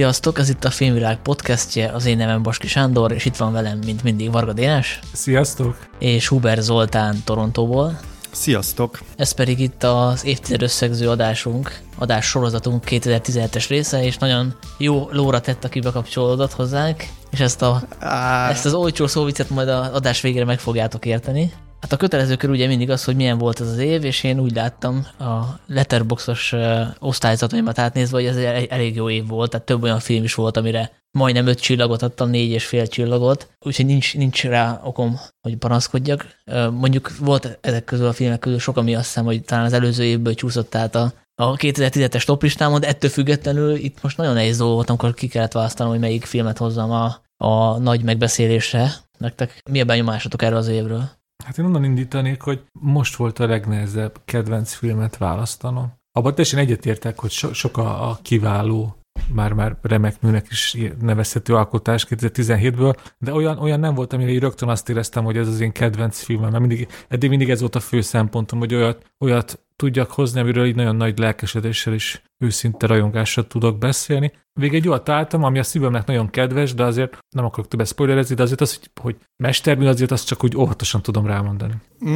Sziasztok, ez itt a Filmvilág podcastje, az én nevem Baski Sándor, és itt van velem, mint mindig, Varga Dénes. Sziasztok! És Huber Zoltán Torontóból. Sziasztok! Ez pedig itt az évtized összegző adásunk, adás sorozatunk 2017-es része, és nagyon jó lóra tett, aki bekapcsolódott hozzánk, és ezt, a, ezt az olcsó szóvicet majd az adás végére meg fogjátok érteni. Hát a kötelező kör ugye mindig az, hogy milyen volt ez az év, és én úgy láttam a letterboxos osztályzataimat átnézve, hogy ez egy elég jó év volt, tehát több olyan film is volt, amire majdnem öt csillagot adtam, négy és fél csillagot, úgyhogy nincs, nincs rá okom, hogy panaszkodjak. Mondjuk volt ezek közül a filmek közül sok, ami azt hiszem, hogy talán az előző évből csúszott át a, a 2010-es toplistámon, de ettől függetlenül itt most nagyon nehéz dolog amikor ki kellett választanom, hogy melyik filmet hozzam a, a nagy megbeszélésre. Nektek mi a benyomásatok erről az évről? Hát én onnan indítanék, hogy most volt a legnehezebb kedvenc filmet választanom. Abban teljesen egyetértek, hogy so, sok a, a kiváló, már-már remek műnek is nevezhető alkotás 2017-ből, de olyan, olyan nem volt, amire rögtön azt éreztem, hogy ez az én kedvenc filmem, mert mindig, eddig mindig ez volt a fő szempontom, hogy olyat, olyat tudjak hozni, amiről így nagyon nagy lelkesedéssel is őszinte rajongással tudok beszélni. Végig egy olyat találtam, ami a szívemnek nagyon kedves, de azért nem akarok többet spoilerezni, de azért az, hogy, hogy mestermű, azért azt csak úgy óvatosan tudom rámondani.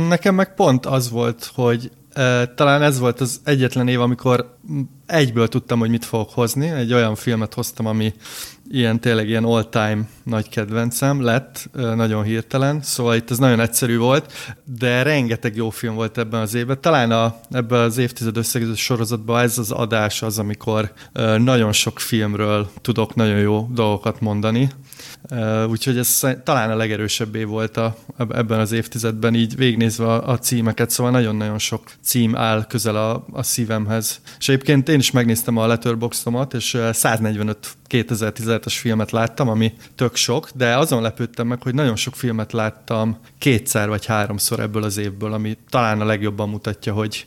Nekem meg pont az volt, hogy talán ez volt az egyetlen év, amikor egyből tudtam, hogy mit fogok hozni. Egy olyan filmet hoztam, ami ilyen tényleg ilyen all-time nagy kedvencem lett, nagyon hirtelen, szóval itt ez nagyon egyszerű volt, de rengeteg jó film volt ebben az évben. Talán a, ebben az évtized összegző sorozatban ez az adás az, amikor nagyon sok filmről tudok nagyon jó dolgokat mondani, Úgyhogy ez talán a legerősebb év volt a, ebben az évtizedben, így végnézve a, a címeket, szóval nagyon-nagyon sok cím áll közel a, a szívemhez. És egyébként én is megnéztem a Letterboxdomat, és 145 2017-es filmet láttam, ami tök sok, de azon lepődtem meg, hogy nagyon sok filmet láttam kétszer vagy háromszor ebből az évből, ami talán a legjobban mutatja, hogy,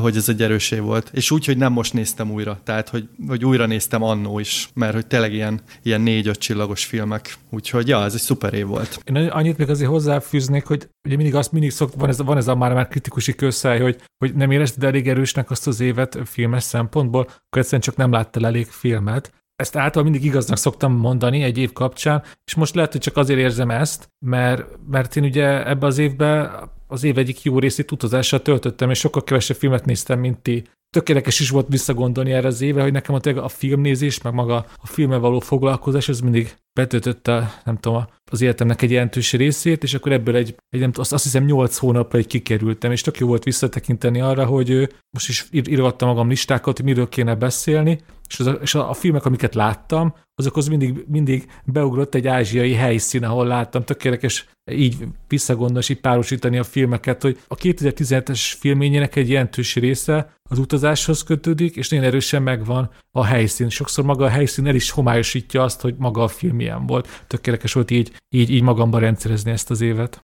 hogy ez egy erős volt. És úgy, hogy nem most néztem újra, tehát hogy, hogy újra néztem annó is, mert hogy tényleg ilyen, ilyen négy-öt csillagos filmek. Úgyhogy ja, ez egy szuper év volt. Én annyit még azért hozzáfűznék, hogy ugye mindig azt mindig szok, van ez, van ez a már, már kritikusi közszáj, hogy, hogy nem érezted elég erősnek azt az évet filmes szempontból, akkor egyszerűen csak nem láttál elég filmet ezt általában mindig igaznak szoktam mondani egy év kapcsán, és most lehet, hogy csak azért érzem ezt, mert, mert én ugye ebbe az évben az év egyik jó részét utazással töltöttem, és sokkal kevesebb filmet néztem, mint ti. Tökéletes is volt visszagondolni erre az évre, hogy nekem a, a filmnézés, meg maga a filmmel való foglalkozás, az mindig betöltötte, nem tudom, az életemnek egy jelentős részét, és akkor ebből egy, egy nem azt, azt hiszem 8 hónapra egy kikerültem, és tök jó volt visszatekinteni arra, hogy most is írgattam magam listákat, hogy miről kéne beszélni, és, az a, és a, a filmek, amiket láttam, azokhoz mindig, mindig beugrott egy ázsiai helyszín, ahol láttam. Tökéletes így visszagondolni, így párosítani a filmeket, hogy a 2017-es filményének egy jelentős része az utazáshoz kötődik, és nagyon erősen megvan a helyszín. Sokszor maga a helyszín el is homályosítja azt, hogy maga a film milyen volt. Tökéletes volt így, így, így magamban rendszerezni ezt az évet.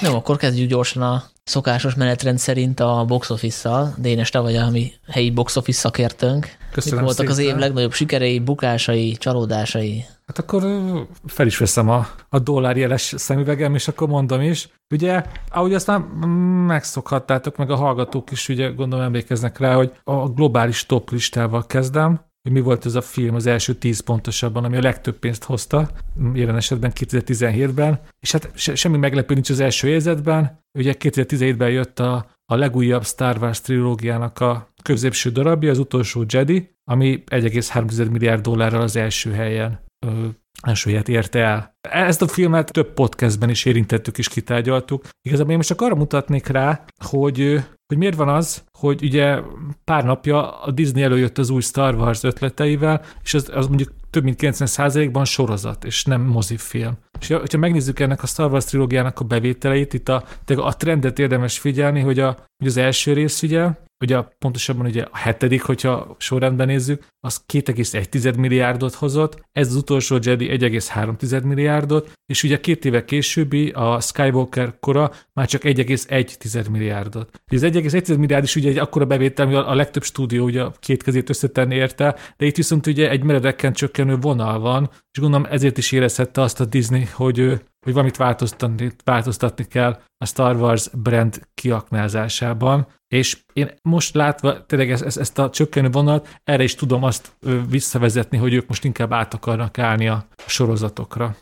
Jó, akkor kezdjük gyorsan a szokásos menetrend szerint a box office-szal. Dénes, te vagy a mi helyi box office szakértőnk. Köszönöm Mik voltak szépen. az év legnagyobb sikerei, bukásai, csalódásai? Hát akkor fel is veszem a, a dollárjeles szemüvegem, és akkor mondom is. Ugye, ahogy aztán megszokhattátok, meg a hallgatók is ugye gondolom emlékeznek rá, hogy a globális top listával kezdem, hogy mi volt ez a film az első tíz pontosabban, ami a legtöbb pénzt hozta, jelen esetben 2017-ben, és hát se, semmi meglepő nincs az első érzetben. Ugye 2017-ben jött a, a legújabb Star Wars trilógiának a középső darabja, az utolsó Jedi, ami 1,3 milliárd dollárral az első helyen ö, első helyet érte el. Ezt a filmet több podcastben is érintettük és kitárgyaltuk. Igazából én most csak arra mutatnék rá, hogy hogy miért van az, hogy ugye pár napja a Disney előjött az új Star Wars ötleteivel, és az, az mondjuk több mint 90%-ban sorozat, és nem mozifilm. És ha megnézzük ennek a Star Wars trilógiának a bevételeit, itt a, a trendet érdemes figyelni, hogy, a, hogy az első rész ugye ugye pontosabban ugye a hetedik, hogyha sorrendben nézzük, az 2,1 milliárdot hozott, ez az utolsó Jedi 1,3 milliárdot, és ugye két éve későbbi a Skywalker kora már csak 1,1 milliárdot. Ez 1,1 milliárd is ugye egy akkora bevétel, ami a legtöbb stúdió ugye két kezét összetenni érte, de itt viszont ugye egy meredeken csökkenő vonal van, és gondolom ezért is érezhette azt a Disney, hogy hogy valamit változtatni, változtatni kell a Star Wars brand kiaknázásában, és én most látva tényleg ezt, ezt a csökkenő vonalat, erre is tudom azt visszavezetni, hogy ők most inkább át akarnak állni a sorozatokra.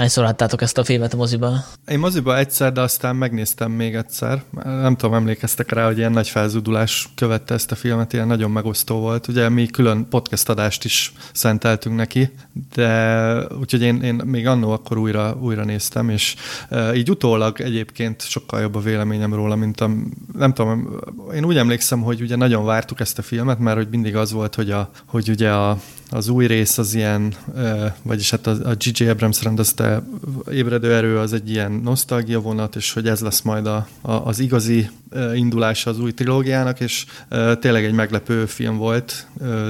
Hányszor láttátok ezt a filmet a moziban? Én moziban egyszer, de aztán megnéztem még egyszer. Nem tudom, emlékeztek rá, hogy ilyen nagy felzudulás követte ezt a filmet, ilyen nagyon megosztó volt. Ugye mi külön podcast adást is szenteltünk neki, de úgyhogy én, én még annó akkor újra, újra néztem, és e, így utólag egyébként sokkal jobb a véleményem róla, mint a, nem tudom, én úgy emlékszem, hogy ugye nagyon vártuk ezt a filmet, mert hogy mindig az volt, hogy, a, hogy ugye a, az új rész az ilyen, vagyis hát a, a G.J. Abrams rendezte ébredő erő az egy ilyen nosztalgia vonat, és hogy ez lesz majd a, a, az igazi indulása az új trilógiának, és tényleg egy meglepő film volt,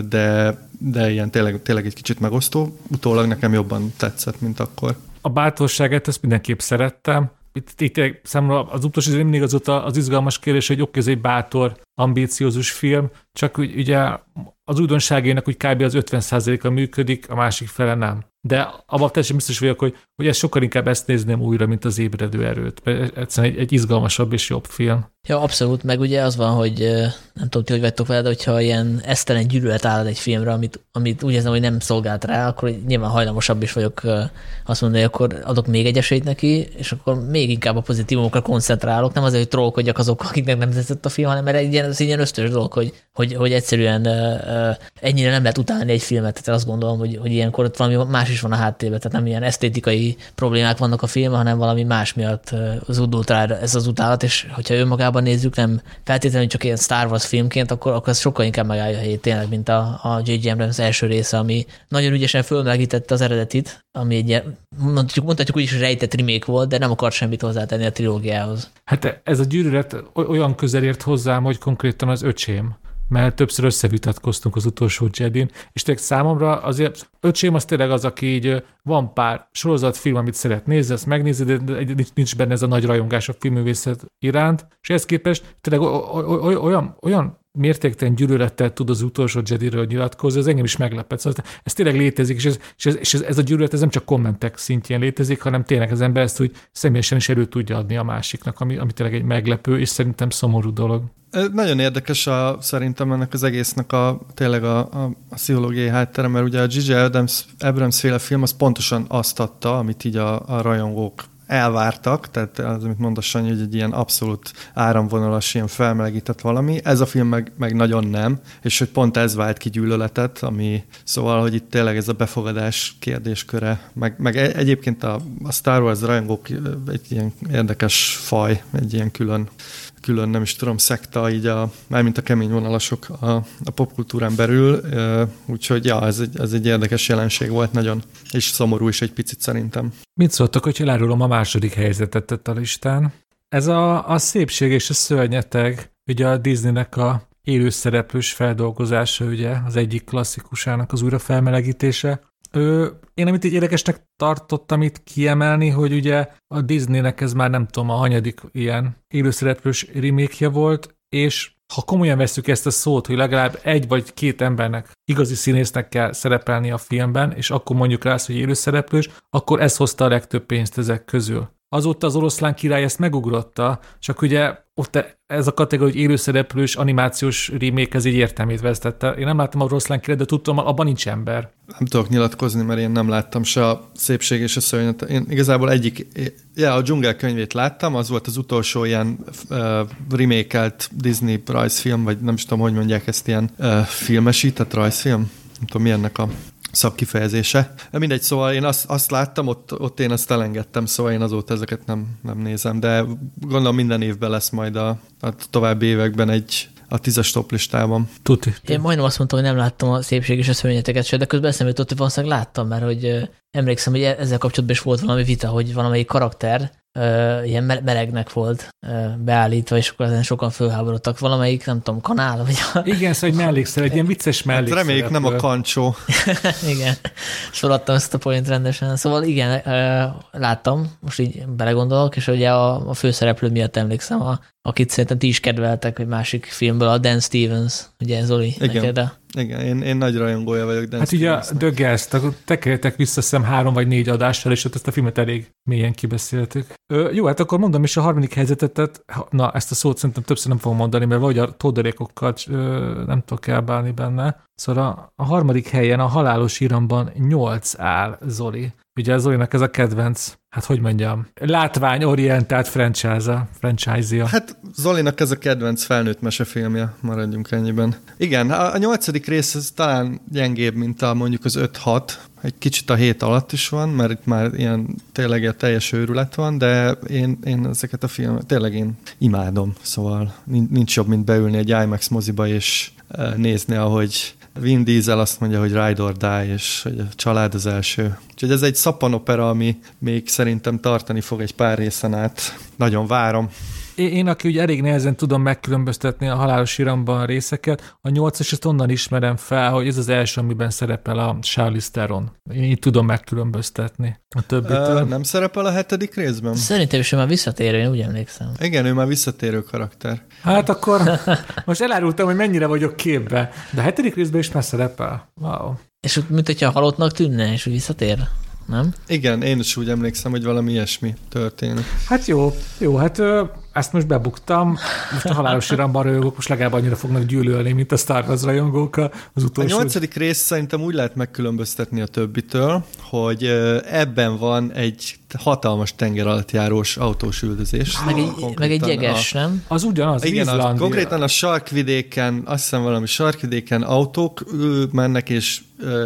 de, de ilyen tényleg, tényleg egy kicsit megosztó. Utólag nekem jobban tetszett, mint akkor. A bátorságát ezt mindenképp szerettem. Itt, itt számomra az utolsó mindig az, az izgalmas kérdés, hogy oké, ez egy bátor, ambíciózus film, csak ugye az újdonságének úgy kb. az 50%-a működik, a másik fele nem. De abban teljesen biztos vagyok, hogy, hogy ez sokkal inkább ezt nézném újra, mint az ébredő erőt. Mert egyszerűen egy, egy izgalmasabb és jobb film. Ja, abszolút, meg ugye az van, hogy nem tudom ti, hogy vettek vele, de hogyha ilyen esztelen gyűlölet áll egy filmre, amit, amit úgy érzem, hogy nem szolgált rá, akkor nyilván hajlamosabb is vagyok azt mondani, hogy akkor adok még egy esélyt neki, és akkor még inkább a pozitívumokra koncentrálok, nem azért, hogy trollkodjak azok, akiknek nem tetszett a film, hanem mert egy ilyen, ez ilyen ösztönös dolog, hogy, hogy, hogy egyszerűen ennyire nem lehet utálni egy filmet, tehát azt gondolom, hogy, hogy ilyenkor ott valami más is van a háttérben, tehát nem ilyen esztétikai problémák vannak a filmben, hanem valami más miatt az udult rá ez az utálat, és hogyha önmagában nézzük, nem feltétlenül csak ilyen Star Wars filmként, akkor, akkor ez sokkal inkább megállja a helyét tényleg, mint a, a J.J. Abrams első része, ami nagyon ügyesen fölmelegítette az eredetit, ami egy ilyen, mondhatjuk, mondhatjuk úgy is, rejtett remake volt, de nem akart semmit hozzátenni a trilógiához. Hát ez a gyűlölet olyan közel ért hozzám, hogy konkrétan az öcsém mert többször összevitatkoztunk az utolsó Jedin, és tényleg számomra azért öcsém az tényleg az, aki így van pár sorozatfilm, amit szeret nézni, ezt megnézi, de nincs benne ez a nagy rajongás a filmművészet iránt, és ehhez képest tényleg olyan, olyan mértéktelen gyűlölettel tud az utolsó Jedi-ről nyilatkozni, az engem is meglepett. Szóval ez tényleg létezik, és, ez, és, ez, és ez, ez a gyűlölet ez nem csak kommentek szintjén létezik, hanem tényleg az ember ezt úgy személyesen is elő tudja adni a másiknak, ami, ami tényleg egy meglepő, és szerintem szomorú dolog. Nagyon érdekes a, szerintem ennek az egésznek a tényleg a, a, a pszichológiai háttere, mert ugye a Gigi Adams, Abrams féle film az pontosan azt adta, amit így a, a rajongók elvártak, tehát az, amit mondasz, Sanyi, hogy egy ilyen abszolút áramvonalas, ilyen felmelegített valami. Ez a film meg, meg nagyon nem, és hogy pont ez vált ki gyűlöletet, ami szóval, hogy itt tényleg ez a befogadás kérdésköre, meg, meg e- egyébként a, a Star Wars rajongók egy ilyen érdekes faj, egy ilyen külön külön, nem is tudom, szekta, így a, mármint a kemény vonalasok a, a popkultúrán belül, úgyhogy ja, ez egy, ez egy érdekes jelenség volt nagyon, és szomorú is egy picit szerintem. Mit szóltak, hogy elárulom a második helyzetet tett a listán? Ez a, a szépség és a szörnyeteg, ugye a Disneynek a élőszereplős feldolgozása, ugye az egyik klasszikusának az újrafelmelegítése. Ő, én amit így érdekesnek tartottam itt kiemelni, hogy ugye a Disneynek ez már nem tudom, a hanyadik ilyen élőszereplős remake volt, és ha komolyan veszük ezt a szót, hogy legalább egy vagy két embernek, igazi színésznek kell szerepelni a filmben, és akkor mondjuk rá hogy élőszereplős, akkor ez hozta a legtöbb pénzt ezek közül. Azóta az oroszlán király ezt megugrotta, csak ugye ott ez a kategória, hogy élőszereplős animációs remake, ez így értelmét vesztette. Én nem láttam a király, de tudtam, abban nincs ember. Nem tudok nyilatkozni, mert én nem láttam se a szépség és a szörnyet. Én igazából egyik, ja, a dzsungel könyvét láttam, az volt az utolsó ilyen uh, remake-elt Disney rajzfilm, vagy nem is tudom, hogy mondják ezt, ilyen uh, filmesített rajzfilm. Nem tudom, mi ennek a szabkifejezése. Mindegy, szóval én azt, azt láttam, ott, ott én azt elengedtem, szóval én azóta ezeket nem, nem nézem, de gondolom minden évben lesz majd a, a további években egy a tízes top listában. Tuti. Én majdnem azt mondtam, hogy nem láttam a szépség és a szörnyeteket se, de közben eszembe jutott, hogy valószínűleg láttam, mert hogy emlékszem, hogy ezzel kapcsolatban is volt valami vita, hogy valamelyik karakter uh, ilyen melegnek volt beállítva, és akkor ezen sokan fölháborodtak. Valamelyik, nem tudom, kanál, vagy... A... Igen, szóval egy mellékszer, egy ilyen vicces mellékszer. Hát reméljük nem a kancsó. igen, feladtam ezt a point rendesen. Szóval igen, uh, láttam, most így belegondolok, és ugye a, a főszereplő miatt emlékszem a akit szerintem ti is kedveltek, egy másik filmből, a Dan Stevens, ugye Zoli, Igen. neked a Igen, én, én nagy rajongója vagyok. Dan Hát ugye a. The Guest, akkor tekerjetek vissza szem három vagy négy adással, és ott ezt a filmet elég mélyen kibeszéltük. Ö, jó, hát akkor mondom is a harmadik helyzetet, tehát, na ezt a szót szerintem többször nem fogom mondani, mert vagy a tolderékokkal ö, nem tudok elbálni benne. Szóval a, a harmadik helyen a halálos iramban 8 áll Zoli. Ugye Zolinak ez a kedvenc, hát hogy mondjam, látványorientált franchise-a, franchise-ja. Hát Zolinak ez a kedvenc felnőtt mesefilmje, maradjunk ennyiben. Igen, a, a nyolcadik rész ez talán gyengébb, mint a mondjuk az 5-6, egy kicsit a hét alatt is van, mert itt már ilyen tényleg ilyen teljes őrület van, de én, én ezeket a filmet tényleg én imádom, szóval nin- nincs jobb, mint beülni egy IMAX moziba és eh, nézni, ahogy Vin Diesel azt mondja, hogy ride or die, és hogy a család az első. Úgyhogy ez egy szappanopera, ami még szerintem tartani fog egy pár részen át. Nagyon várom. Én, aki ugye elég nehezen tudom megkülönböztetni a halálos iramban a részeket, a nyolcas ezt onnan ismerem fel, hogy ez az első, amiben szerepel a Charlize Theron. Én így tudom megkülönböztetni a többitől. Ö, nem szerepel a hetedik részben? Szerintem is ő már visszatérő, én úgy emlékszem. Igen, ő már visszatérő karakter. Hát akkor most elárultam, hogy mennyire vagyok képbe, de a hetedik részben is már szerepel. Wow. És úgy, mint hogyha halottnak tűnne, és úgy visszatér. Nem? Igen, én is úgy emlékszem, hogy valami ilyesmi történik. Hát jó, jó, hát ö, ezt most bebuktam. Most a halálos iramban rajongók most legalább annyira fognak gyűlölni, mint a Star Wars rajongók az A utolsó. nyolcadik rész szerintem úgy lehet megkülönböztetni a többitől, hogy ebben van egy hatalmas tenger alatt járós autós üldözés. Meg egy, meg egy a- jeges, nem? Az ugyanaz, Igen, Izlandia. konkrétan a sarkvidéken, azt hiszem valami sarkvidéken autók mennek, és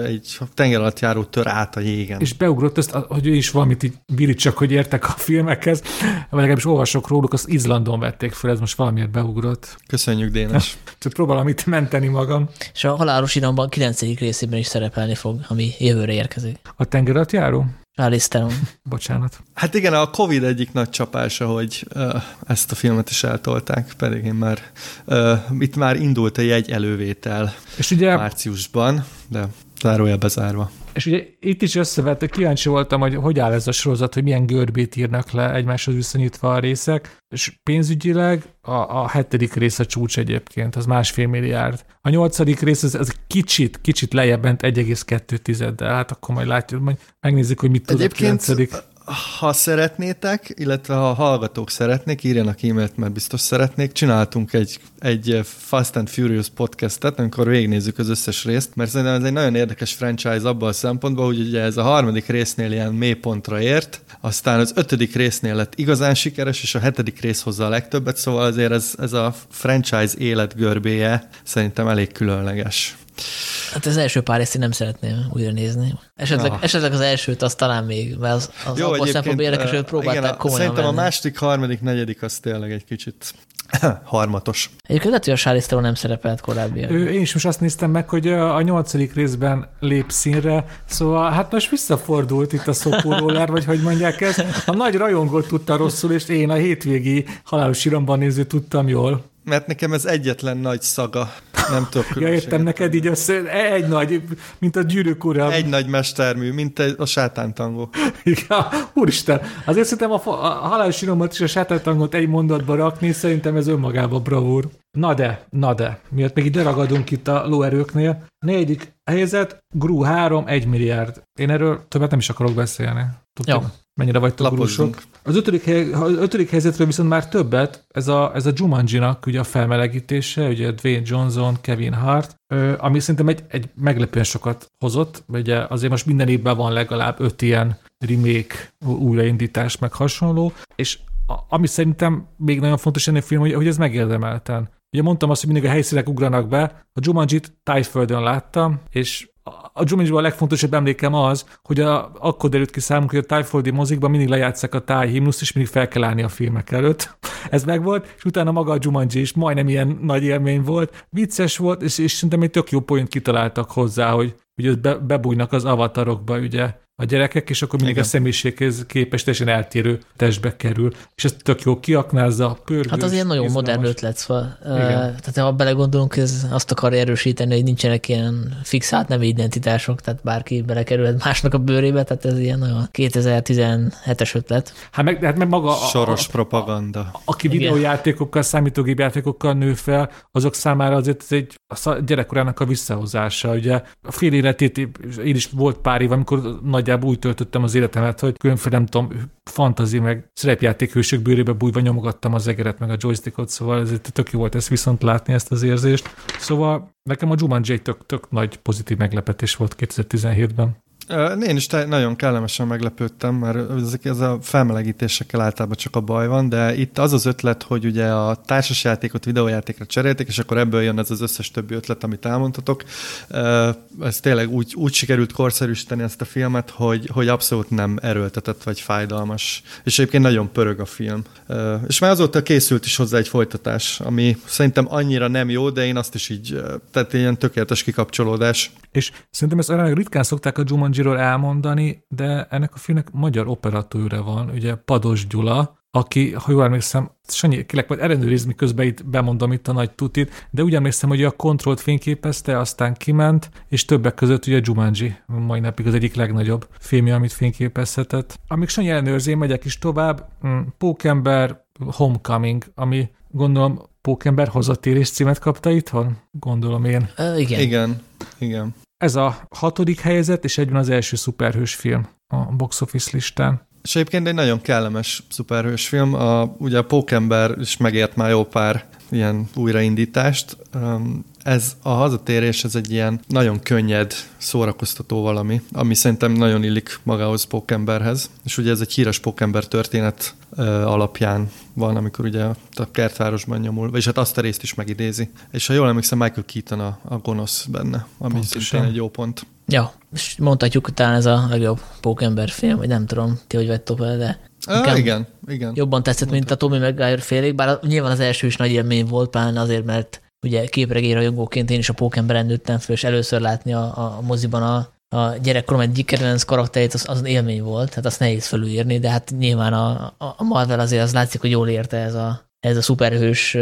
egy tenger alatt járó tör át a jégen. és beugrott ezt, hogy ő is valamit így csak, hogy értek a filmekhez, vagy legalábbis olvasok róluk, azt Izlandon vették fel, ez most valamiért beugrott. Köszönjük, Dénes. Csak próbálom itt menteni magam. És a halálos iramban 9. részében is szerepelni fog, ami jövőre érkezik. A tenger járó? Charlize. Bocsánat. Hát igen, a Covid egyik nagy csapása, hogy uh, ezt a filmet is eltolták, pedig én már, uh, itt már indult a jegy elővétel És ugye, márciusban, de zárója bezárva. és ugye itt is összevett, kíváncsi voltam, hogy hogy áll ez a sorozat, hogy milyen görbét írnak le egymáshoz viszonyítva a részek, és pénzügyileg a, a hetedik rész a csúcs egyébként, az másfél milliárd. A nyolcadik rész az, az kicsit, kicsit lejjebb ment 1,2-del, hát akkor majd látjuk, majd megnézzük, hogy mit tud a Egyébként, kilencedik. Ha szeretnétek, illetve ha hallgatók szeretnék, írjanak e-mailt, mert biztos szeretnék. Csináltunk egy, egy Fast and Furious podcastet, amikor végignézzük az összes részt, mert szerintem ez egy nagyon érdekes franchise abban a szempontból, hogy ugye ez a harmadik résznél ilyen mélypontra ért, aztán az ötödik résznél lett igazán sikeres, és a hetedik rész hozza a legtöbbet, szóval azért ez, ez a franchise életgörbéje szerintem elég különleges. Hát az első pár részt én nem szeretném újra nézni. Esetleg, Ah. esetleg az elsőt, azt talán még, mert az, az Jó, abban szempontból érdekes, hogy ö, próbálták igen, komolyan Szerintem venni. a második, harmadik, negyedik az tényleg egy kicsit harmatos. Egyébként lehet, hogy a Charlize Theron nem szerepelt korábbi. Ő, én is most azt néztem meg, hogy a a nyolcadik részben lép színre, szóval hát most visszafordult itt a szopórólár, vagy hogy mondják ezt. A nagy rajongót tudta rosszul, és én a hétvégi halálos iramban néző tudtam jól. Mert nekem ez egyetlen nagy szaga. Nem tudok Ja, értem neked így össze, egy nagy, mint a gyűrűk ura. Egy nagy mestermű, mint a sátántangó. Ja, úristen, azért szerintem a, a halálos iramot és a sátátangot egy mondatba rakni, szerintem ez önmagában bravúr. Na de, na de, miatt még ide ragadunk itt a lóerőknél. Negyedik helyzet, Gru 3, 1 milliárd. Én erről többet nem is akarok beszélni. Tudjátok, Jó. Mennyire Lapozzunk. grúsok. Az ötödik, hely, az ötödik helyzetről viszont már többet, ez a, ez a Jumanji-nak ugye a felmelegítése, ugye Dwayne Johnson, Kevin Hart, ami szerintem egy, egy meglepően sokat hozott, ugye azért most minden évben van legalább öt ilyen remake, újraindítás, meg hasonló, és a, ami szerintem még nagyon fontos ennél a film, hogy, hogy ez megérdemelten. Ugye mondtam azt, hogy mindig a helyszínek ugranak be, a Jumanjit Tájföldön láttam, és a- Jumanjiban a legfontosabb emlékem az, hogy a, akkor derült ki számunkra, hogy a tájföldi mozikban mindig lejátszák a táj himnuszt, és mindig fel kell állni a filmek előtt. Ez megvolt, és utána maga a Jumanji is majdnem ilyen nagy élmény volt. Vicces volt, és, és szerintem egy tök jó point kitaláltak hozzá, hogy ugye be, bebújnak az avatarokba, ugye a gyerekek, és akkor mindig Igen. a személyiséghez képest teljesen eltérő testbe kerül. És ez tök jó kiaknázza, pörgős. Hát az ilyen nagyon izgalmas. modern ötlet, szóval, tehát ha belegondolunk, ez azt akar erősíteni, hogy nincsenek ilyen fixált nemi identitások, tehát bárki belekerülhet másnak a bőrébe, tehát ez ilyen nagyon 2017-es ötlet. Hát meg, hát meg maga a, Soros a, propaganda. A, aki Igen. videójátékokkal, számítógépjátékokkal nő fel, azok számára azért ez egy a gyerekkorának a visszahozása. Ugye a fél életét, én is volt pár év, amikor nagyjából úgy töltöttem az életemet, hogy különféle, nem tudom, fantazi, meg szerepjátékhősök bőrébe bújva nyomogattam az egeret, meg a joystickot, szóval ez tök jó volt ezt viszont látni, ezt az érzést. Szóval nekem a Jumanji egy tök, tök nagy pozitív meglepetés volt 2017-ben. Én is nagyon kellemesen meglepődtem, mert ezek, ez a felmelegítésekkel általában csak a baj van, de itt az az ötlet, hogy ugye a társasjátékot videójátékra cserélték, és akkor ebből jön ez az összes többi ötlet, amit elmondhatok. Ez tényleg úgy, úgy sikerült korszerűsíteni ezt a filmet, hogy, hogy abszolút nem erőltetett vagy fájdalmas. És egyébként nagyon pörög a film. És már azóta készült is hozzá egy folytatás, ami szerintem annyira nem jó, de én azt is így, tehát ilyen tökéletes kikapcsolódás. És szerintem ezt arra ritkán szokták a Jumanji Jumanji-ról elmondani, de ennek a filmnek magyar operatőre van, ugye Pados Gyula, aki, ha jól emlékszem, Sanyi, kilek majd ellenőrizni közben itt bemondom itt a nagy tutit, de úgy emlékszem, hogy a kontrollt fényképezte, aztán kiment, és többek között ugye Jumanji, mai napig az egyik legnagyobb filmje, amit fényképezhetett. Amíg Sanyi ellenőrzi, megyek is tovább, mm, Pókember, Homecoming, ami gondolom Pókember hazatérés címet kapta itthon? Gondolom én. Uh, igen. Igen, igen. Ez a hatodik helyzet, és egyben az első szuperhős film a box office listán. És egyébként egy nagyon kellemes szuperhős film. A, ugye a Pókember is megért már jó pár ilyen újraindítást. Ez a hazatérés, ez egy ilyen nagyon könnyed, szórakoztató valami, ami szerintem nagyon illik magához Pókemberhez. És ugye ez egy híres Pókember történet alapján van, amikor ugye a kertvárosban nyomul, vagyis hát azt a részt is megidézi. És ha jól emlékszem, Michael Keaton a, a gonosz benne, ami Pontosan. szintén egy jó pont. Ja, és mondhatjuk talán ez a legjobb Pókember film, vagy nem tudom, ti hogy vettek el, de Ah, igen, igen. Jobban tetszett, mint a Tommy Maguire félék, bár nyilván az első is nagy élmény volt, pláne azért, mert ugye képregény rajongóként én is a Pókemberen nőttem föl, és először látni a, a moziban a, a gyerekkorom egy Dick Evans karakterét, az, az élmény volt, hát azt nehéz felülírni, de hát nyilván a, a Marvel azért az látszik, hogy jól érte ez a, ez a szuperhős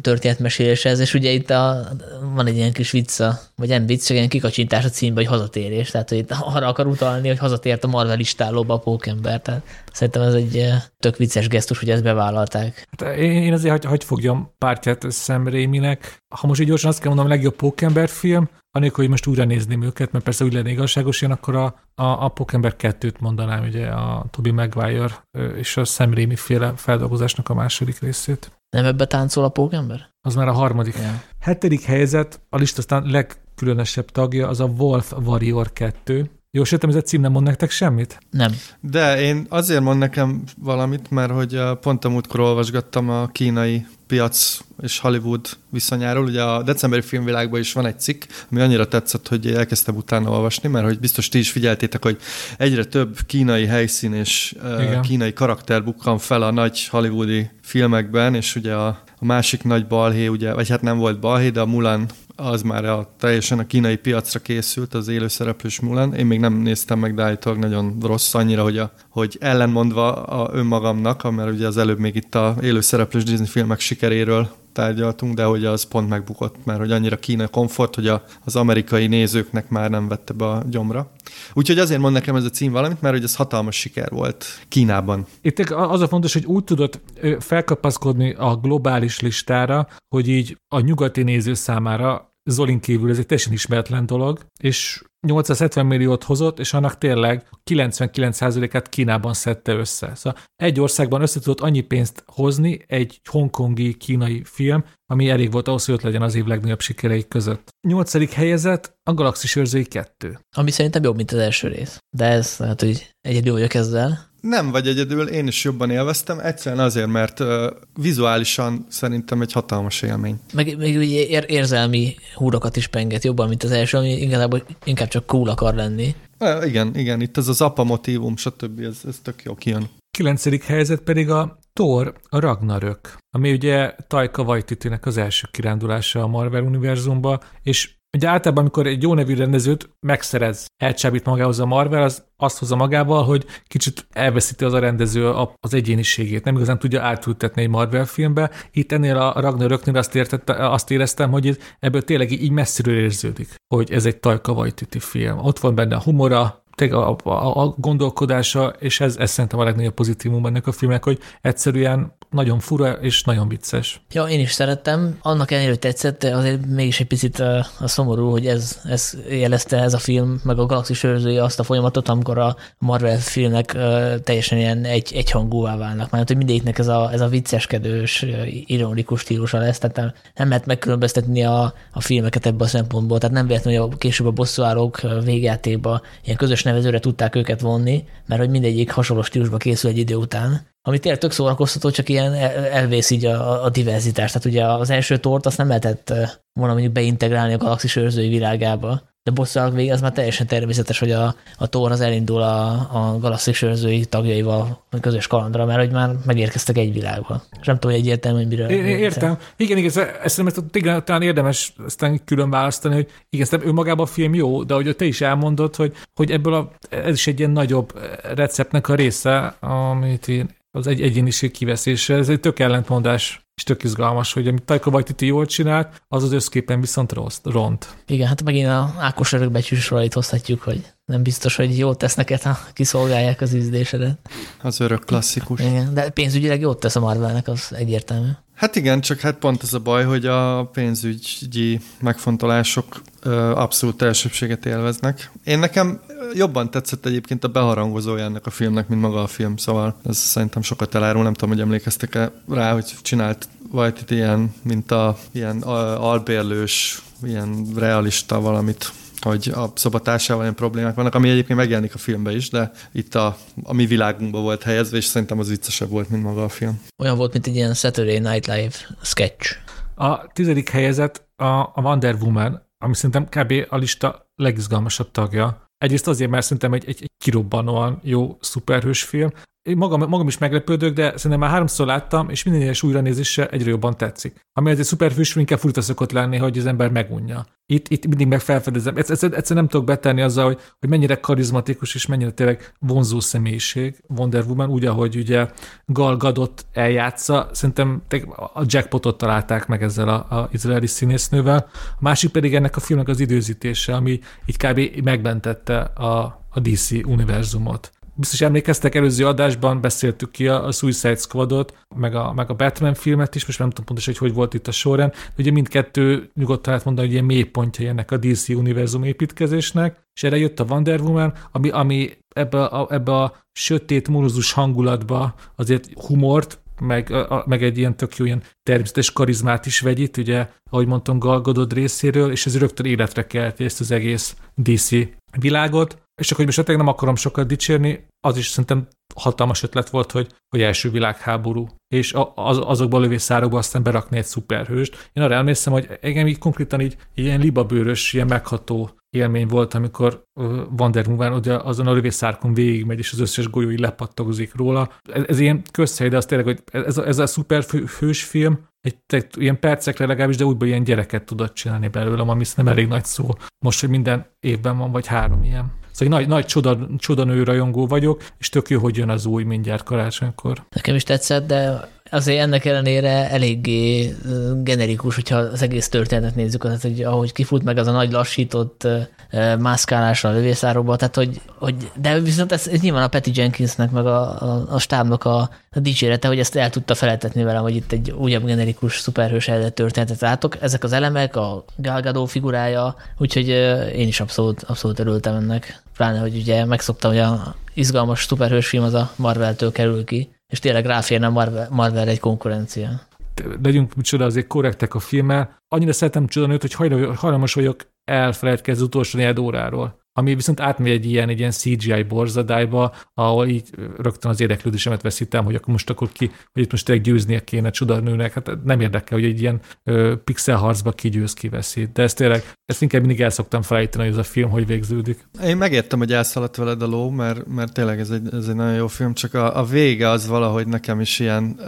történetmeséléshez, és ugye itt a, van egy ilyen kis vicca, vagy nem vicc, csak ilyen kikacsintás a címbe, hogy hazatérés, tehát hogy itt arra akar utalni, hogy hazatért a Marvel istálóba a pókember, tehát szerintem ez egy tök vicces gesztus, hogy ezt bevállalták. Hát én azért hagy, hagy fogjam pártját Sam Raimi-nek. Ha most így gyorsan azt kell mondanom, a legjobb pókember film, anélkül, hogy most újra nézném őket, mert persze úgy lenne igazságos, én akkor a, a, a Pókember 2-t mondanám, ugye a Toby Maguire és a Sam Raimi féle feldolgozásnak a második részét. Nem ebbe táncol a Pókember? Az már a harmadik. Yeah. Hetedik helyzet, a lista aztán legkülönösebb tagja, az a Wolf Warrior 2. Jó, sőt, ez a cím nem mond nektek semmit? Nem. De én azért mond nekem valamit, mert hogy pont a múltkor olvasgattam a kínai piac és Hollywood viszonyáról. Ugye a decemberi filmvilágban is van egy cikk, ami annyira tetszett, hogy elkezdtem utána olvasni, mert hogy biztos ti is figyeltétek, hogy egyre több kínai helyszín és Igen. kínai karakter bukkan fel a nagy hollywoodi filmekben, és ugye a, a másik nagy balhé, ugye, vagy hát nem volt balhé, de a Mulan az már a, teljesen a kínai piacra készült, az élőszereplős Mulan. Én még nem néztem meg, de állítólag nagyon rossz annyira, hogy, a, hogy ellenmondva a önmagamnak, mert ugye az előbb még itt a élőszereplős Disney filmek sikeréről tárgyaltunk, de hogy az pont megbukott, mert hogy annyira kína komfort, hogy a, az amerikai nézőknek már nem vette be a gyomra. Úgyhogy azért mond nekem ez a cím valamit, mert hogy ez hatalmas siker volt Kínában. Itt az a fontos, hogy úgy tudod felkapaszkodni a globális listára, hogy így a nyugati néző számára Zolin kívül ez egy teljesen ismeretlen dolog, és 870 milliót hozott, és annak tényleg 99%-át Kínában szedte össze. Szóval egy országban össze tudott annyi pénzt hozni egy hongkongi kínai film, ami elég volt ahhoz, hogy ott legyen az év legnagyobb sikerei között. Nyolcadik helyezett a Galaxis őrzői 2. Ami szerintem jobb, mint az első rész. De ez hát, hogy egyedül vagyok ezzel. Nem vagy egyedül, én is jobban élveztem, egyszerűen azért, mert uh, vizuálisan szerintem egy hatalmas élmény. Meg, meg ugye ér, érzelmi húrokat is penget jobban, mint az első, ami inkább, inkább csak cool akar lenni. Uh, igen, igen, itt ez az apa motívum, stb. Ez, ez tök jó kijön. Kilencedik helyzet pedig a Thor, a Ragnarök, ami ugye Taika waititi az első kirándulása a Marvel univerzumba, és Ugye általában, amikor egy jó nevű rendezőt megszerez, elcsábít magához a Marvel, az azt hozza magával, hogy kicsit elveszíti az a rendező az egyéniségét, nem igazán tudja átültetni egy Marvel filmbe. Itt ennél a Ragnaröknél azt, értette, azt éreztem, hogy ebből tényleg így messziről érződik, hogy ez egy Tajka Waititi film. Ott van benne a humora, a, a, a gondolkodása, és ez, ez szerintem a legnagyobb pozitívum ennek a filmnek, hogy egyszerűen nagyon fura és nagyon vicces. Ja, én is szerettem. Annak ellenére, hogy tetszett, azért mégis egy picit a, a szomorú, hogy ez, ez jelezte ez a film, meg a Galaxis őrzője azt a folyamatot, amikor a Marvel filmnek uh, teljesen ilyen egy, egyhangúvá válnak. Mert hogy mindegyiknek ez a, ez a vicceskedős, ironikus stílusa lesz, tehát nem, nem lehet megkülönböztetni a, a filmeket ebből a szempontból. Tehát nem véletlenül, hogy a később a bosszúállók végjátékba ilyen közös nevezőre tudták őket vonni, mert hogy mindegyik hasonló stílusba készül egy idő után ami tényleg tök szórakoztató, csak ilyen elvész így a, a diverzitás. Tehát ugye az első tort azt nem lehetett volna mondjuk beintegrálni a galaxis őrzői világába, de bosszúállók végig az már teljesen természetes, hogy a, a Thor az elindul a, a galaxis őrzői tagjaival a közös kalandra, mert hogy már megérkeztek egy világba. És nem tudom, hogy egyértelmű, hogy miről. É, értem. Igen, igen, ezt, ezt, ezt talán érdemes aztán külön választani, hogy igen, ezt önmagában a film jó, de hogy te is elmondod, hogy, hogy ebből a, ez is egy ilyen nagyobb receptnek a része, amit én az egy egyéniség kiveszése. Ez egy tök ellentmondás és tök izgalmas, hogy amit Taika Waititi jól csinált, az az összképen viszont rossz, ront. Igen, hát megint a Ákos örökbecsűs hozhatjuk, hogy nem biztos, hogy jót tesz neked, ha kiszolgálják az ízdésedet. Az örök klasszikus. Igen, de pénzügyileg jót tesz a Marvelnek, az egyértelmű. Hát igen, csak hát pont ez a baj, hogy a pénzügyi megfontolások abszolút elsőbséget élveznek. Én nekem jobban tetszett egyébként a beharangozója ennek a filmnek, mint maga a film, szóval ez szerintem sokat elárul, nem tudom, hogy emlékeztek-e rá, hogy csinált Vajtit ilyen, mint a ilyen albérlős, ilyen realista valamit hogy a szobatársával ilyen problémák vannak, ami egyébként megjelenik a filmben is, de itt a, a mi világunkban volt helyezve, és szerintem az viccesebb volt, mint maga a film. Olyan volt, mint egy ilyen Saturday Night Live sketch. A tizedik helyezett a, a Wonder Woman, ami szerintem kb. a lista legizgalmasabb tagja. Egyrészt azért, mert szerintem egy, egy, egy kirobbanóan jó szuperhős film, én magam, magam is meglepődök, de szerintem már háromszor láttam, és minden egyes újranézése egyre jobban tetszik. Ami egy szuperfős inkább furta szokott lenni, hogy az ember megunja. Itt, itt mindig megfelfedezem. Egyszer, egyszer nem tudok betenni azzal, hogy, hogy mennyire karizmatikus és mennyire tényleg vonzó személyiség Wonder Woman, úgy, ahogy ugye Gal Gadot eljátsza. Szerintem a jackpotot találták meg ezzel a, a izraeli színésznővel. A másik pedig ennek a filmnek az időzítése, ami így kb. megbentette a, a DC univerzumot biztos emlékeztek, előző adásban beszéltük ki a, a Suicide Squadot, meg a, meg a Batman filmet is, most nem tudom pontosan, hogy hogy volt itt a sorrend, de ugye mindkettő nyugodtan lehet mondani, hogy ilyen mélypontja ennek a DC univerzum építkezésnek, és erre jött a Wonder Woman, ami, ami ebbe a, ebbe a sötét, monozus hangulatba azért humort, meg, a, meg egy ilyen tök jó ilyen természetes karizmát is vegyít, ugye, ahogy mondtam, Gal Gadot részéről, és ez rögtön életre kelti ezt az egész DC világot. És csak hogy most nem akarom sokat dicsérni, az is szerintem hatalmas ötlet volt, hogy, hogy első világháború, és az, azokban a lövészárokban aztán berakni egy szuperhőst. Én arra emlékszem, hogy engem így konkrétan így ilyen libabőrös, ilyen megható élmény volt, amikor Wonder Woman ugye azon a lövészárkon végigmegy, és az összes golyó így lepattogozik róla. Ez, ez ilyen közhely, de az tényleg, hogy ez, a, ez a szuperhős film, egy, egy, ilyen percekre legalábbis, de úgyban ilyen gyereket tudott csinálni belőlem, ami nem elég nagy szó. Most, hogy minden évben van, vagy három ilyen. Szóval nagy, nagy csoda, csodanő rajongó vagyok, és tök jó, hogy jön az új mindjárt karácsonykor. Nekem is tetszett, de azért ennek ellenére eléggé generikus, hogyha az egész történetet nézzük, tehát hogy ahogy kifut meg az a nagy lassított mászkálásra a lövészárokba, tehát hogy, hogy de viszont ez, ez nyilván a Patty Jenkinsnek meg a, a, a stábnak a, a dicsérete, hogy ezt el tudta feleltetni velem, hogy itt egy újabb generikus szuperhős eredet történetet látok. Ezek az elemek, a Gal Gadot figurája, úgyhogy én is abszolút, abszolút örültem ennek. Pláne, hogy ugye megszoktam, hogy a izgalmas szuperhős film az a Marvel-től kerül ki, és tényleg ráférne Marvel, Marvel egy konkurencia. Legyünk micsoda azért korrektek a filmmel. Annyira szeretem csodanőt, hogy hajlamos vagyok elfelejtkezni az utolsó négy óráról. Ami viszont átmegy egy ilyen, egy ilyen CGI borzadályba, ahol így rögtön az érdeklődésemet veszítem, hogy akkor most akkor ki, hogy itt most tényleg győznie kéne csodanőnek, hát nem érdekel, hogy egy ilyen ö, pixel harcba ki győz, ki. De ezt tényleg, ezt inkább mindig el szoktam felejteni, hogy ez a film hogy végződik. Én megértem, hogy elszaladt veled a ló, mert, mert tényleg ez egy, ez egy nagyon jó film, csak a, a vége az valahogy nekem is ilyen,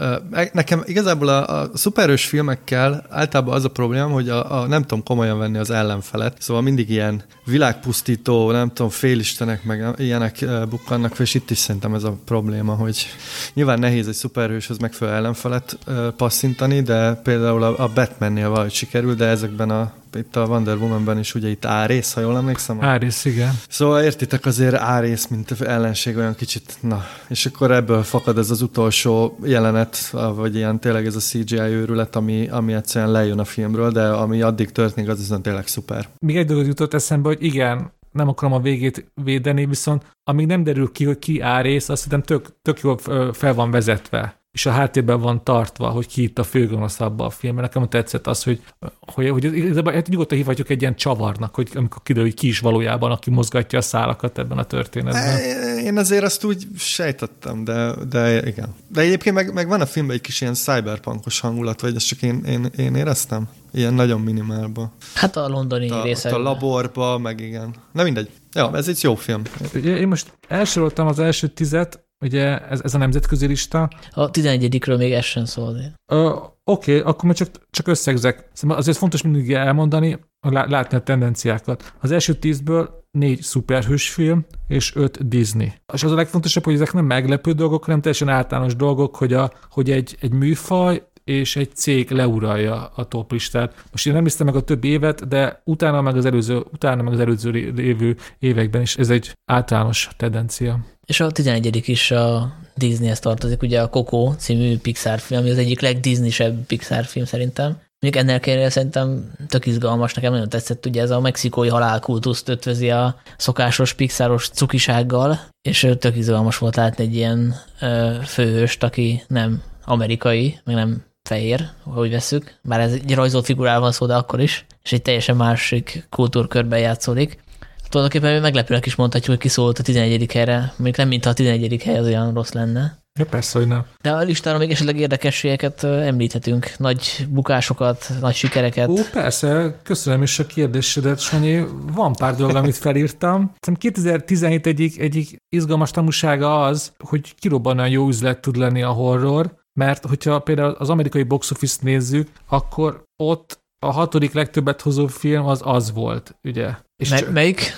nekem igazából a, a szuperős filmekkel általában az a probléma, hogy a, a nem tudom komolyan venni az ellenfelet, szóval mindig ilyen világpusztító, nem tudom, félistenek, meg ilyenek bukkannak, és itt is szerintem ez a probléma, hogy nyilván nehéz egy szuperhőshöz megfelelő ellenfelet passzintani, de például a, Batmannél valahogy sikerül, de ezekben a itt a Wonder Woman-ben is ugye itt Árész, ha jól emlékszem. Árész, igen. Szóval értitek azért Árész, mint ellenség olyan kicsit, na, és akkor ebből fakad ez az utolsó jelenet, vagy ilyen tényleg ez a CGI őrület, ami, ami egyszerűen lejön a filmről, de ami addig történik, az viszont tényleg szuper. Még egy dolgot jutott eszembe, hogy igen, nem akarom a végét védeni, viszont amíg nem derül ki, hogy ki árész, azt hiszem tök, tök jól fel van vezetve és a háttérben van tartva, hogy ki itt a főgonosz abban a filmben. Nekem tetszett az, hogy, hogy, hogy igazából hát nyugodtan hívhatjuk egy ilyen csavarnak, hogy amikor kiderül, hogy ki is valójában, aki mozgatja a szálakat ebben a történetben. Én azért azt úgy sejtettem, de, de igen. De egyébként meg, meg van a filmben egy kis ilyen cyberpunkos hangulat, vagy ezt csak én, én, én éreztem? Ilyen nagyon minimálba. Hát a londoni a, részekben. A laborba, meg igen. Na mindegy. Ja, ez egy jó film. Ugye én most elsoroltam az első tizet, Ugye ez, ez a nemzetközi lista. A 11-ről még ez sem szól. Oké, okay, akkor már csak, csak összegzek. Szerintem azért fontos mindig elmondani, látni a tendenciákat. Az első tízből négy szuperhős film, és öt Disney. És az a legfontosabb, hogy ezek nem meglepő dolgok, hanem teljesen általános dolgok, hogy, a, hogy egy, egy műfaj és egy cég leuralja a top listát. Most én nem hiszem meg a több évet, de utána meg az előző, utána meg az előző lévő években is ez egy általános tendencia. És a 11. is a Disneyhez tartozik, ugye a Coco című Pixar film, ami az egyik legdisneysebb Pixar film szerintem. Még ennél kérlek szerintem tök izgalmas, nekem nagyon tetszett, ugye ez a mexikói halálkultuszt ötvözi a szokásos pixáros cukisággal, és tök izgalmas volt látni egy ilyen ö, főhőst, aki nem amerikai, meg nem fehér, ahogy veszük, bár ez egy rajzolt figurával van szó, de akkor is, és egy teljesen másik kultúrkörben játszódik tulajdonképpen meglepőnek is mondhatjuk, hogy kiszólt a 11. helyre, még nem mintha a 11. hely az olyan rossz lenne. Ja, persze, hogy nem. De a listára még esetleg érdekességeket említhetünk, nagy bukásokat, nagy sikereket. Ó, persze, köszönöm is a kérdésedet, Sanyi. Van pár dolog, amit felírtam. Szerintem 2017 egyik, egyik izgalmas tanúsága az, hogy kirobbanóan jó üzlet tud lenni a horror, mert hogyha például az amerikai box office nézzük, akkor ott a hatodik legtöbbet hozó film az az volt, ugye? És Me- melyik?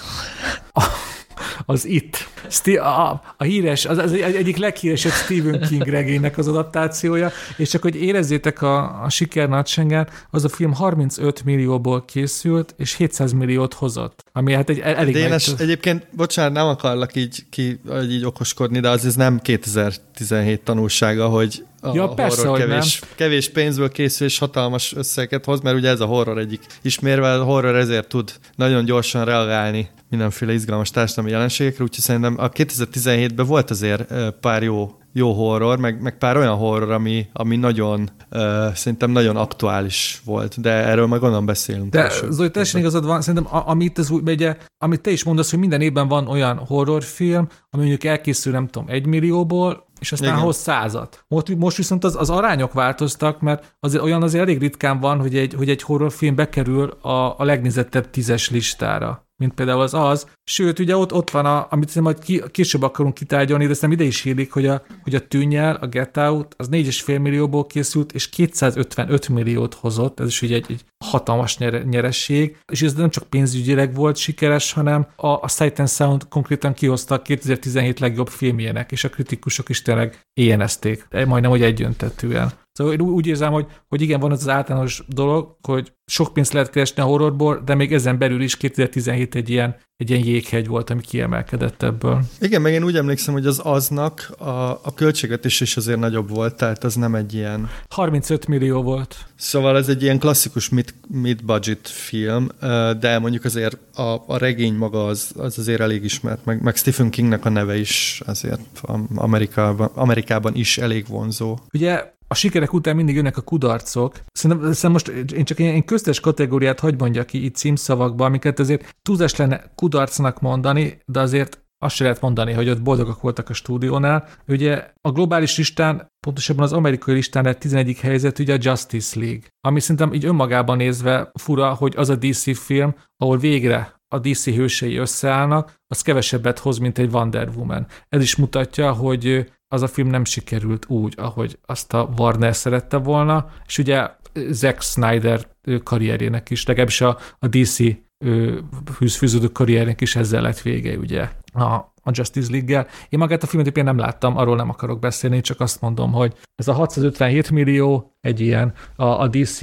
az It. A, a híres, az, az egyik leghíresebb Stephen King regénynek az adaptációja, és csak hogy érezzétek a, a siker nagyságát, az a film 35 millióból készült, és 700 milliót hozott, ami hát egy elég... De én es, egyébként, bocsánat, nem akarlak így, ki, így okoskodni, de az ez nem 2017 tanulsága, hogy a ja, persze, horror kevés, nem. kevés pénzből készül és hatalmas összeget hoz, mert ugye ez a horror egyik ismérve, a horror ezért tud nagyon gyorsan reagálni mindenféle izgalmas társadalmi jelenségekre, úgyhogy szerintem a 2017-ben volt azért pár jó jó horror, meg, meg pár olyan horror, ami, ami nagyon, uh, szerintem nagyon aktuális volt, de erről majd gondolom beszélünk. De Zoli, teljesen igazad van, szerintem amit, ez, ugye, amit te is mondasz, hogy minden évben van olyan horrorfilm, ami mondjuk elkészül, nem tudom, egy millióból, és aztán Igen. hoz százat. Most, most viszont az, az arányok változtak, mert az, olyan azért elég ritkán van, hogy egy, hogy egy horrorfilm bekerül a, a legnézettebb tízes listára mint például az az. Sőt, ugye ott, ott van, a, amit majd ki, később akarunk kitárgyalni, de nem ide is hírik, hogy a, hogy a tűnyel, a Get Out, az 4,5 millióból készült, és 255 milliót hozott, ez is ugye egy, egy hatalmas nyer, nyeresség, és ez nem csak pénzügyileg volt sikeres, hanem a, a Sight and Sound konkrétan kihozta a 2017 legjobb filmjének, és a kritikusok is tényleg éjjenezték, majdnem, hogy egyöntetően. Szóval én úgy érzem, hogy, hogy igen, van az az általános dolog, hogy sok pénzt lehet keresni a horrorból, de még ezen belül is 2017 egy ilyen, egy ilyen jéghegy volt, ami kiemelkedett ebből. Igen, meg én úgy emlékszem, hogy az aznak a, a költségvetés is azért nagyobb volt, tehát az nem egy ilyen... 35 millió volt. Szóval ez egy ilyen klasszikus mid, mid-budget film, de mondjuk azért a, a regény maga az, az azért elég ismert, meg, meg Stephen Kingnek a neve is azért Amerikában, Amerikában is elég vonzó. Ugye a sikerek után mindig jönnek a kudarcok. Szerintem, szerintem most én csak én köztes kategóriát hagy mondja ki itt címszavakban, amiket azért túlzás lenne kudarcnak mondani, de azért azt se lehet mondani, hogy ott boldogak voltak a stúdiónál. Ugye a globális listán, pontosabban az amerikai listán lett 11. helyzet ugye a Justice League, ami szerintem így önmagában nézve fura, hogy az a DC film, ahol végre a DC hősei összeállnak, az kevesebbet hoz, mint egy Wonder Woman. Ez is mutatja, hogy az a film nem sikerült úgy, ahogy azt a Warner szerette volna, és ugye Zack Snyder karrierjének is, legalábbis a, a DC fűződő karriernek is ezzel lett vége, ugye, a, a Justice League-gel. Én magát a filmet én nem láttam, arról nem akarok beszélni, csak azt mondom, hogy ez a 657 millió egy ilyen a, a DC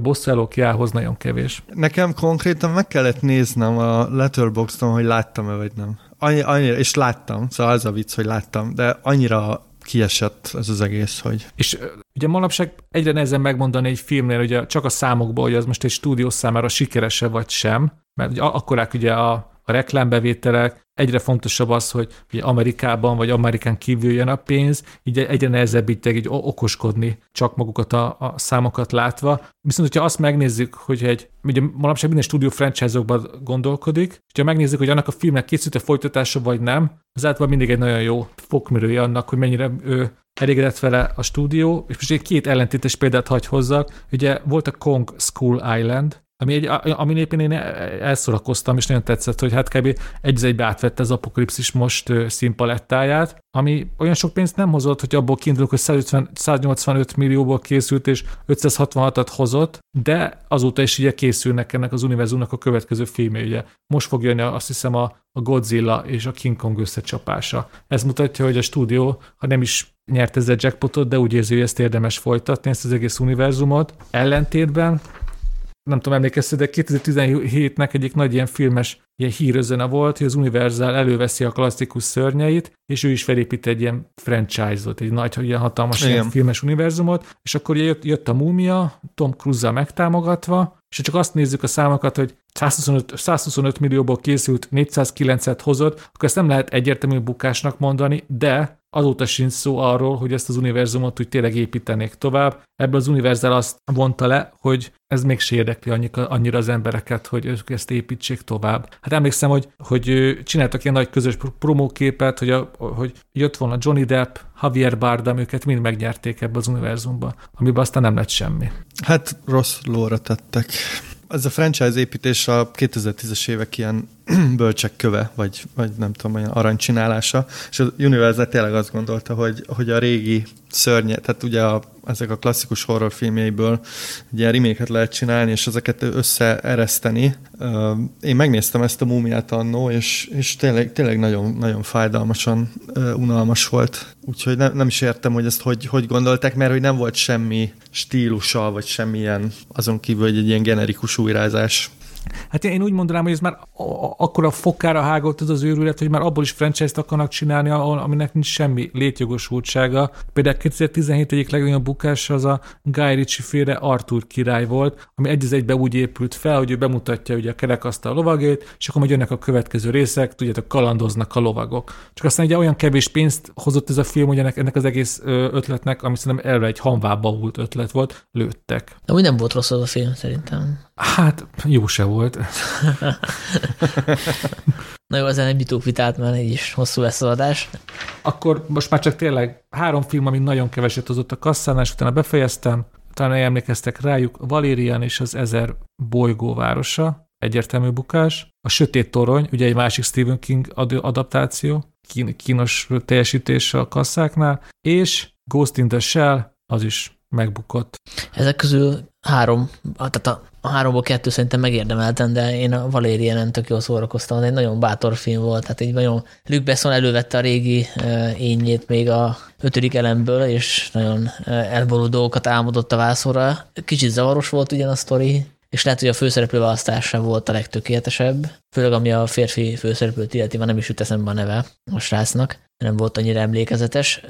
bosszálókjához nagyon kevés. Nekem konkrétan meg kellett néznem a Letterboxdon, hogy láttam-e vagy nem. Annyi, annyira, és láttam, szóval az a vicc, hogy láttam, de annyira kiesett ez az egész, hogy... És ugye manapság egyre nehezen megmondani egy filmnél, ugye csak a számokból, hogy az most egy stúdió számára sikerese vagy sem, mert ugye akkorák ugye a, a reklámbevételek, egyre fontosabb az, hogy ugye Amerikában vagy Amerikán kívül jön a pénz, így egyre nehezebb így, így okoskodni csak magukat a, a számokat látva. Viszont, hogyha azt megnézzük, hogy egy, ugye manapság minden stúdió franchise-okban gondolkodik, és ha megnézzük, hogy annak a filmnek készült-e folytatása vagy nem, az általában mindig egy nagyon jó fokmérője annak, hogy mennyire ő elégedett vele a stúdió, és most egy két ellentétes példát hagy hozzak. Ugye volt a Kong School Island, ami, egy, ami éppen én elszorakoztam, és nagyon tetszett, hogy hát kb. egy egybe átvette az apokalipszis most színpalettáját, ami olyan sok pénzt nem hozott, hogy abból kiindulok, hogy 150, 185 millióból készült, és 566-at hozott, de azóta is ugye készülnek ennek az univerzumnak a következő filmje, ugye. Most fog jönni azt hiszem a, a Godzilla és a King Kong összecsapása. Ez mutatja, hogy a stúdió, ha nem is nyert ezzel jackpotot, de úgy érzi, hogy ezt érdemes folytatni, ezt az egész univerzumot. Ellentétben nem tudom, emlékeztek, de 2017-nek egyik nagy ilyen filmes ilyen hírözene volt, hogy az Universal előveszi a klasszikus szörnyeit, és ő is felépít egy ilyen franchise-ot, egy nagy, ilyen hatalmas ilyen filmes univerzumot, és akkor jött, jött a múmia, Tom Cruise-zal megtámogatva, és csak azt nézzük a számokat, hogy 125, 125 millióból készült, 409-et hozott, akkor ezt nem lehet egyértelmű bukásnak mondani, de azóta sincs szó arról, hogy ezt az univerzumot úgy tényleg építenék tovább. Ebből az univerzál azt vonta le, hogy ez még se érdekli annyira az embereket, hogy ők ezt építsék tovább. Hát emlékszem, hogy, hogy csináltak ilyen nagy közös promóképet, hogy, a, hogy jött volna Johnny Depp, Javier Bardem, őket mind megnyerték ebbe az univerzumba, amiben aztán nem lett semmi. Hát rossz lóra tettek. Ez a franchise építés a 2010-es évek ilyen bölcsek köve, vagy, vagy nem tudom, olyan aranycsinálása, és a Universal tényleg azt gondolta, hogy, hogy a régi szörnye, tehát ugye a, ezek a klasszikus horrorfilmjeiből egy ilyen reméket lehet csinálni, és ezeket összeereszteni. Én megnéztem ezt a múmiát annó, és, és tényleg, tényleg nagyon, nagyon fájdalmasan unalmas volt. Úgyhogy nem, nem is értem, hogy ezt hogy, hogy gondolták, mert hogy nem volt semmi stílusa, vagy semmilyen azon kívül, hogy egy ilyen generikus újrázás. Hát én úgy mondanám, hogy ez már akkor a fokára hágott ez az őrület, hogy már abból is franchise-t akarnak csinálni, aminek nincs semmi létjogosultsága. Például 2017 egyik legnagyobb bukása az a Guy Ritchie féle Arthur király volt, ami egy egybe úgy épült fel, hogy ő bemutatja ugye a kerekasztal lovagét, és akkor majd jönnek a következő részek, tudjátok, kalandoznak a lovagok. Csak aztán ugye olyan kevés pénzt hozott ez a film, hogy ennek, ennek az egész ötletnek, ami szerintem erre egy hanvába hult ötlet volt, lőttek. De úgy nem volt rossz az a film szerintem. Hát, jó se volt. Na jó, ezen egy jutunk vitát, mert így is hosszú lesz az adás. Akkor most már csak tényleg három film, ami nagyon keveset hozott a kasszánál, és utána befejeztem. Talán emlékeztek rájuk, Valérian és az Ezer bolygóvárosa, egyértelmű bukás. A Sötét Torony, ugye egy másik Stephen King adaptáció, kínos teljesítés a kasszáknál, és Ghost in the Shell, az is megbukott. Ezek közül három, tehát a, háromból kettő szerintem megérdemeltem, de én a Valérianen tök jól szórakoztam, egy nagyon bátor film volt, tehát egy nagyon Luc Besson elővette a régi uh, ényét még a ötödik elemből, és nagyon uh, elborult dolgokat álmodott a vászorra. Kicsit zavaros volt ugyan a sztori, és lehet, hogy a főszereplő választása volt a legtökéletesebb, főleg ami a férfi főszereplőt illeti, már nem is jut eszembe a neve a srácnak, nem volt annyira emlékezetes,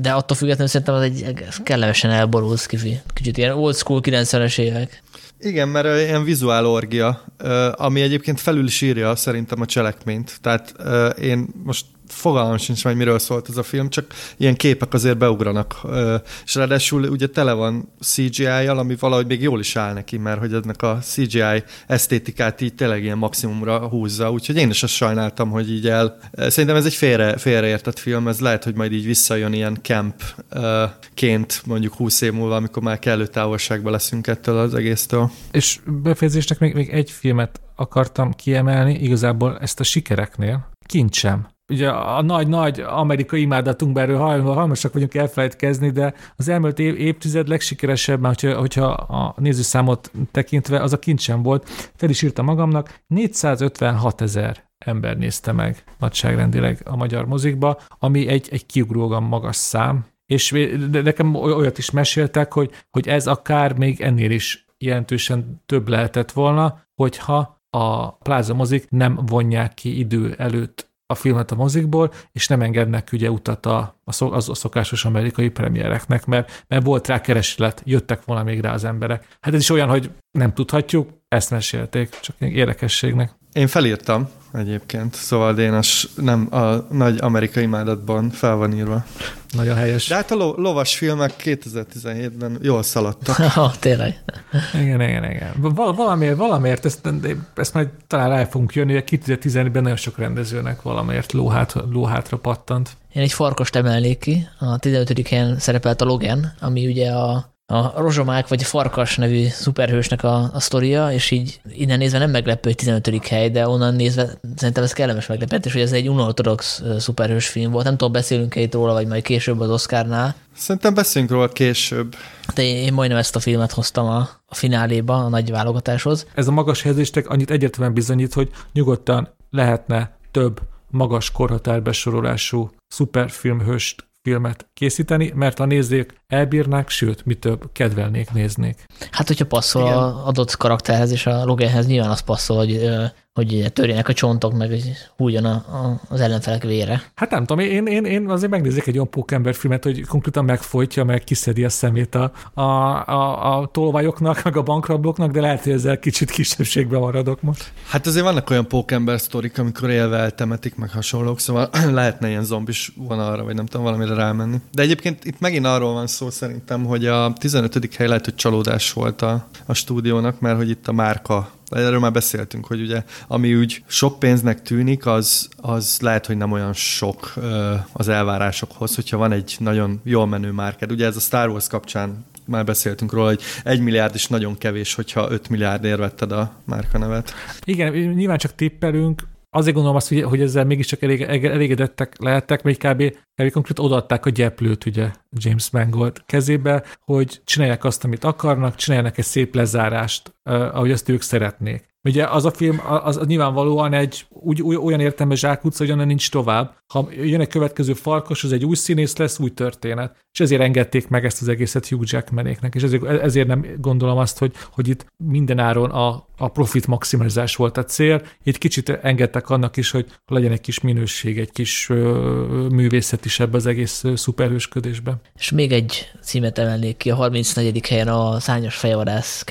de attól függetlenül szerintem az egy kellemesen elborult skifi. Kicsit ilyen old school 90-es évek. Igen, mert ilyen vizuál orgia, ami egyébként felül is írja szerintem a cselekményt. Tehát én most fogalmam sincs hogy miről szólt ez a film, csak ilyen képek azért beugranak. És ráadásul ugye tele van CGI-jal, ami valahogy még jól is áll neki, mert hogy ennek a CGI esztétikát így tényleg ilyen maximumra húzza, úgyhogy én is azt sajnáltam, hogy így el... Szerintem ez egy félre, félreértett film, ez lehet, hogy majd így visszajön ilyen campként mondjuk 20 év múlva, amikor már kellő távolságban leszünk ettől az egésztől. És befejezésnek még, még egy filmet akartam kiemelni, igazából ezt a sikereknél, kincsem ugye a nagy-nagy amerikai imádatunk erről hajlamosak vagyunk elfelejtkezni, de az elmúlt év, évtized legsikeresebb, már hogyha, hogyha a nézőszámot tekintve, az a kincsem volt. Fel is írta magamnak, 456 ezer ember nézte meg nagyságrendileg a magyar mozikba, ami egy, egy kiugrógan magas szám, és nekem olyat is meséltek, hogy, hogy ez akár még ennél is jelentősen több lehetett volna, hogyha a pláza mozik nem vonják ki idő előtt a filmet a mozikból, és nem engednek ugye utat a, a, az a szokásos amerikai premiereknek, mert, mert volt rá kereslet, jöttek volna még rá az emberek. Hát ez is olyan, hogy nem tudhatjuk, ezt mesélték, csak érdekességnek. Én felírtam egyébként, szóval Dénes nem a nagy amerikai imádatban fel van írva. Nagyon helyes. De hát a lo- lovas filmek 2017-ben jól szaladtak. oh, tényleg. Igen, igen, igen. Val- valamiért, valamiért ezt, ezt majd talán rá fogunk jönni, hogy 2017-ben nagyon sok rendezőnek valamiért lóhát, lóhátra pattant. Én egy farkost emelnék ki. A 15. helyen szerepelt a Logan, ami ugye a a rozsomák vagy a farkas nevű szuperhősnek a, a sztoria, és így innen nézve nem meglepő, hogy 15. hely, de onnan nézve szerintem ez kellemes meglepetés, hogy ez egy unortodox szuperhős film volt. Nem tudom, beszélünk-e itt róla, vagy majd később az Oscarnál. Szerintem beszélünk róla később. De én majdnem ezt a filmet hoztam a, a fináléba, a nagy válogatáshoz. Ez a magas helyezéstek annyit egyértelműen bizonyít, hogy nyugodtan lehetne több magas korhatárbesorolású szuperfilmhőst filmet készíteni, mert a nézők elbírnák, sőt, mi több, kedvelnék, néznék. Hát, hogyha passzol Igen. a adott karakterhez és a Loganhez, nyilván az passzol, hogy hogy törjenek a csontok, meg hogy hújjon a, a, az ellenfelek vére. Hát nem tudom, én, én, én azért megnézek egy olyan pókember filmet, hogy konkrétan megfojtja, meg kiszedi a szemét a, a, a, a tolvajoknak, meg a bankrablóknak, de lehet, hogy ezzel kicsit kisebbségben maradok most. Hát azért vannak olyan pókember sztorik, amikor élve eltemetik, meg hasonlók, szóval lehetne ilyen zombis vonalra, vagy nem tudom, valamire rámenni. De egyébként itt megint arról van szó szerintem, hogy a 15. hely lehet, hogy csalódás volt a, a stúdiónak, mert hogy itt a márka erről már beszéltünk, hogy ugye ami úgy sok pénznek tűnik, az, az lehet, hogy nem olyan sok az elvárásokhoz, hogyha van egy nagyon jól menő márked. Ugye ez a Star Wars kapcsán már beszéltünk róla, hogy egy milliárd is nagyon kevés, hogyha 5 milliárdért vetted a márkanevet. Igen, nyilván csak tippelünk, azért gondolom azt, hogy, hogy ezzel mégiscsak elég, elégedettek lehettek, mert kb. kb. konkrét odaadták a gyeplőt ugye James Mangold kezébe, hogy csinálják azt, amit akarnak, csinálják egy szép lezárást, ahogy azt ők szeretnék. Ugye az a film az, az nyilvánvalóan egy úgy, úgy, olyan értelme zsákutca, hogy onnan nincs tovább. Ha jön egy következő farkas, az egy új színész lesz, új történet. És ezért engedték meg ezt az egészet Hugh Jackmanéknek, és ezért, ezért nem gondolom azt, hogy, hogy itt mindenáron a, a profit maximalizás volt a cél. Itt kicsit engedtek annak is, hogy legyen egy kis minőség, egy kis ö, művészet is ebbe az egész szuperhősködésbe. És még egy címet emelnék ki, a 34. helyen a Szányos Fejvadász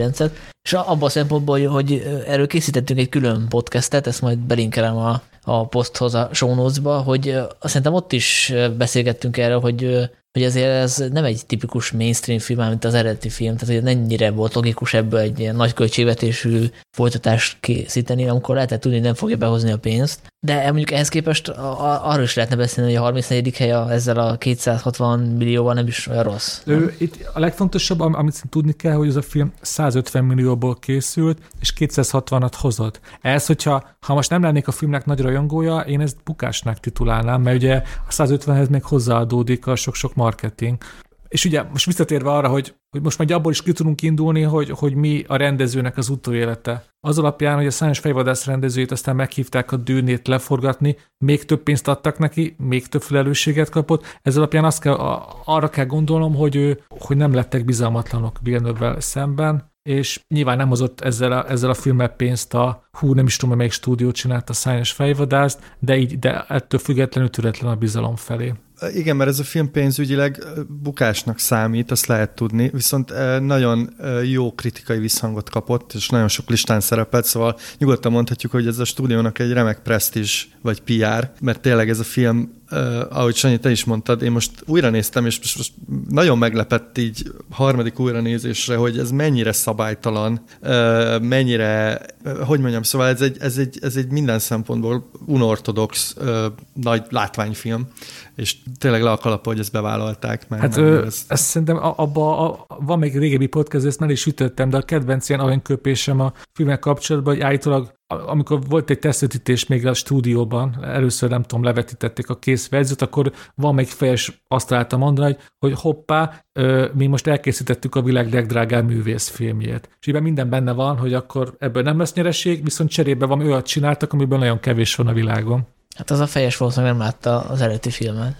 2049-et, és abban a szempontból, hogy erről készítettünk egy külön podcastet, ezt majd belinkelem a, a poszthoz a show hogy szerintem ott is beszélgettünk erről, hogy hogy azért ez nem egy tipikus mainstream film, mint az eredeti film, tehát hogy ennyire volt logikus ebből egy ilyen nagy költségvetésű folytatást készíteni, amikor lehetett tudni, hogy nem fogja behozni a pénzt. De mondjuk ehhez képest arról is lehetne beszélni, hogy a 34. hely ezzel a 260 millióval nem is olyan rossz. Ő, itt a legfontosabb, amit tudni kell, hogy ez a film 150 millióból készült, és 260-at hozott. Ez, hogyha ha most nem lennék a filmnek nagy rajongója, én ezt bukásnak titulálnám, mert ugye a 150-hez még hozzáadódik a sok-sok marketing. És ugye most visszatérve arra, hogy, hogy most majd abból is ki tudunk indulni, hogy, hogy mi a rendezőnek az utóélete. Az alapján, hogy a Szányos Fejvadász rendezőjét aztán meghívták a dűnét leforgatni, még több pénzt adtak neki, még több felelősséget kapott. Ez alapján azt kell, arra kell gondolnom, hogy, ő, hogy nem lettek bizalmatlanok villeneuve szemben, és nyilván nem hozott ezzel a, ezzel a filmmel pénzt a, hú, nem is tudom, melyik stúdiót csinált a Szányos Fejvadászt, de így, de ettől függetlenül türetlen a bizalom felé. Igen, mert ez a film pénzügyileg bukásnak számít, azt lehet tudni, viszont nagyon jó kritikai visszhangot kapott, és nagyon sok listán szerepelt, szóval nyugodtan mondhatjuk, hogy ez a stúdiónak egy remek presztízs vagy PR, mert tényleg ez a film uh, ahogy Sanyi, te is mondtad, én most újra néztem, és most, most nagyon meglepett így harmadik újranézésre, hogy ez mennyire szabálytalan, uh, mennyire, uh, hogy mondjam, szóval ez egy, ez egy, ez egy minden szempontból unortodox uh, nagy látványfilm, és tényleg le a kalapa, hogy ezt bevállalták. Mert hát ő, ezt... ezt szerintem abba a, van még régebbi podcast, ezt már is sütöttem, de a kedvenc ilyen aranyköpésem a filmek kapcsolatban, hogy állítólag amikor volt egy tesztetítés még a stúdióban, először nem tudom, levetítették a kész verziót, akkor van még fejes azt találta mondani, hogy, hogy hoppá, mi most elkészítettük a világ legdrágább művészfilmjét. És ebben minden benne van, hogy akkor ebből nem lesz nyereség, viszont cserébe van olyat csináltak, amiből nagyon kevés van a világon. Hát az a fejes valószínűleg nem látta az eredeti filmet.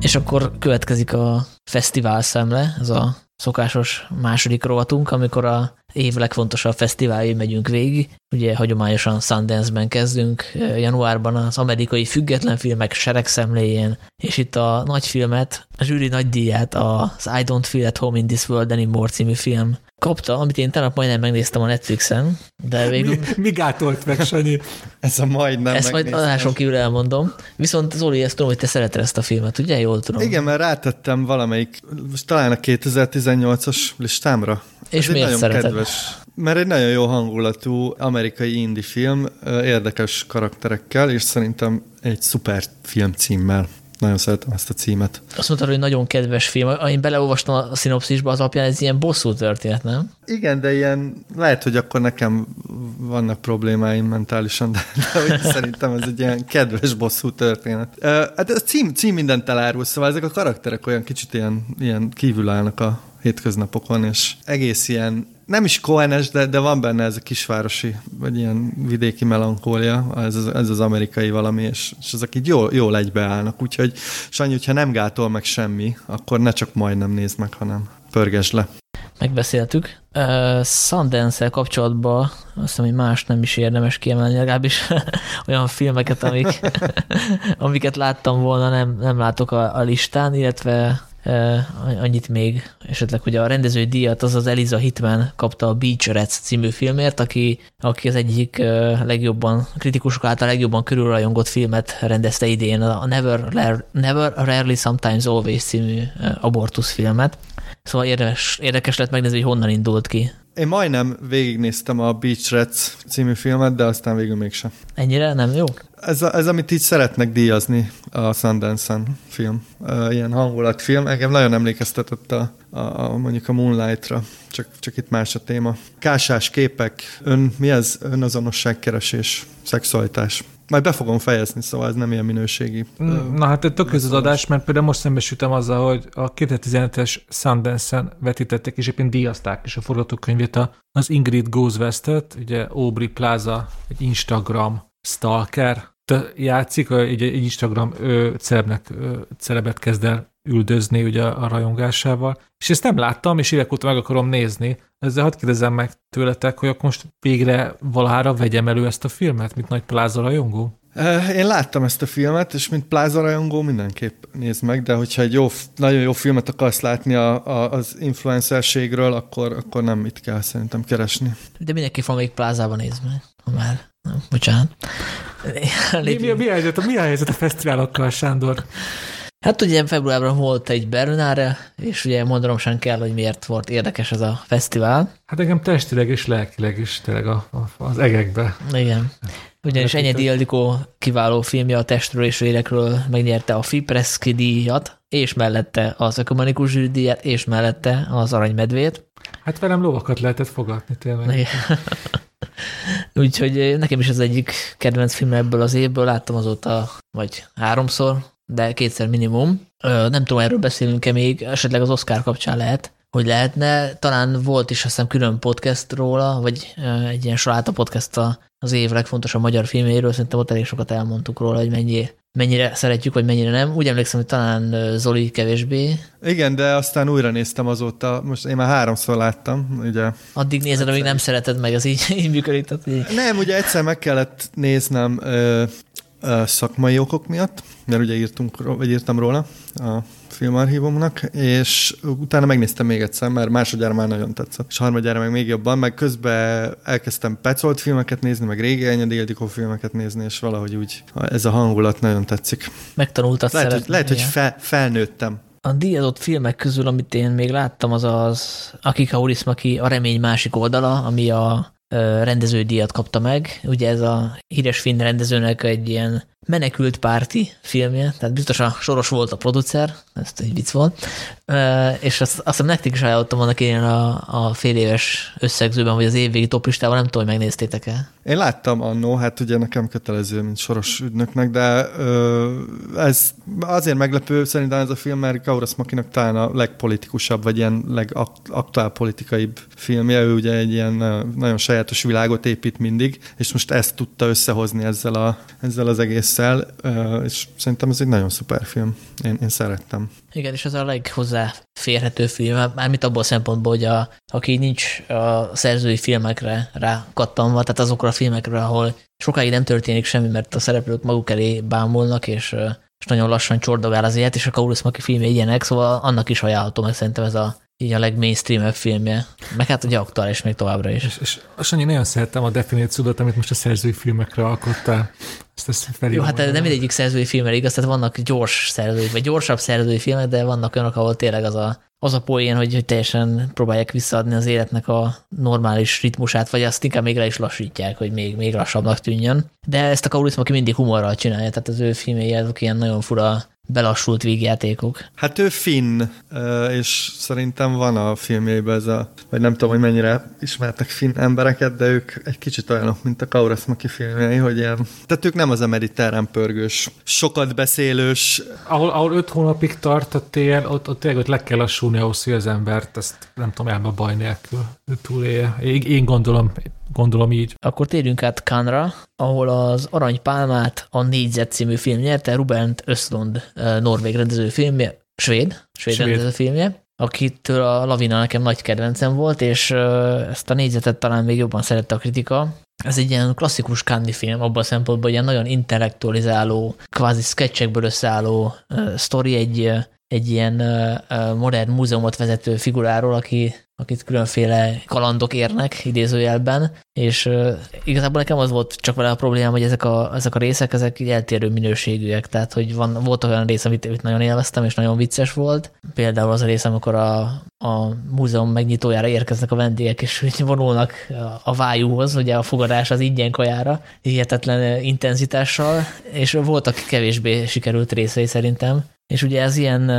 És akkor következik a fesztivál szemle, ez a szokásos második rovatunk, amikor a év legfontosabb fesztiváljai megyünk végig. Ugye hagyományosan Sundance-ben kezdünk, januárban az amerikai független filmek seregszemléjén, és itt a nagy filmet, a zsűri nagy díját, az I Don't Feel at Home in This World Anymore című film kapta, amit én tegnap majdnem megnéztem a Netflixen, de végül... Mi, mi gátolt meg, Sanyi? Ez a majdnem Ezt majd adáson kívül elmondom. Viszont Zoli, ezt tudom, hogy te szereted ezt a filmet, ugye? Jól tudom. Igen, mert rátettem valamelyik, most talán a 2018-as listámra. És Ez miért szereted? Kedves, mert egy nagyon jó hangulatú amerikai indie film, érdekes karakterekkel, és szerintem egy szuper film címmel. Nagyon szeretem ezt a címet. Azt mondtad, hogy nagyon kedves film. Én beleolvastam a szinopszisba, az alapján ez ilyen bosszú történet, nem? Igen, de ilyen, lehet, hogy akkor nekem vannak problémáim mentálisan, de, de szerintem ez egy ilyen kedves bosszú történet. Hát ez cím, cím mindent elárul, szóval ezek a karakterek olyan kicsit ilyen, ilyen kívül állnak a hétköznapokon, és egész ilyen nem is koenes, de, de van benne ez a kisvárosi, vagy ilyen vidéki melankólia, ez az, ez az amerikai valami, és, és ezek így jól, jól egybeállnak. Úgyhogy Sanyi, hogyha nem gátol meg semmi, akkor ne csak majdnem nézd meg, hanem pörgesd le. Megbeszéltük. Uh, Sundance-el kapcsolatban azt hiszem, hogy más nem is érdemes kiemelni, legalábbis olyan filmeket, amik, amiket láttam volna, nem, nem látok a, a listán, illetve annyit még, esetleg, hogy a rendezői díjat az az Eliza Hitman kapta a Beach Rats című filmért, aki, aki az egyik legjobban, kritikusok által legjobban körülrajongott filmet rendezte idén, a Never, Never Rarely Sometimes Always című abortusz filmet. Szóval érdekes, érdekes lett megnézni, hogy honnan indult ki. Én majdnem végignéztem a Beach Rats című filmet, de aztán végül mégsem. Ennyire nem jó? Ez, a, ez amit így szeretnek díjazni a Sundance-en film. Ilyen hangulatfilm. Engem nagyon emlékeztetett a, a, a, mondjuk a Moonlight-ra, csak, csak itt más a téma. Kásás képek, ön, mi ez? Önazonosságkeresés, szexualitás. Majd be fogom fejezni, szóval ez nem ilyen minőségi. Mm, na hát tök az adás, mert például most szembesültem azzal, hogy a 2015-es Sundance-en vetítettek, és éppen díjazták is a forgatókönyvét az Ingrid Goes West-et, ugye Aubrey Plaza, egy Instagram stalker játszik, egy, egy Instagram ő, celebnek, celebet kezd el üldözni ugye a rajongásával. És ezt nem láttam, és évek óta meg akarom nézni. Ezzel hadd kérdezem meg tőletek, hogy akkor most végre valahára vegyem elő ezt a filmet, mint nagy pláza rajongó? Én láttam ezt a filmet, és mint pláza rajongó mindenképp nézd meg, de hogyha egy jó, nagyon jó filmet akarsz látni a, a, az influencerségről, akkor, akkor nem mit kell szerintem keresni. De mindenki fog még plázában nézni meg, ha már. Nem, bocsánat. Mi, mi, mi, a helyzet, mi a helyzet a fesztiválokkal, Sándor? Hát ugye februárban volt egy Berlinára, és ugye mondanom sem kell, hogy miért volt érdekes ez a fesztivál. Hát nekem testileg és lelkileg is tényleg a, a, az egekbe. Igen. Ugyanis Enyedi Ildikó kiváló filmje a testről és vérekről megnyerte a Fipreski díjat, és mellette az ökumenikus díjat, és mellette az aranymedvét. Hát velem lovakat lehetett fogadni tényleg. Igen. Úgyhogy nekem is az egyik kedvenc film ebből az évből, láttam azóta vagy háromszor, de kétszer minimum. Nem tudom, erről beszélünk-e még, esetleg az Oscar kapcsán lehet, hogy lehetne. Talán volt is azt hiszem külön podcast róla, vagy egy ilyen saláta podcast az év legfontosabb magyar filméről, szerintem ott elég sokat elmondtuk róla, hogy mennyi, mennyire szeretjük, vagy mennyire nem. Úgy emlékszem, hogy talán Zoli kevésbé. Igen, de aztán újra néztem azóta, most én már háromszor láttam, ugye. Addig nézed, amíg nem szereted meg, az így, így működik. Így. Nem, ugye egyszer meg kellett néznem szakmai okok miatt, mert ugye írtunk, vagy írtam róla a filmarchívumnak, és utána megnéztem még egyszer, mert másodjára már nagyon tetszett, és harmadjára meg még jobban, meg közben elkezdtem Petzolt filmeket nézni, meg régi Enyedi Ildikó filmeket nézni, és valahogy úgy ez a hangulat nagyon tetszik. Megtanultad Lehet, hogy, lehet, hogy fel, felnőttem. A díjazott filmek közül, amit én még láttam, az az Akika Urismaki A remény másik oldala, ami a rendeződíjat kapta meg. Ugye ez a híres finn rendezőnek egy ilyen menekült párti filmje, tehát biztos a Soros volt a producer, ez egy vicc volt, és azt, azt hiszem nektek is ajánlottam annak én a, a fél éves összegzőben, vagy az évvégi toplistával, nem tudom, hogy megnéztétek-e. Én láttam annó, hát ugye nekem kötelező, mint soros ügynöknek, de ez azért meglepő szerintem ez a film, mert Kauras Makinak talán a legpolitikusabb, vagy ilyen legaktuál politikaibb filmje, ő ugye egy ilyen nagyon sajátos világot épít mindig, és most ezt tudta összehozni ezzel, a, ezzel az egésszel, és szerintem ez egy nagyon szuper film. Én, én szerettem. Igen, és ez a leghozzá férhető film, mármint abból a szempontból, hogy a, aki nincs a szerzői filmekre rá kattanva, tehát azokra a filmekre, ahol sokáig nem történik semmi, mert a szereplők maguk elé bámulnak, és, és nagyon lassan csordogál az élet, és a Kaurus Maki filmje ilyenek, szóval annak is ajánlható meg szerintem ez a így a legmainstreamebb filmje. Meg hát ugye aktuális még továbbra is. És, és Sanyi, nagyon szerettem a definíciódat, amit most a szerzői filmekre alkottál. Ezt, ezt Jó, hát nem mindegyik szerzői filmre igaz, tehát vannak gyors szerzői, vagy gyorsabb szerzői filmek, de vannak olyanok, ahol tényleg az a, az a poén, hogy, hogy teljesen próbálják visszaadni az életnek a normális ritmusát, vagy azt inkább még le is lassítják, hogy még, még lassabbnak tűnjön. De ezt a Kauriszt aki mindig humorral csinálja, tehát az ő filmjei azok ilyen nagyon fura belassult végjátékok. Hát ő finn, és szerintem van a filmjében ez a, vagy nem tudom, hogy mennyire ismertek finn embereket, de ők egy kicsit olyanok, mint a Kauras Maki filmjei, hogy ilyen, tehát ők nem az a mediterrán pörgős, sokat beszélős. Ahol, ahol öt hónapig tart a tél, ott, ott tényleg ott le kell lassulni ahhoz, hogy az embert ezt nem tudom, elme baj nélkül túlélje. Én, én gondolom, gondolom így. Akkor térjünk át Kanra, ahol az Aranypálmát a Négyzet című film nyerte, Rubent Östlund norvég rendező filmje, svéd, svéd, svéd. rendező filmje, akitől a Lavina nekem nagy kedvencem volt, és ezt a négyzetet talán még jobban szerette a kritika. Ez egy ilyen klasszikus Candy film, abban a szempontból, hogy ilyen nagyon intellektualizáló, kvázi sketchekből összeálló uh, sztori, egy, egy ilyen uh, modern múzeumot vezető figuráról, aki akit különféle kalandok érnek idézőjelben, és uh, igazából nekem az volt csak vele a problémám, hogy ezek a, ezek a részek, ezek eltérő minőségűek, tehát hogy van, volt olyan rész, amit, amit nagyon élveztem, és nagyon vicces volt. Például az a rész, amikor a, a múzeum megnyitójára érkeznek a vendégek, és úgy vonulnak a vájúhoz, ugye a fogadás az ingyen kajára, hihetetlen intenzitással, és voltak kevésbé sikerült részei szerintem. És ugye ez ilyen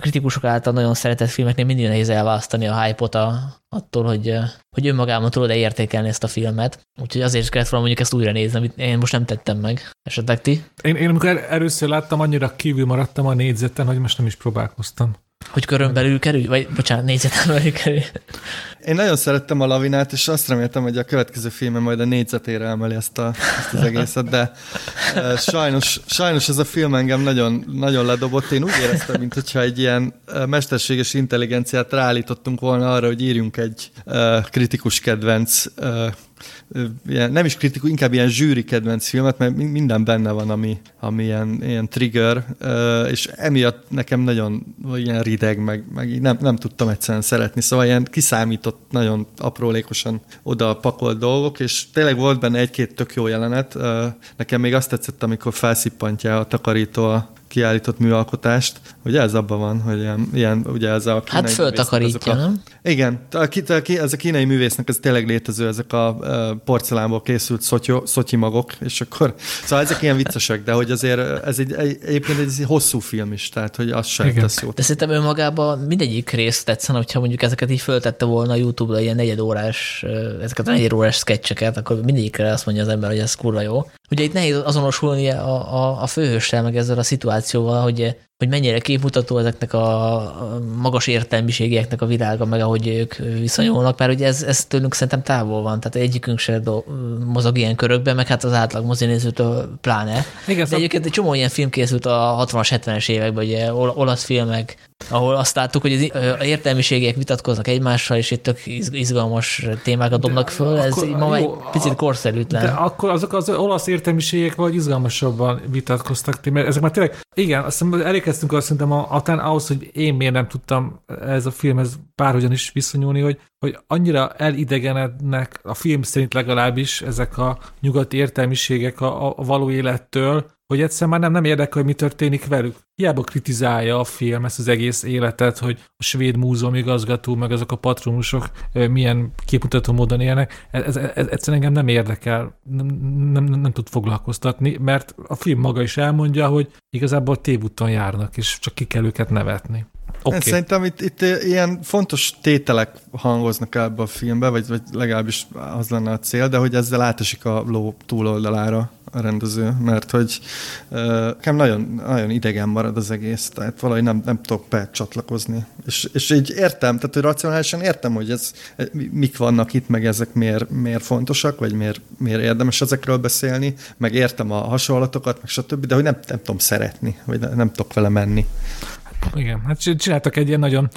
kritikusok által nagyon szeretett filmeknél mindig nehéz elválasztani a hype-ot a, attól, hogy, hogy önmagában tudod-e értékelni ezt a filmet. Úgyhogy azért is kellett volna mondjuk ezt újra nézni, amit én most nem tettem meg. Esetleg ti? Én, én amikor először láttam, annyira kívül maradtam a négyzeten, hogy most nem is próbálkoztam. Hogy körön belül kerül? Vagy bocsánat, négyzeten belül kerül. Én nagyon szerettem a lavinát, és azt reméltem, hogy a következő filmem majd a négyzetére emeli ezt, a, ezt az egészet, de sajnos, sajnos ez a film engem nagyon, nagyon ledobott. Én úgy éreztem, mintha egy ilyen mesterséges intelligenciát ráállítottunk volna arra, hogy írjunk egy kritikus kedvenc ilyen, nem is kritikus, inkább ilyen zsűri kedvenc filmet, mert minden benne van, ami, ami ilyen, ilyen trigger, és emiatt nekem nagyon ilyen rideg, meg, meg nem, nem tudtam egyszerűen szeretni, szóval ilyen kiszámított, nagyon aprólékosan oda pakolt dolgok, és tényleg volt benne egy-két tök jó jelenet. Nekem még azt tetszett, amikor felszippantja a takarító a kiállított műalkotást, ugye ez abban van, hogy ilyen, ilyen ugye ez a Hát föltakarítja, a, nem? Igen, a, a, ez a kínai művésznek ez tényleg létező, ezek a porcelánból készült szotyó, szotyi magok, és akkor, szóval ezek ilyen viccesek, de hogy azért ez egy, egy egyébként egy hosszú film is, tehát hogy az sem tesz jót. De szerintem önmagában mindegyik rész tetszene, hogyha mondjuk ezeket így föltette volna a YouTube-ra ilyen negyedórás, ezeket a negyedórás sketcheket, akkor mindegyikre azt mondja az ember, hogy ez kurva jó. Ugye itt nehéz azonosulni a, a, a főhőssel, meg ezzel a szituációval, hogy hogy mennyire képmutató ezeknek a magas értelmiségieknek a világa, meg ahogy ők viszonyulnak, mert ugye ez, ez tőlünk szerintem távol van, tehát egyikünk se do, mozog ilyen körökben, meg hát az átlag mozinézőtől pláne. Igen, De szóval... egyébként egy csomó ilyen film készült a 60-as, 70-es években, ugye olasz filmek, ahol azt láttuk, hogy az értelmiségek vitatkoznak egymással, és itt tök izgalmas témákat dobnak föl, ez akkor, ma jó, picit korszerűtlen. De akkor azok az olasz értelmiségek vagy izgalmasabban vitatkoztak, mert ezek már tényleg, igen, azt hiszem, elérkeztünk azt szerintem a, atán ahhoz, hogy én miért nem tudtam ez a filmhez bárhogyan is viszonyulni, hogy, hogy annyira elidegenednek a film szerint legalábbis ezek a nyugati értelmiségek a, a való élettől, hogy egyszer már nem, nem érdekel, hogy mi történik velük. Hiába kritizálja a film ezt az egész életet, hogy a svéd múzeum igazgató, meg azok a patronusok milyen képmutató módon élnek. Ez, ez, ez egyszerűen engem nem érdekel, nem, nem, nem, tud foglalkoztatni, mert a film maga is elmondja, hogy igazából tévúton járnak, és csak ki kell őket nevetni. Okay. Szerintem itt, itt ilyen fontos tételek hangoznak ebbe a filmbe, vagy, vagy legalábbis az lenne a cél, de hogy ezzel átesik a ló túloldalára a rendező, mert hogy nekem nagyon, nagyon idegen marad az egész, tehát valahogy nem, nem tudok becsatlakozni. És, és így értem, tehát hogy racionálisan értem, hogy ez, mik vannak itt, meg ezek miért, miért fontosak, vagy miért, miért érdemes ezekről beszélni, meg értem a hasonlatokat, meg stb., de hogy nem, nem tudom szeretni, vagy nem, nem tudok vele menni. Igen, hát csináltak egy ilyen nagyon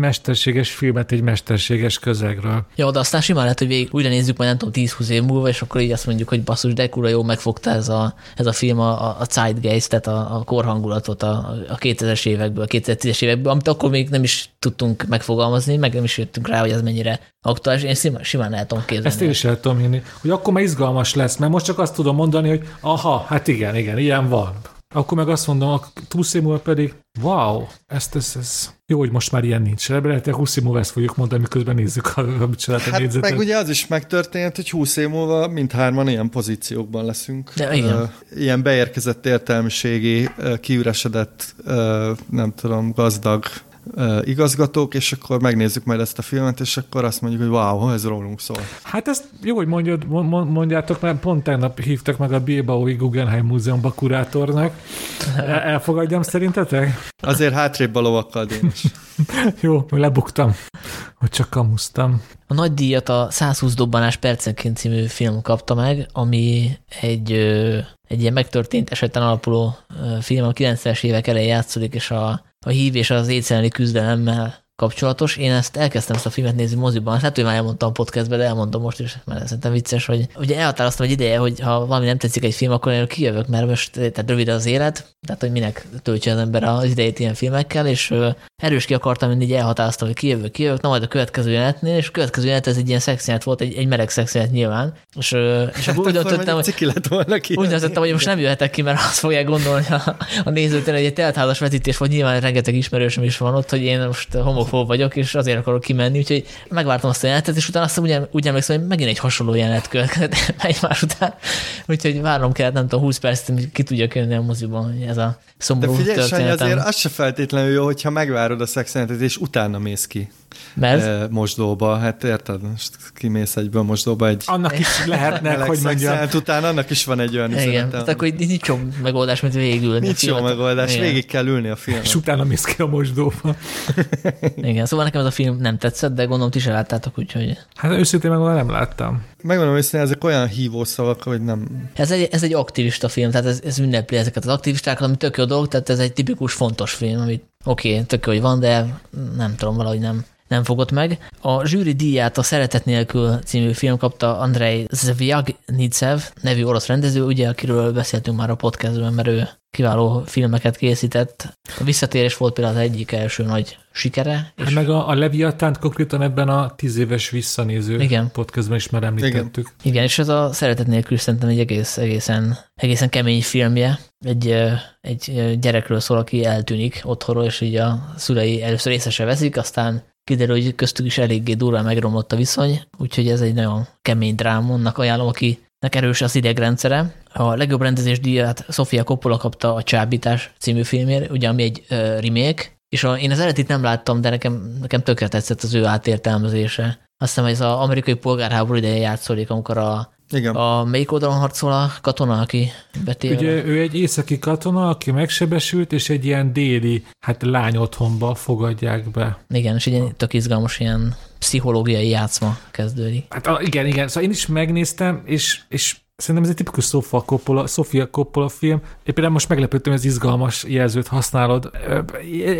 mesterséges filmet egy mesterséges közegről. Ja, de aztán simán lehet, hogy végig újra nézzük majd nem tudom 10-20 év múlva, és akkor így azt mondjuk, hogy basszus, de kurva jó megfogta ez a, ez a film a, a zeitgeist, tehát a, a korhangulatot a, a 2000-es évekből, a 2010-es évekből, amit akkor még nem is tudtunk megfogalmazni, meg nem is jöttünk rá, hogy ez mennyire aktuális. Én simán, simán el tudom képzelni. Ezt én is el tudom hinni, hogy akkor már izgalmas lesz, mert most csak azt tudom mondani, hogy aha, hát igen, igen, ilyen van. Akkor meg azt mondom, a 20 év múlva pedig, wow, ezt, ez, ez, jó, hogy most már ilyen nincs. Lehet, hogy 20 év múlva ezt fogjuk mondani, miközben nézzük, amit csinált a hát meg ugye az is megtörtént, hogy 20 év múlva mindhárman ilyen pozíciókban leszünk. De igen. Uh, ilyen beérkezett értelmiségi, uh, kiüresedett, uh, nem tudom, gazdag igazgatók, és akkor megnézzük majd ezt a filmet, és akkor azt mondjuk, hogy wow, ez rólunk szól. Hát ezt jó, hogy mondjad, mondjátok, mert pont tegnap hívtak meg a Bilbaui Guggenheim Múzeumba kurátornak. Elfogadjam szerintetek? Azért hátrébb a lovakkal is. jó, lebuktam, hogy csak kamusztam. A nagy díjat a 120 dobbanás percenként című film kapta meg, ami egy, egy ilyen megtörtént eseten alapuló film, a 90-es évek elején játszódik, és a a hív és az éjszeleni küzdelemmel kapcsolatos. Én ezt elkezdtem ezt a filmet nézni moziban, hát hogy már elmondtam podcastben, de elmondom most is, mert szerintem vicces, hogy ugye elhatároztam egy ideje, hogy ha valami nem tetszik egy film, akkor én kijövök, mert most tehát rövid az élet, tehát hogy minek töltse az ember az idejét ilyen filmekkel, és erős ki akartam, mindig elhatároztam, hogy kijövök, kijövök, na majd a következő jelenetnél, és a következő jelenet ez egy ilyen szexjelet volt, egy, egy meleg szexjelet nyilván, és, és hát úgy döntöttem, hogy, úgy döntöttem, hogy most nem jöhetek ki, mert azt fogják gondolni a, a nézőtől, hogy egy teltházas vetítés volt, nyilván rengeteg ismerősöm is van ott, hogy én most homok homofób vagyok, és azért akarok kimenni, úgyhogy megvártam azt a jelenetet, és utána azt úgy, úgy emlékszem, hogy megint egy hasonló jelenet következett egymás után. Úgyhogy várnom kellett, nem tudom, 20 percet, hogy ki tudja jönni a moziban, hogy ez a szomorú De figyelj, Sanyi, azért az se feltétlenül jó, hogyha megvárod a szexjelenetet, és utána mész ki. Mert? Mosdóba, hát érted? Most kimész egyből mosdóba egy... Annak is lehetnek, hogy mondjam. után annak is van egy olyan Igen, üzenetem. tehát akkor nincs jó megoldás, mint végül. Nincs jó megoldás, Igen. végig kell ülni a filmet. És utána mész ki a mosdóba. Igen, szóval nekem ez a film nem tetszett, de gondolom ti se láttátok, úgyhogy... Hát őszintén meg nem láttam. Megmondom őszintén, ezek olyan hívószavak, hogy nem... Ez egy, ez egy aktivista film, tehát ez, ez ünnepli ezeket az aktivistákat, ami tök jó dolog, tehát ez egy tipikus fontos film, amit oké, okay, tök jó, hogy van, de nem tudom, valahogy nem, nem fogott meg. A zsűri díját a Szeretet nélkül című film kapta Andrei Zviagnicev nevű orosz rendező, ugye, akiről beszéltünk már a podcastben, mert ő kiváló filmeket készített. A visszatérés volt például az egyik első nagy sikere. Hát és... meg a, a Leviatánt konkrétan ebben a tíz éves visszanéző Igen. podcastban is már említettük. Igen. Igen, és ez a Szeretet nélkül szerintem egy egész, egészen, egészen kemény filmje. Egy, egy gyerekről szól, aki eltűnik otthonról, és így a szülei először észre se veszik, aztán kiderül, hogy köztük is eléggé durván megromlott a viszony, úgyhogy ez egy nagyon kemény dráma, annak ajánlom, akinek erős az idegrendszere. A legjobb rendezés díját Sofia Coppola kapta a Csábítás című filmért, ugye ami egy uh, remake, és a, én az eredetit nem láttam, de nekem, nekem tökre tetszett az ő átértelmezése. Azt hiszem, hogy ez az amerikai polgárháború ideje játszódik, amikor a Igen. A melyik oldalon harcol a katona, aki betél? Ugye ő egy északi katona, aki megsebesült, és egy ilyen déli, hát lány otthonba fogadják be. Igen, és egy tök izgalmas ilyen pszichológiai játszma kezdődik. Hát a, igen, igen, szóval én is megnéztem, és, és Szerintem ez egy tipikus Sofia Coppola, Sofia Coppola film. Éppen most meglepődtem, hogy ez izgalmas jelzőt használod.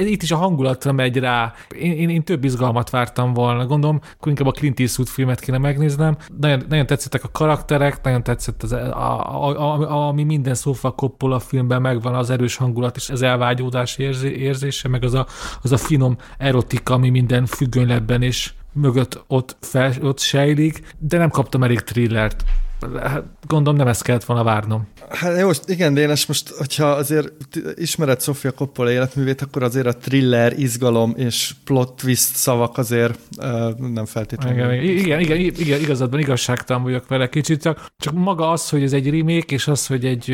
Itt is a hangulatra megy rá. Én, én, én több izgalmat vártam volna. Gondolom, akkor inkább a Clint Eastwood filmet kéne megnéznem. Nagyon, nagyon tetszettek a karakterek, nagyon tetszett az, a, a, a, ami minden Sofia Coppola filmben megvan, az erős hangulat és az elvágyódás érzése, meg az a, az a finom erotika, ami minden függönyletben és mögött ott, fel, ott sejlik, de nem kaptam elég thrillert gondolom nem ezt kellett volna várnom. Hát jó, igen, Dénes, most, hogyha azért ismered Sofia Coppola életművét, akkor azért a thriller, izgalom és plot twist szavak azért nem feltétlenül. Igen, igen, igen, igen igazadban igazságtalan vagyok vele kicsit, csak, csak maga az, hogy ez egy remake, és az, hogy egy,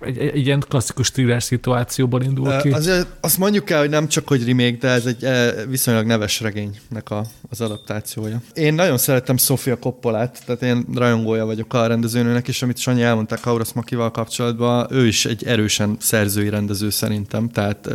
egy, egy, egy ilyen klasszikus thriller szituációból indul ki. Azért azt mondjuk el, hogy nem csak, hogy remake, de ez egy viszonylag neves regénynek a, az adaptációja. Én nagyon szeretem Sofia Coppolát, tehát én rajongója vagyok a rendezőnőnek, és amit Sanyi elmondták Kauros Makival kapcsolatban, ő is egy erősen szerzői rendező szerintem, tehát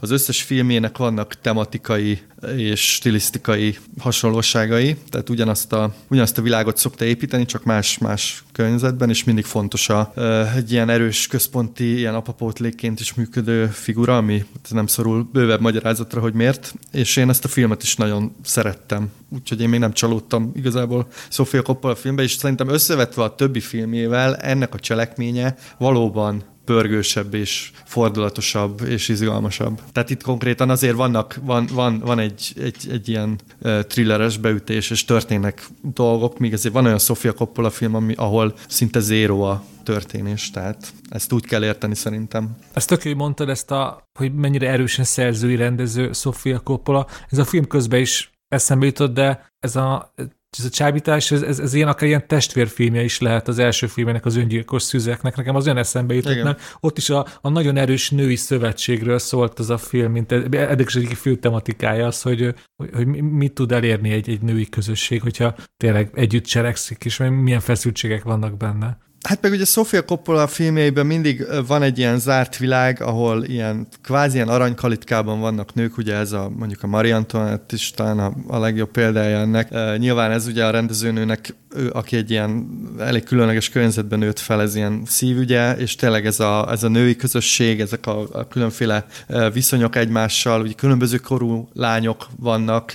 az összes filmjének vannak tematikai és stilisztikai hasonlóságai, tehát ugyanazt a, ugyanazt a világot szokta építeni, csak más-más környezetben, és mindig fontos a, egy ilyen erős központi, ilyen apapótlékként is működő figura, ami nem szorul bővebb magyarázatra, hogy miért, és én ezt a filmet is nagyon szerettem, úgyhogy én még nem csalódtam igazából Sofia Coppola filmbe, és szerintem összevetve a többi filmjével ennek a cselekménye valóban pörgősebb és fordulatosabb és izgalmasabb. Tehát itt konkrétan azért vannak, van, van, van egy, egy, egy ilyen thrilleres beütés, és történnek dolgok, míg azért van olyan Sofia Coppola film, ami, ahol szinte zéro a történés, tehát ezt úgy kell érteni szerintem. Ezt tök, hogy mondtad ezt a, hogy mennyire erősen szerzői rendező Sofia Coppola. Ez a film közben is eszembe jutott, de ez a ez a csábítás, ez, ez, ez ilyen akár ilyen testvérfilmje is lehet az első filmének, az öngyilkos szüzeknek. Nekem az olyan eszembe jutott, mert ott is a, a nagyon erős női szövetségről szólt az a film, mint eddig is egyik fő tematikája az, hogy, hogy, hogy mit tud elérni egy, egy női közösség, hogyha tényleg együtt cselekszik, és milyen feszültségek vannak benne. Hát meg ugye Sofia Coppola filmjeiben mindig van egy ilyen zárt világ, ahol ilyen kvázi ilyen aranykalitkában vannak nők, ugye ez a mondjuk a Marie Antoinette is talán a, a legjobb példája ennek. Uh, nyilván ez ugye a rendezőnőnek, ő, aki egy ilyen elég különleges környezetben nőtt fel, ez ilyen szívügye, és tényleg ez a, ez a női közösség, ezek a, a különféle viszonyok egymással, ugye különböző korú lányok vannak,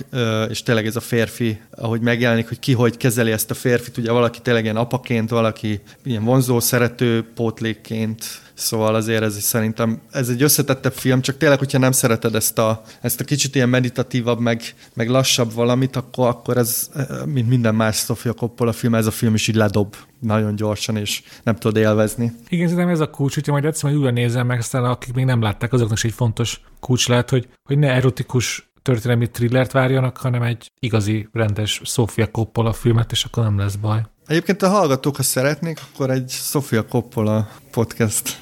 és tényleg ez a férfi, ahogy megjelenik, hogy ki hogy kezeli ezt a férfit, ugye valaki tényleg ilyen apaként, valaki ilyen vonzó, szerető pótlékként, szóval azért ez szerintem, ez egy összetettebb film, csak tényleg, hogyha nem szereted ezt a, ezt a kicsit ilyen meditatívabb, meg, meg lassabb valamit, akkor, akkor ez, mint minden más Sofia Coppola film, ez a film is így ledob nagyon gyorsan, és nem tudod élvezni. Igen, szerintem ez a kulcs, hogyha majd egyszer majd újra nézem meg, aztán akik még nem látták, azoknak is egy fontos kulcs lehet, hogy, hogy ne erotikus történelmi thrillert várjanak, hanem egy igazi, rendes Sofia Coppola filmet, és akkor nem lesz baj. Egyébként a hallgatók, ha szeretnék, akkor egy Sofia Coppola podcast,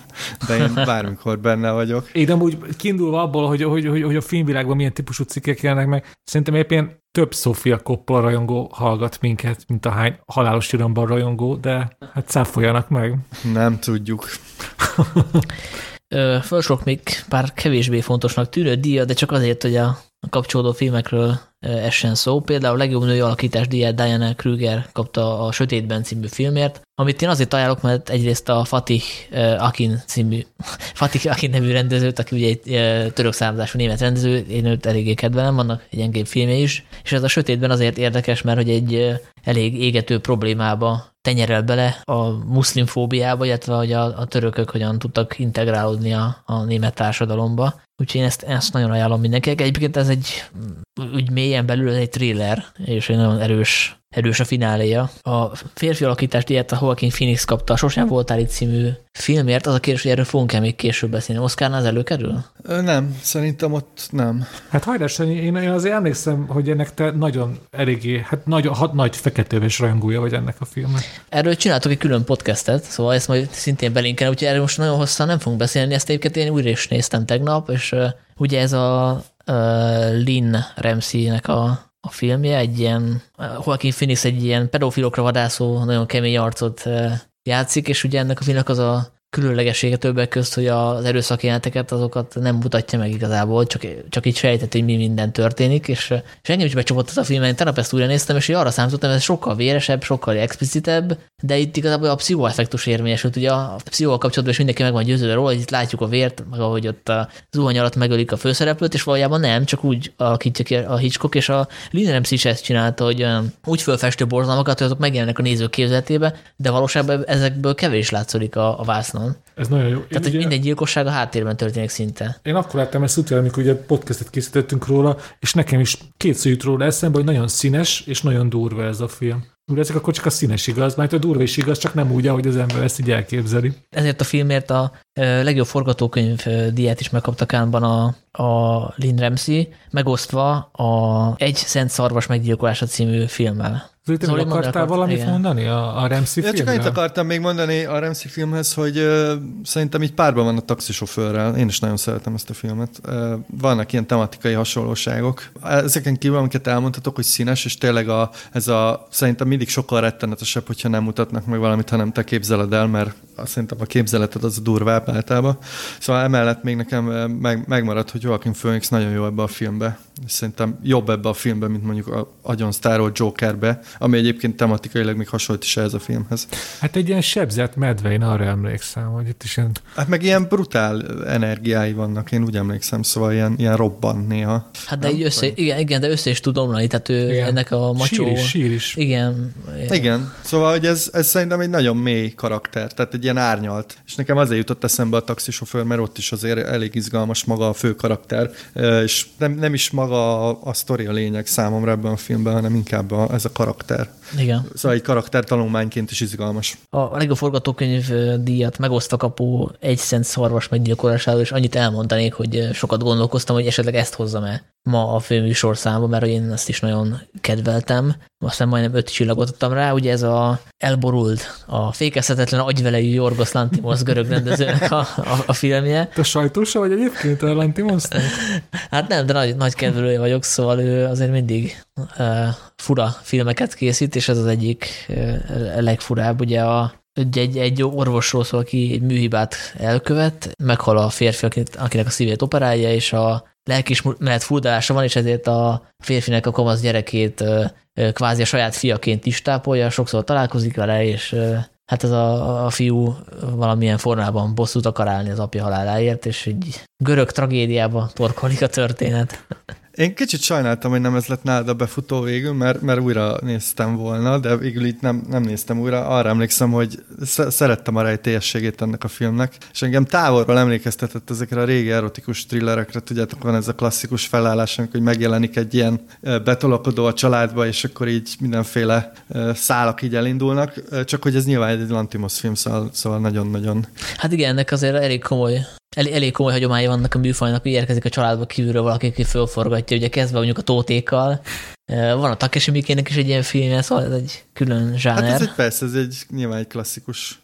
de én bármikor benne vagyok. Én amúgy kiindulva abból, hogy, hogy, hogy, hogy a filmvilágban milyen típusú cikkek jelennek meg, szerintem éppen több Sofia Coppola rajongó hallgat minket, mint a hány halálos iramban rajongó, de hát cáfoljanak meg. Nem tudjuk. Fölsok még pár kevésbé fontosnak tűnő díja, de csak azért, hogy a kapcsolódó filmekről essen szó. Például a legjobb női alakítás díját Diana Kruger kapta a Sötétben című filmért, amit én azért ajánlok, mert egyrészt a Fatih Akin című, Fatih Akin nevű rendezőt, aki ugye egy török származású német rendező, én őt eléggé kedvelem, vannak egy gyengébb filmje is, és ez a Sötétben azért érdekes, mert hogy egy elég égető problémába tenyerel bele a muszlimfóbiába, illetve hogy a, a törökök hogyan tudtak integrálódni a, a német társadalomba. Úgyhogy én ezt, ezt nagyon ajánlom mindenkinek. Egyébként ez egy úgy mélyen belül egy thriller, és egy nagyon erős erős a fináléja. A férfi alakítást ilyet a Joaquin Phoenix kapta a Sosem voltál itt című filmért. Az a kérdés, hogy erről fogunk-e még később beszélni. Oscarnál az előkerül? Nem, szerintem ott nem. Hát hajrás, én, én azért emlékszem, hogy ennek te nagyon eléggé, hát nagy, hat, nagy feketeves rajongója vagy ennek a filmnek. Erről csináltok egy külön podcastet, szóval ezt majd szintén belinken, úgyhogy erről most nagyon hosszan nem fogunk beszélni, ezt egyébként én újra is néztem tegnap, és uh, ugye ez a Lynn Ramsey-nek a a filmje, egy ilyen, Joaquin Phoenix egy ilyen pedofilokra vadászó, nagyon kemény arcot játszik, és ugye ennek a filmnek az a különlegessége többek közt, hogy az erőszakjelenteket azokat nem mutatja meg igazából, csak, csak így sejtett, hogy mi minden történik, és, és engem is becsapott ez a film, én tegnap ezt újra néztem, és arra számítottam, ez sokkal véresebb, sokkal explicitebb, de itt igazából a pszichoeffektus érvényesült, ugye a pszichóval kapcsolatban is mindenki meg van győződve róla, hogy itt látjuk a vért, meg ahogy ott a zuhany alatt megölik a főszereplőt, és valójában nem, csak úgy alakítja ki a Hitchcock, és a Lindems is ezt csinálta, hogy úgy fölfestő borzalmakat, hogy azok megjelennek a nézők képzeletébe, de valóságban ezekből kevés látszik a, a vásznon van. Ez nagyon jó. Tehát, hogy minden gyilkosság a háttérben történik szinte. Én akkor láttam ezt utána, amikor ugye podcastet készítettünk róla, és nekem is kétszer jut róla eszembe, hogy nagyon színes és nagyon durva ez a film. Ugye ezek akkor csak a színes igaz, mert a durva is igaz, csak nem úgy, ahogy az ember ezt így elképzeli. Ezért a filmért a legjobb forgatókönyv díját is megkapta Kánban a, a Lynn Ramsey, megosztva a Egy Szent Szarvas meggyilkolása című filmmel. Zoli, Zoli akartál akart, valamit igen. mondani a, a Ramsey filmről? Csak annyit akartam még mondani a Ramsey filmhez, hogy uh, szerintem így párban van a taxisofőrrel. Én is nagyon szeretem ezt a filmet. Uh, vannak ilyen tematikai hasonlóságok. Ezeken kívül, amiket elmondhatok, hogy színes, és tényleg a, ez a, szerintem mindig sokkal rettenetesebb, hogyha nem mutatnak meg valamit, hanem te képzeled el, mert szerintem a képzeleted az a durvább általában. Szóval emellett még nekem meg, megmaradt, hogy Joaquin Phoenix nagyon jó ebbe a filmbe. És szerintem jobb ebbe a filmbe, mint mondjuk a agyon sztárolt Jokerbe, ami egyébként tematikailag még hasonlít is ez a filmhez. Hát egy ilyen sebzett medve, én arra emlékszem, hogy itt is ilyen... Hát meg ilyen brutál energiái vannak, én úgy emlékszem, szóval ilyen, ilyen robban néha. Hát de így össze, igen, igen, de össze is tud omlani, tehát ő igen. ennek a macsó... Sír is, sír is. Igen. Igen, szóval hogy ez, ez szerintem egy nagyon mély karakter, tehát egy ilyen árnyalt. És nekem azért jutott eszembe a taxisofőr, mert ott is azért elég izgalmas maga a fő karakter, és nem, nem is maga a, a sztori a lényeg számomra ebben a filmben, hanem inkább a, ez a karakter. Igen. Szóval egy karakter tanulmányként is izgalmas. A legjobb forgatókönyv díjat megoszta kapó egy szent szarvas meggyilkolásáról, és annyit elmondanék, hogy sokat gondolkoztam, hogy esetleg ezt hozzam el ma a főműsorszámba, mert én ezt is nagyon kedveltem. Aztán majdnem öt csillagot adtam rá, ugye ez a elborult, a fékezhetetlen agyvelejű Jorgos Lantimos görög rendezőnek a, a, a filmje. Te sajtósa vagy egyébként a Lantimos? hát nem, de nagy, nagy kedvelője vagyok, szóval ő azért mindig uh, fura filmeket készít, és ez az egyik uh, legfurább, ugye a egy, egy, egy orvosról szól, aki egy műhibát elkövet, meghal a férfi, akinek a szívét operálja, és a lelkismeret fuldalása van, és ezért a férfinek a kamasz gyerekét kvázi a saját fiaként is tápolja, sokszor találkozik vele, és hát ez a, a fiú valamilyen formában bosszút akar állni az apja haláláért, és egy görög tragédiába torkolik a történet. Én kicsit sajnáltam, hogy nem ez lett nálad a befutó végül, mert, mert újra néztem volna, de végül itt nem, nem néztem újra. Arra emlékszem, hogy szerettem a rejtélyességét ennek a filmnek, és engem távolról emlékeztetett ezekre a régi erotikus thrillerekre, tudjátok, van ez a klasszikus felállás, amikor megjelenik egy ilyen betolakodó a családba, és akkor így mindenféle szálak így elindulnak, csak hogy ez nyilván egy Lantimos film, szóval, szóval nagyon-nagyon... Hát igen, ennek azért elég komoly elég, elég komoly hagyománya vannak a műfajnak, hogy érkezik a családba kívülről valaki, aki fölforgatja, ugye kezdve mondjuk a tótékkal, van a Takeshi Mikének is egy ilyen filmje, szóval ez egy külön zsáner. Hát ez egy, persze, ez egy nyilván egy klasszikus.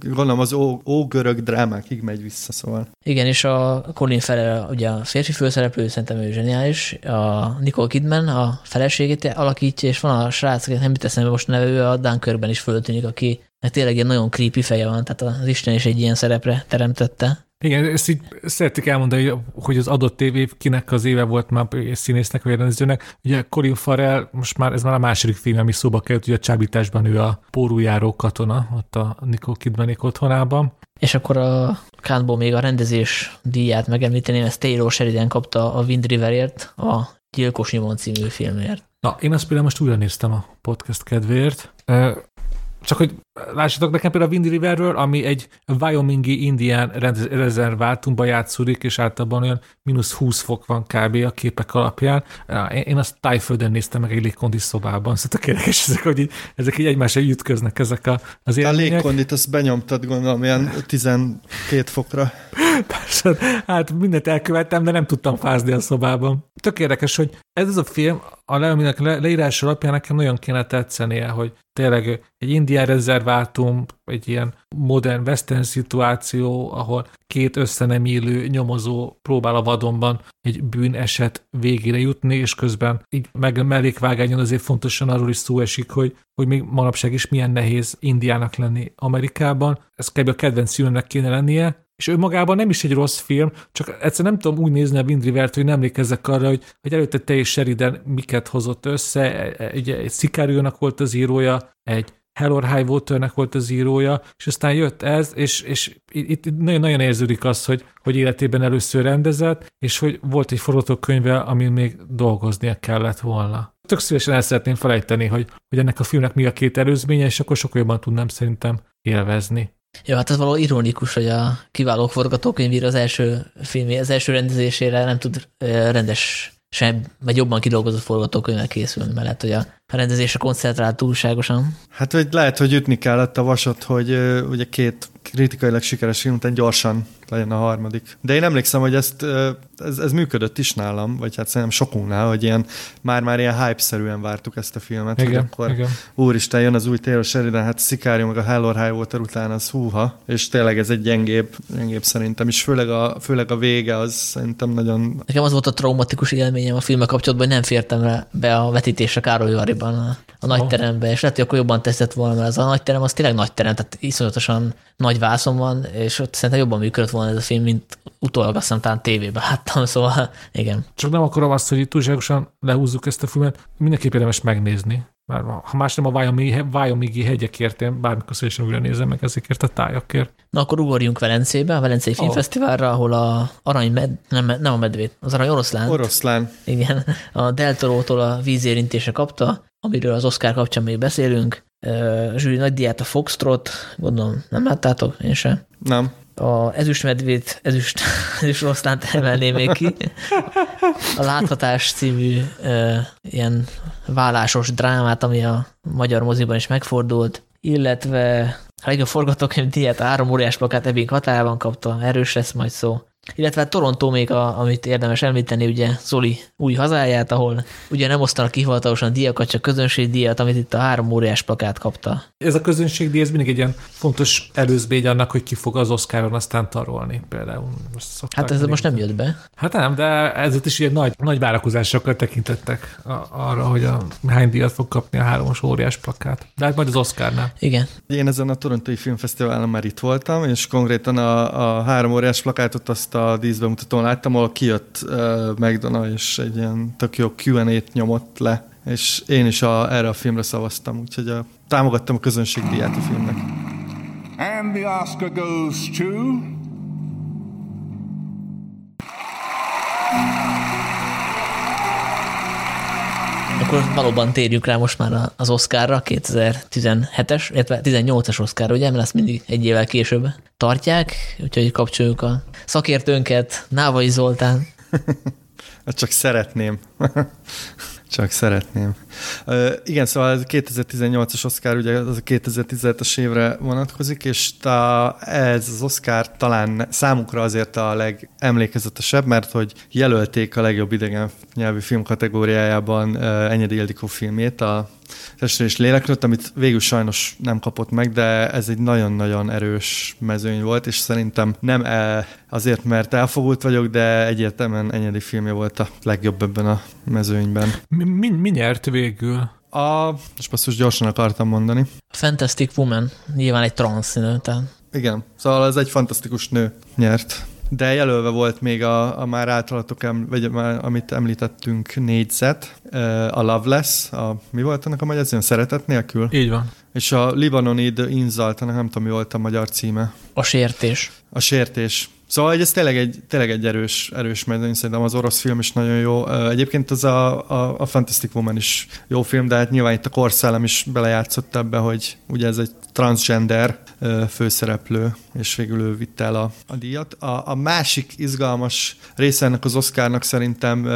Gondolom az ó, ó görög drámákig megy vissza, szóval. Igen, és a Colin Farrell, ugye a férfi főszereplő, szerintem ő zseniális. A Nicole Kidman a feleségét alakítja, és van a srác, nem jut eszembe most neve, ő a Dunkirkben is föltűnik, aki hát tényleg egy nagyon creepy feje van, tehát az Isten is egy ilyen szerepre teremtette. Igen, ezt így szeretik elmondani, hogy az adott tévé kinek az éve volt már színésznek vagy rendezőnek. Ugye Colin Farrell, most már ez már a második film, ami szóba került, ugye a csábításban ő a pórújáró katona, ott a Nicole Kidmanék otthonában. És akkor a Kánból még a rendezés díját megemlíteném, ezt Taylor Sheridan kapta a Wind Riverért, a Gyilkos Nyomon című filmért. Na, én azt például most újra néztem a podcast kedvéért. Csak hogy lássatok nekem például a Windy Riverről, ami egy Wyomingi indián rezervátumban játszódik, és általában olyan mínusz 20 fok van kb. a képek alapján. Én azt tájföldön néztem meg egy légkondi szobában, szóval érdekes ezek, hogy így, ezek így egymásra ütköznek ezek a, az élmények. A légkondit azt benyomtad gondolom ilyen 12 fokra. Persze, hát mindent elkövettem, de nem tudtam fázni a szobában. Tök érdekes, hogy ez az a film, a le, leírás alapján nekem nagyon kéne tetszenie, hogy tényleg egy indián rezervátum, egy ilyen modern western szituáció, ahol két élő nyomozó próbál a vadonban egy bűneset végére jutni, és közben így meg mellékvágányon azért fontosan arról is szó esik, hogy, hogy még manapság is milyen nehéz indiának lenni Amerikában. Ez kb. a kedvenc filmnek kéne lennie, és ő magában nem is egy rossz film, csak egyszerűen nem tudom úgy nézni a Wind River-t, hogy nem emlékezzek arra, hogy, hogy előtte te és Sheridan miket hozott össze, e, e, ugye egy Sicario-nak volt az írója, egy Hell or High Water-nek volt az írója, és aztán jött ez, és, és itt nagyon-nagyon érződik az, hogy, hogy életében először rendezett, és hogy volt egy forgatókönyve, amin még dolgoznia kellett volna. Tök szívesen el szeretném felejteni, hogy, hogy ennek a filmnek mi a két előzménye, és akkor sokkal jobban tudnám szerintem élvezni. Ja, hát ez való ironikus, hogy a kiváló forgatókönyvír az első filmé, az első rendezésére nem tud rendes sem, vagy jobban kidolgozott forgatókönyvvel készülni, mert lehet, hogy a rendezésre koncentrál túlságosan. Hát, hogy lehet, hogy ütni kellett a vasot, hogy ugye két kritikailag sikeres film után gyorsan legyen a harmadik. De én emlékszem, hogy ezt, ez, ez működött is nálam, vagy hát szerintem sokunknál, hogy ilyen, már-már ilyen hype-szerűen vártuk ezt a filmet, igen, hogy akkor igen. úristen, jön az új Taylor Sheridan, hát Sicario meg a Hell or High Water után az húha, és tényleg ez egy gyengébb, gyengébb szerintem, és főleg a, főleg a vége az szerintem nagyon... Nekem az volt a traumatikus élményem a filmek kapcsolatban, hogy nem fértem be a vetítésre Károly Variban a, a nagy terembe, és lehet, hogy akkor jobban teszett volna, mert az a nagy terem az tényleg nagy terem, tehát iszonyatosan nagy vászon van, és ott szerintem jobban működött volna ez a film, mint utólag azt hiszem talán tévében láttam, szóval igen. Csak nem akarom azt, hogy itt túlságosan lehúzzuk ezt a filmet, mindenképp érdemes megnézni. Már ha más nem a Vyomingi hegyekért, én bármikor szívesen újra nézem meg ezekért a tájakért. Na akkor ugorjunk Velencébe, a Velencei oh. Filmfesztiválra, ahol a Arany med, nem, nem a medvét, az Arany oroszlán. Oroszlán. Igen, a Deltorótól a vízérintése kapta, amiről az Oscar kapcsán még beszélünk. Zsűri nagy diát a Foxtrot, gondolom nem láttátok, én sem. Nem. A ezüstmedvét, ezüst, ezüst rosszlánt emelném még ki. A Láthatás című e, ilyen vállásos drámát, ami a magyar moziban is megfordult, illetve a legjobb forgatókönyv diát a három óriás plakát ebben határában kapta, erős lesz majd szó. Illetve hát Toronto még, a, amit érdemes említeni, ugye Zoli új hazáját, ahol ugye nem osztanak hivatalosan díjakat, csak közönségdíjat, amit itt a három óriás plakát kapta. Ez a közönségdíj, ez mindig egy ilyen fontos előzmény annak, hogy ki fog az Oscaron aztán tarolni például. Hát ez most nem jött be. Hát nem, de ezért is ilyen nagy, nagy várakozásokkal tekintettek arra, hogy a hány díjat fog kapni a háromos óriás plakát. De hát majd az Oscarnál. Igen. Én ezen a Torontói Filmfesztiválon már itt voltam, és konkrétan a, a három óriás plakátot azt a díszbemutatón láttam, ahol kijött uh, McDonough, és egy ilyen tök jó Q&A-t nyomott le, és én is a, erre a filmre szavaztam, úgyhogy a, támogattam a közönségdíját a filmnek. And the Oscar goes to... Akkor valóban térjünk rá most már az Oscarra, 2017-es, illetve 18-as Oscar, ugye, mert ezt mindig egy évvel később tartják, úgyhogy kapcsoljuk a szakértőnket, Návai Zoltán. Hát csak szeretném. Csak szeretném. Igen, szóval ez 2018-as Oscar, ugye az a 2017-es évre vonatkozik, és ta, ez az Oscar talán számunkra azért a legemlékezetesebb, mert hogy jelölték a legjobb idegen nyelvű film kategóriájában uh, Enyedi Ildikó filmét, a Testre és lélekről, amit végül sajnos nem kapott meg, de ez egy nagyon-nagyon erős mezőny volt, és szerintem nem el, azért, mert elfogult vagyok, de egyértelműen Enyedi filmje volt a legjobb ebben a mezőnyben. Mi, mi, mi nyert végül? A, és basszus gyorsan akartam mondani. Fantastic Woman, nyilván egy transzínű, tehát. Igen, szóval ez egy fantasztikus nő nyert. De jelölve volt még a, a már általatok, em, vagy már, amit említettünk, négyzet, a Loveless, a, mi volt annak a magyar címe? Szeretet nélkül? Így van. És a Libanoni The Inzalt, nem tudom, mi volt a magyar címe. A sértés. A sértés. Szóval ez tényleg egy, tényleg egy erős, erős mezőny, szerintem az orosz film is nagyon jó. Egyébként az a, a, a Fantastic Woman is jó film, de hát nyilván itt a korszellem is belejátszott ebbe, hogy ugye ez egy transgender főszereplő, és végül ő vitte el a, a díjat. A, a másik izgalmas része ennek az Oscarnak szerintem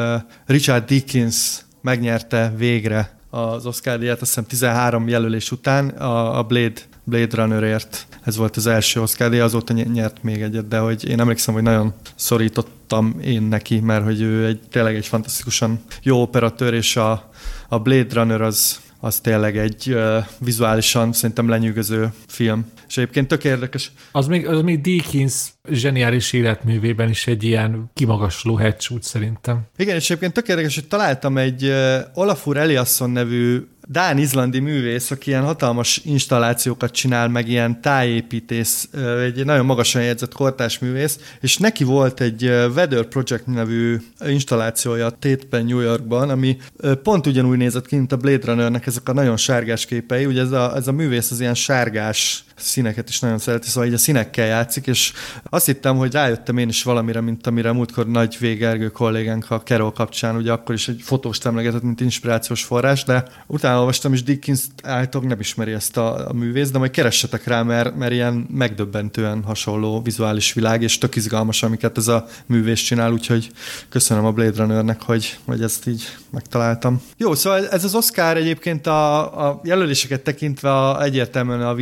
Richard Dickens megnyerte végre az Oscar díjat, azt hiszem 13 jelölés után a, a Blade Blade Runnerért. Ez volt az első Oscar, de azóta nyert még egyet, de hogy én emlékszem, hogy nagyon szorítottam én neki, mert hogy ő egy, tényleg egy fantasztikusan jó operatőr, és a, a Blade Runner az, az tényleg egy uh, vizuálisan szerintem lenyűgöző film. És egyébként tök érdekes. Az még, az még Dickens zseniális életművében is egy ilyen kimagasló hegysút szerintem. Igen, és egyébként tök érdekes, hogy találtam egy Olafur Eliasson nevű Dán-izlandi művész, aki ilyen hatalmas installációkat csinál, meg ilyen tájépítész, egy nagyon magasan jegyzett kortás művész, és neki volt egy Weather Project nevű installációja Tétben, New Yorkban, ami pont ugyanúgy nézett ki, mint a Blade Runnernek ezek a nagyon sárgás képei. Ugye ez a, ez a művész az ilyen sárgás színeket is nagyon szereti, szóval így a színekkel játszik, és azt hittem, hogy rájöttem én is valamire, mint amire múltkor Nagy Végergő kollégánk a Kerol kapcsán, ugye akkor is egy fotóst emlegetett, mint inspirációs forrás, de utána olvastam, és Dickens állítólag nem ismeri ezt a, a művész, de majd keressetek rá, mert, mert ilyen megdöbbentően hasonló vizuális világ, és tök izgalmas, amiket ez a művész csinál, úgyhogy köszönöm a Blade Runnernek, hogy, hogy ezt így megtaláltam. Jó, szóval ez az Oscar egyébként a, a jelöléseket tekintve a, egyértelműen a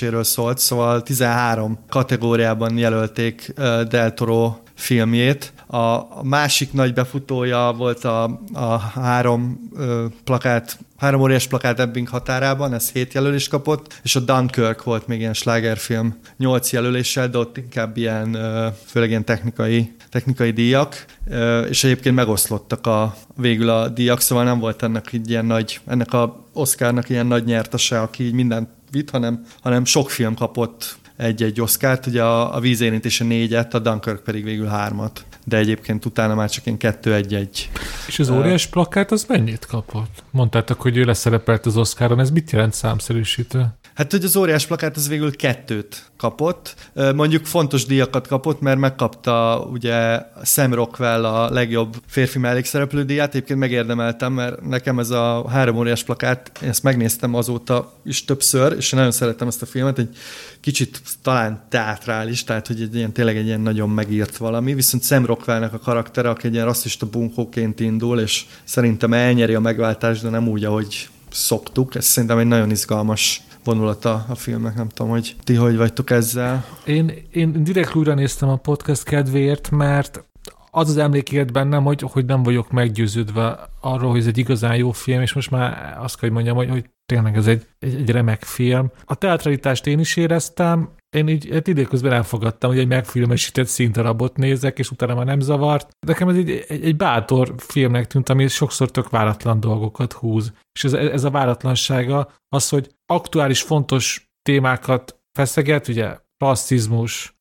vízérintéséről szólt, szóval 13 kategóriában jelölték Del Toro filmjét. A másik nagy befutója volt a, a három ö, plakát, három óriás plakát Ebbing határában, ez hét jelölést kapott, és a Dunkirk volt még ilyen slágerfilm nyolc jelöléssel, de ott inkább ilyen, ö, főleg ilyen technikai, technikai díjak, ö, és egyébként megoszlottak a, végül a díjak, szóval nem volt ennek így ilyen nagy, ennek a Oscarnak ilyen nagy nyertese, aki így mindent vitt, hanem, hanem sok film kapott egy-egy Oscárt, ugye a, a vízérintése négyet, a Dunkirk pedig végül hármat de egyébként utána már csak én kettő-egy-egy. És az óriás plakát az mennyit kapott? Mondtátok, hogy ő leszerepelt az Oscaron, ez mit jelent számszerűsítő? Hát, hogy az óriás plakát az végül kettőt kapott. Mondjuk fontos díjakat kapott, mert megkapta ugye Sam Rockwell a legjobb férfi mellékszereplő díját. Egyébként megérdemeltem, mert nekem ez a három óriás plakát, én ezt megnéztem azóta is többször, és nagyon szerettem ezt a filmet, egy kicsit talán teátrális, tehát hogy egy ilyen, tényleg egy ilyen nagyon megírt valami, viszont Sam Rockwellnek a karaktere, aki egy ilyen rasszista bunkóként indul, és szerintem elnyeri a megváltást, de nem úgy, ahogy szoktuk. Ez szerintem egy nagyon izgalmas vonulata a filmnek, nem tudom, hogy ti hogy vagytok ezzel. Én, én direkt újra néztem a podcast kedvéért, mert az az emlék élt bennem, hogy, hogy nem vagyok meggyőződve arról, hogy ez egy igazán jó film, és most már azt kell, hogy mondjam, hogy, hogy tényleg ez egy, egy, egy remek film. A teatralitást én is éreztem, én így hát időközben elfogadtam, hogy egy megfilmesített színdarabot nézek, és utána már nem zavart. Nekem ez egy, egy, egy bátor filmnek tűnt, ami sokszor tök váratlan dolgokat húz. És ez, ez a váratlansága az, hogy aktuális, fontos témákat feszeget, ugye rasszizmus,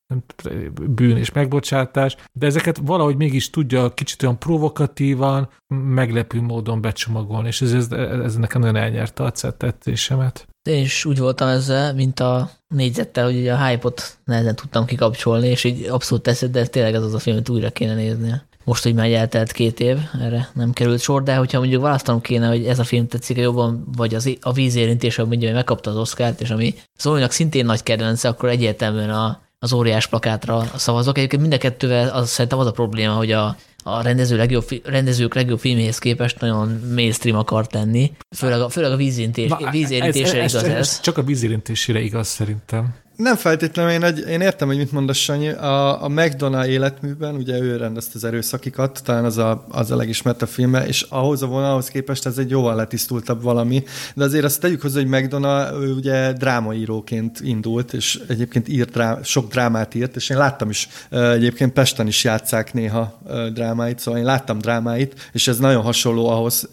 bűn és megbocsátás, de ezeket valahogy mégis tudja kicsit olyan provokatívan, meglepő módon becsomagolni, és ez, ez, ez nekem nagyon elnyerte a tettésemet. Én is úgy voltam ezzel, mint a négyzettel, hogy ugye a hype-ot nehezen tudtam kikapcsolni, és így abszolút teszed, de tényleg ez az a film, amit újra kéne nézni. Most, hogy már eltelt két év, erre nem került sor, de hogyha mondjuk választanom kéne, hogy ez a film tetszik jobban, vagy az, a vízérintés, mondja, hogy megkapta az Oscárt, és ami Zolinak szintén nagy kedvence, akkor egyértelműen a, az óriás plakátra szavazok. Egyébként mind a kettővel az, szerintem az a probléma, hogy a, a rendező legjobb, rendezők legjobb filmhez képest nagyon mainstream akart lenni, főleg a, főleg a vízérintés, vízérintésre igaz ez, ez. ez. Csak a vízérintésére igaz szerintem. Nem feltétlenül, én, én értem, hogy mit mondasz, Sanyi. A, a McDonough életműben, ugye ő rendezte az erőszakikat, talán az a, az a legismertebb filme, és ahhoz a vonalhoz képest ez egy jóval letisztultabb valami, de azért azt tegyük hozzá, hogy McDonough ő ugye drámaíróként indult, és egyébként írt drá, sok drámát írt, és én láttam is, egyébként Pesten is játszák néha drámáit, szóval én láttam drámáit, és ez nagyon hasonló ahhoz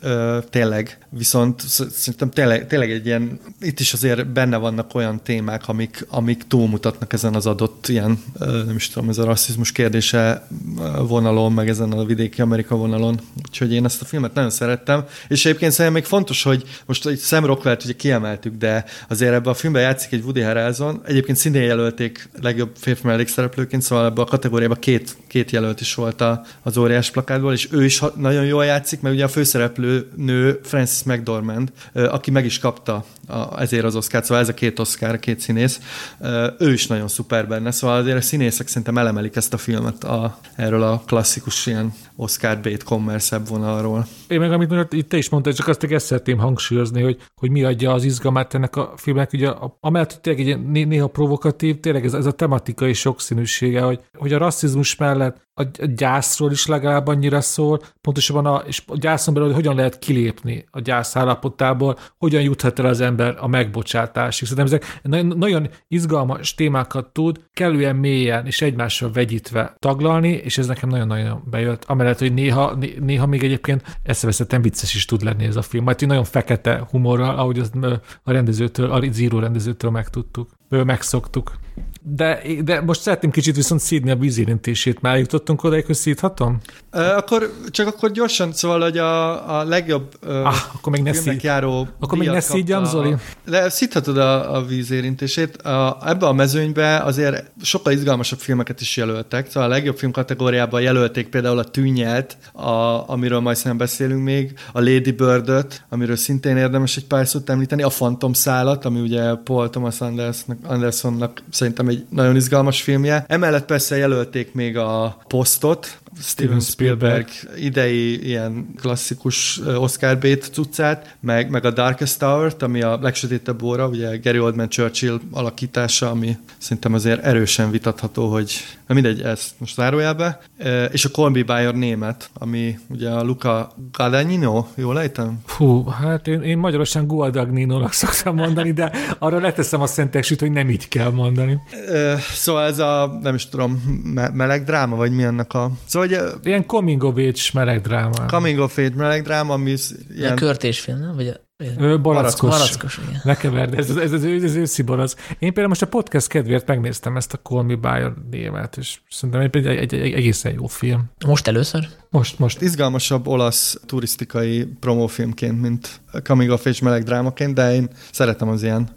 tényleg, viszont szerintem tényleg, tényleg egy ilyen, itt is azért benne vannak olyan témák, amik, amik amik túlmutatnak ezen az adott ilyen, nem is tudom, ez a rasszizmus kérdése vonalon, meg ezen a vidéki Amerika vonalon. Úgyhogy én ezt a filmet nagyon szerettem. És egyébként szerintem még fontos, hogy most egy Sam Rockwell-t ugye kiemeltük, de azért ebben a filmben játszik egy Woody Harrelson. Egyébként szintén jelölték legjobb férfi mellékszereplőként, szóval ebben a kategóriában két, két jelölt is volt a, az óriás plakátból, és ő is nagyon jól játszik, mert ugye a főszereplő nő Frances McDormand, aki meg is kapta a, ezért az Oscar, szóval ez a két Oscar, két színész, ő is nagyon szuper benne, szóval azért a színészek szerintem elemelik ezt a filmet a, erről a klasszikus ilyen Oscar bait commerce vonalról. Én meg, amit mondod, itt te is mondtad, csak azt ezt szeretném hangsúlyozni, hogy, hogy mi adja az izgalmát ennek a filmnek, ugye amellett, hogy tényleg egy néha provokatív, tényleg ez, ez a tematikai sokszínűsége, hogy, hogy a rasszizmus mellett a gyászról is legalább annyira szól, pontosabban a, és a gyászon belül, hogy hogyan lehet kilépni a gyász állapotából, hogyan juthat el az ember a megbocsátásig. Szerintem ezek nagyon izgalmas témákat tud kellően mélyen és egymással vegyítve taglalni, és ez nekem nagyon-nagyon bejött. Amellett, hogy néha, néha még egyébként eszeveszetten vicces is tud lenni ez a film. Majd nagyon fekete humorral, ahogy azt a rendezőtől, a Zero rendezőtől megtudtuk, megszoktuk. De, de most szeretném kicsit viszont szídni a vízérintését. Már jutottunk oda, hogy szídhatom? Uh, akkor, csak akkor gyorsan, szóval, hogy a, a legjobb ah, akkor még ne szíd. járó Akkor még ne szídjam, Zoli? De szídhatod a, a vízérintését. A, ebbe a mezőnybe azért sokkal izgalmasabb filmeket is jelöltek. Szóval a legjobb film kategóriában jelölték például a Tűnyelt, a, amiről majd szerintem beszélünk még, a Lady Bird-öt, amiről szintén érdemes egy pár szót említeni, a Phantom szállat, ami ugye Paul Thomas Andersonnak, Andersonnak szerintem egy nagyon izgalmas filmje. Emellett persze jelölték még a Postot, Steven Spielberg idei ilyen klasszikus Oscar bait cuccát, meg, meg a Darkest Tower-t, ami a legsötétebb óra, ugye Gary Oldman Churchill alakítása, ami szerintem azért erősen vitatható, hogy na mindegy, ezt most zárójelbe. És a Call Me By Your Name-et, ami ugye a Luca Guadagnino, jól lejtem? Hú, hát én, én magyarosan Guadagnino-nak szoktam mondani, de arra leteszem a szentegsült, hogy nem így kell mondani. Szóval ez a, nem is tudom, me- meleg dráma, vagy mi ennek a... Szóval ugye... Ilyen coming of age meleg dráma. Coming of age meleg dráma, ami ilyen... A körtésfilm, nem? Vagy a... Ő barackos. Barackos, igen. Ne keverd, ez, ez, ez, ez, ez őszi barack. Én például most a podcast kedvéért megnéztem ezt a Call Me By német, és szerintem egy, egy, egy, egy egészen jó film. Most először? Most, most. Izgalmasabb olasz turisztikai promófilmként, mint Coming of Age meleg drámaként, de én szeretem az ilyen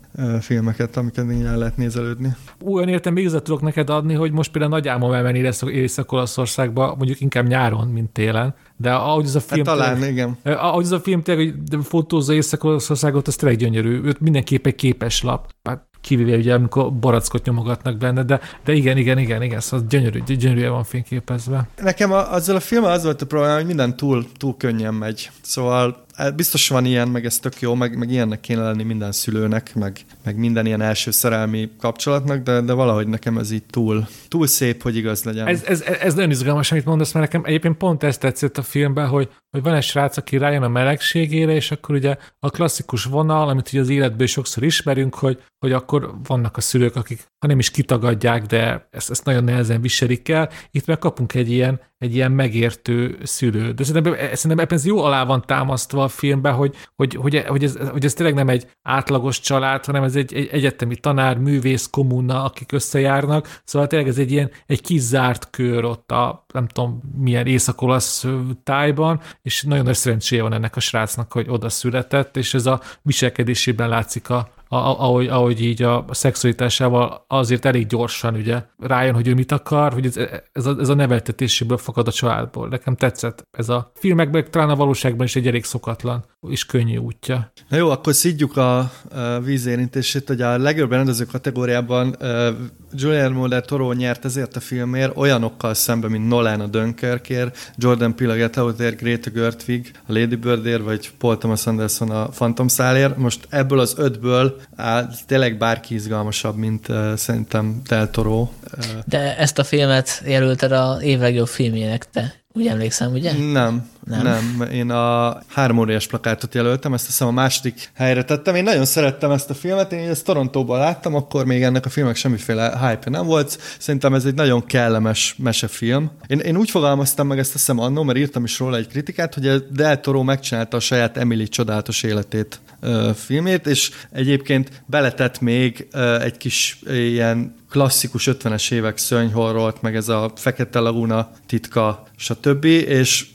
filmeket, amiket így el lehet nézelődni. Olyan értem még tudok neked adni, hogy most például nagy álmom elmenni lesz Észak-Olaszországba, mondjuk inkább nyáron, mint télen, de ahogy ez a film... Hát, talán, tényleg, igen. Ahogy ez a film tényleg, hogy fotózza Észak-Olaszországot, az tényleg gyönyörű. Őt mindenképp egy képes lap. Hát kivéve ugye, amikor barackot nyomogatnak benne, de, de igen, igen, igen, igen, szóval gyönyörű, gyönyörűen van fényképezve. Nekem a, azzal a filmmel az volt a probléma, hogy minden túl, túl könnyen megy. Szóval Hát biztos van ilyen, meg ez tök jó, meg, meg ilyennek kéne lenni minden szülőnek, meg, meg minden ilyen első szerelmi kapcsolatnak, de, de valahogy nekem ez így túl, túl szép, hogy igaz legyen. Ez, ez, ez nagyon izgalmas, amit mondasz, mert nekem egyébként pont ezt tetszett a filmben, hogy, hogy van egy srác, aki rájön a melegségére, és akkor ugye a klasszikus vonal, amit ugye az életből sokszor ismerünk, hogy, hogy akkor vannak a szülők, akik ha nem is kitagadják, de ezt, ezt nagyon nehezen viselik el. Itt meg kapunk egy ilyen, egy ilyen megértő szülő. De szerintem, szerintem ebben ez jó alá van támasztva a filmben, hogy, hogy, hogy, hogy, ez, hogy ez tényleg nem egy átlagos család, hanem ez egy, egy egyetemi tanár, művész kommuna, akik összejárnak. Szóval tényleg ez egy ilyen egy kizárt kör ott a nem tudom milyen észak-olasz tájban, és nagyon nagy szerencséje van ennek a srácnak, hogy oda született, és ez a viselkedésében látszik a, ahogy, ahogy így a szexualitásával azért elég gyorsan ugye rájön, hogy ő mit akar, hogy ez, ez, a, ez a neveltetéséből fakad a családból. Nekem tetszett ez a filmekben, talán a valóságban is egy elég szokatlan és könnyű útja. Na jó, akkor szidjuk a, a vízérintését, hogy a legjobb rendező kategóriában uh, Guillermo del Toro nyert ezért a filmért olyanokkal szemben, mint Nolan a Dunkirkért, Jordan Peele a Get Outért, Greta Gertwig a Lady Birdért, vagy Paul Thomas Anderson a Phantom Szálért. Most ebből az ötből áll, tényleg bárki izgalmasabb, mint uh, szerintem Del Toro. Uh, De ezt a filmet jelölted a év legjobb filmjének te. Úgy emlékszem, ugye? Nem, nem. nem. Én a három óriás plakátot jelöltem, ezt hiszem a második helyre tettem. Én nagyon szerettem ezt a filmet, én ezt Torontóban láttam, akkor még ennek a filmek semmiféle hype nem volt. Szerintem ez egy nagyon kellemes mesefilm. Én, én úgy fogalmaztam meg ezt hiszem annó, mert írtam is róla egy kritikát, hogy a Del Toro megcsinálta a saját Emily csodálatos életét filmét, és egyébként beletett még egy kis ilyen klasszikus 50-es évek szörnyhorrolt, meg ez a Fekete Laguna titka, stb. És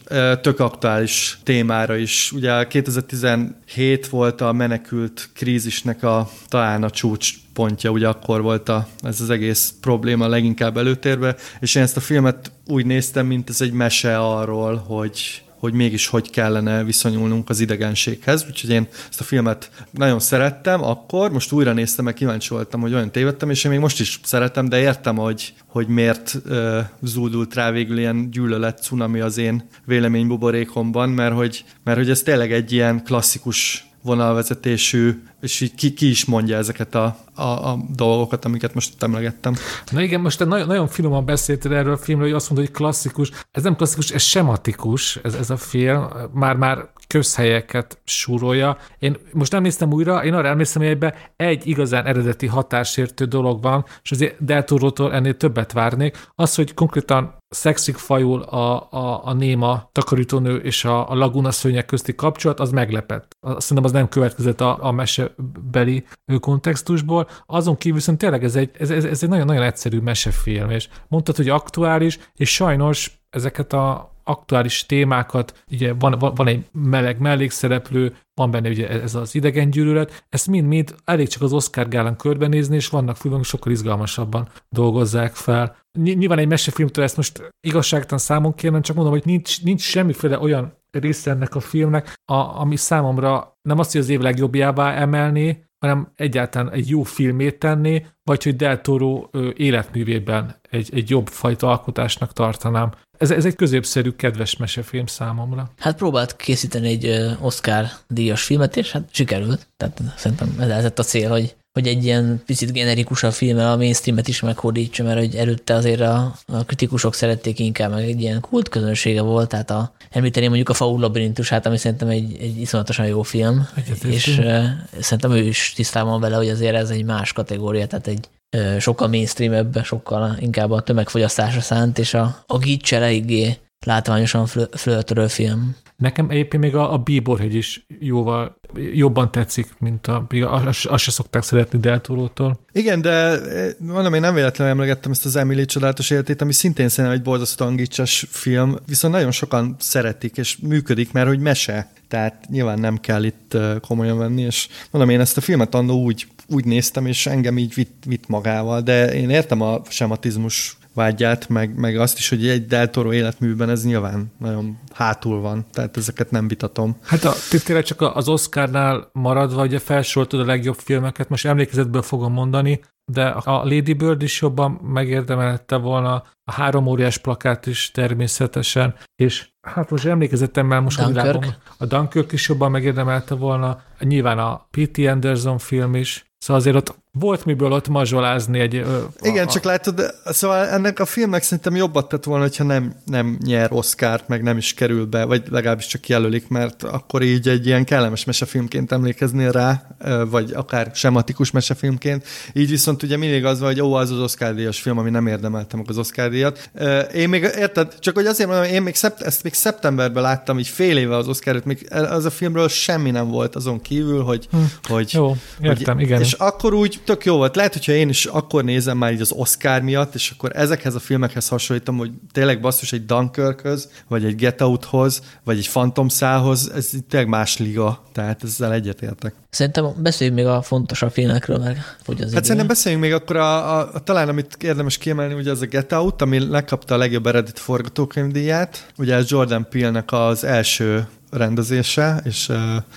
tök aktuális témára is. Ugye 2017 volt a menekült krízisnek a talán a csúcs pontja, ugye akkor volt a, ez az egész probléma leginkább előtérbe, és én ezt a filmet úgy néztem, mint ez egy mese arról, hogy hogy mégis hogy kellene viszonyulnunk az idegenséghez. Úgyhogy én ezt a filmet nagyon szerettem akkor, most újra néztem, meg kíváncsi voltam, hogy olyan tévedtem, és én még most is szeretem, de értem, hogy, hogy miért uh, zúdult rá végül ilyen gyűlölet cunami az én véleménybuborékomban, mert hogy, mert hogy ez tényleg egy ilyen klasszikus vonalvezetésű, és így ki, ki is mondja ezeket a, a, a dolgokat, amiket most emlegettem. Na igen, most te nagyon, nagyon finoman beszéltél erről a filmről, hogy azt mondod, hogy klasszikus. Ez nem klasszikus, ez sematikus, ez, ez a film. Már-már közhelyeket súrolja. Én most nem néztem újra, én arra emlékszem, hogy egyben egy igazán eredeti hatásértő dolog van, és azért Deltorótól ennél többet várnék. Az, hogy konkrétan szexik fajul a, a, a néma takarítónő és a, a laguna szőnyek közti kapcsolat, az meglepett. Szerintem az nem következett a, a mesebeli kontextusból. Azon kívül viszont tényleg ez egy, ez, ez, ez egy nagyon-nagyon egyszerű mesefilm, és mondtad, hogy aktuális, és sajnos ezeket a aktuális témákat, ugye van, van, van egy meleg mellékszereplő, van benne ugye ez az idegen gyűlölet, ezt mind-mind elég csak az Oscar gálán körbenézni, és vannak filmek, sokkal izgalmasabban dolgozzák fel. Nyilván egy mesefilmtől ezt most igazságtalan számon kérnem, csak mondom, hogy nincs, nincs semmiféle olyan része ennek a filmnek, a, ami számomra nem azt, hogy az év legjobbjává emelni, hanem egyáltalán egy jó filmét tenni, vagy hogy Del Toro életművében egy, egy jobb fajta alkotásnak tartanám. Ez, ez egy középszerű, kedves mesefilm számomra. Hát próbált készíteni egy Oscar díjas filmet, és hát sikerült. Tehát szerintem ez lett a cél, hogy hogy egy ilyen picit generikusabb filmmel a mainstreamet is meghódítsa, mert hogy előtte azért a, a kritikusok szerették inkább, meg egy ilyen kult közönsége volt, tehát a, említeni mondjuk a Faul labirintusát, ami szerintem egy, egy iszonyatosan jó film, és uh, szerintem ő is tisztában vele, hogy azért ez egy más kategória, tehát egy uh, sokkal mainstreamebb, sokkal inkább a tömegfogyasztásra szánt, és a, a gics eléggé látványosan flörtörő film. Nekem egyébként még a, a Bíborhegy is jóval jobban tetszik, mint a, azt, azt se szokták szeretni Deltorótól. Igen, de eh, mondom, én nem véletlenül emlegettem ezt az Emily csodálatos életét, ami szintén szerintem egy borzasztó angicses film, viszont nagyon sokan szeretik, és működik, mert hogy mese. Tehát nyilván nem kell itt eh, komolyan venni, és mondom, én ezt a filmet annó úgy, úgy néztem, és engem így vitt, vitt magával, de én értem a sematizmus vágyát, meg, meg azt is, hogy egy Del Toro életműben ez nyilván nagyon hátul van, tehát ezeket nem vitatom. Hát a, tényleg csak az Oscarnál maradva, ugye felsoroltad a legjobb filmeket, most emlékezetből fogom mondani, de a Lady Bird is jobban megérdemelte volna, a három óriás plakát is természetesen, és hát most emlékezettem most Dunkirk. a Dunkirk is jobban megérdemelte volna, nyilván a P.T. Anderson film is, Szóval azért ott volt miből ott mazsolázni egy... Ö, Igen, a, csak látod, szóval ennek a filmnek szerintem jobbat tett volna, hogyha nem, nem nyer Oscárt, meg nem is kerül be, vagy legalábbis csak jelölik, mert akkor így egy ilyen kellemes mesefilmként emlékeznél rá, vagy akár sematikus mesefilmként. Így viszont ugye mindig az van, hogy ó, az az Oscar díjas film, ami nem érdemelte meg az Oscar díjat. Én még, érted, csak hogy azért mondom, én még szept, ezt még szeptemberben láttam, így fél éve az Oscar még az a filmről semmi nem volt azon kívül, hogy... Hm. hogy Jó, értem, hogy, igen. És akkor úgy tök jó volt. Lehet, hogyha én is akkor nézem már így az Oscar miatt, és akkor ezekhez a filmekhez hasonlítom, hogy tényleg basszus egy Dunkirkhöz, vagy egy Get Outhoz, vagy egy Phantom Szához, ez tényleg más liga, tehát ezzel egyetértek. Szerintem beszéljünk még a fontosabb filmekről, meg hogy az Hát idő. szerintem beszéljünk még akkor a, a, a, talán, amit érdemes kiemelni, ugye az a Get Out, ami lekapta a legjobb eredeti forgatókönyvdíját. Ugye ez Jordan Peele-nek az első rendezése, és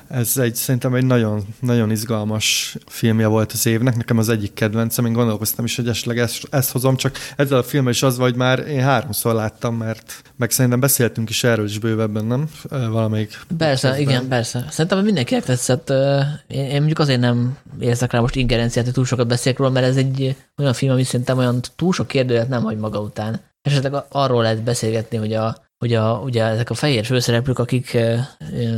ez egy szerintem egy nagyon, nagyon izgalmas filmje volt az évnek, nekem az egyik kedvencem, én gondolkoztam is, hogy esetleg ezt, ezt hozom, csak ezzel a filmmel is az vagy már én háromszor láttam, mert meg szerintem beszéltünk is erről is bővebben, nem? Valamelyik. Persze, közben. igen, persze. Szerintem mindenkinek tetszett. Én, én mondjuk azért nem érzek rá most ingerenciát, hogy túl sokat beszélek róla, mert ez egy olyan film, ami szerintem olyan túl sok kérdőjet nem hagy maga után. Esetleg arról lehet beszélgetni, hogy a hogy a, ugye ezek a fehér főszereplők, akik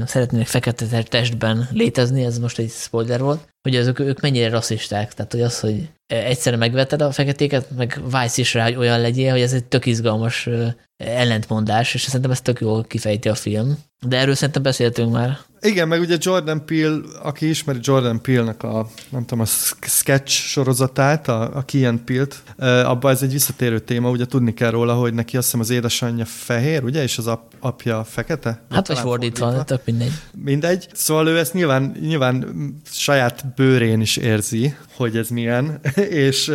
szeretnének fekete testben létezni, ez most egy spoiler volt, hogy azok, ők mennyire rasszisták. Tehát, hogy az, hogy egyszerre megveted a feketéket, meg vágysz is rá, hogy olyan legyél, hogy ez egy tök izgalmas ellentmondás, és szerintem ez tök jól kifejti a film. De erről szerintem beszéltünk már. Igen, meg ugye Jordan Peele, aki ismeri Jordan Peele-nek a, nem tudom, a sketch sorozatát, a, a Key and Peele-t, abban ez egy visszatérő téma, ugye tudni kell róla, hogy neki azt hiszem az édesanyja fehér, ugye, és az ap, apja fekete? Hát vagy fordítva, tök mindegy. Mindegy. Szóval ő ezt nyilván, nyilván saját bőrén is érzi, hogy ez milyen, és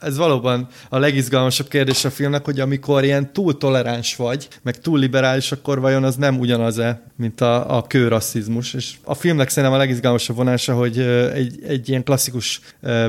ez valóban a legizgalmasabb kérdés a filmnek, hogy amikor ilyen túl toleráns vagy, meg túl liberális, akkor vajon az nem ugyanaz-e, mint a, a kőrasszizmus. És a filmnek szerintem a legizgalmasabb vonása, hogy egy, egy ilyen klasszikus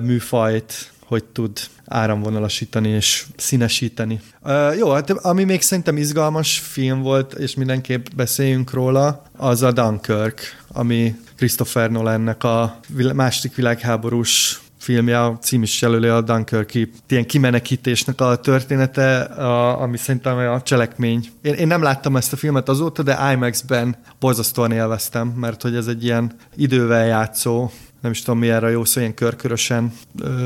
műfajt hogy tud áramvonalasítani és színesíteni. Uh, jó, hát ami még szerintem izgalmas film volt, és mindenképp beszéljünk róla, az a Dunkirk, ami Christopher Nolannek a második világháborús filmje, a cím is jelöli a Dunkirki ilyen kimenekítésnek a története, a, ami szerintem a cselekmény. Én, én nem láttam ezt a filmet azóta, de IMAX-ben borzasztóan élveztem, mert hogy ez egy ilyen idővel játszó nem is tudom mi erre jó szó, ilyen körkörösen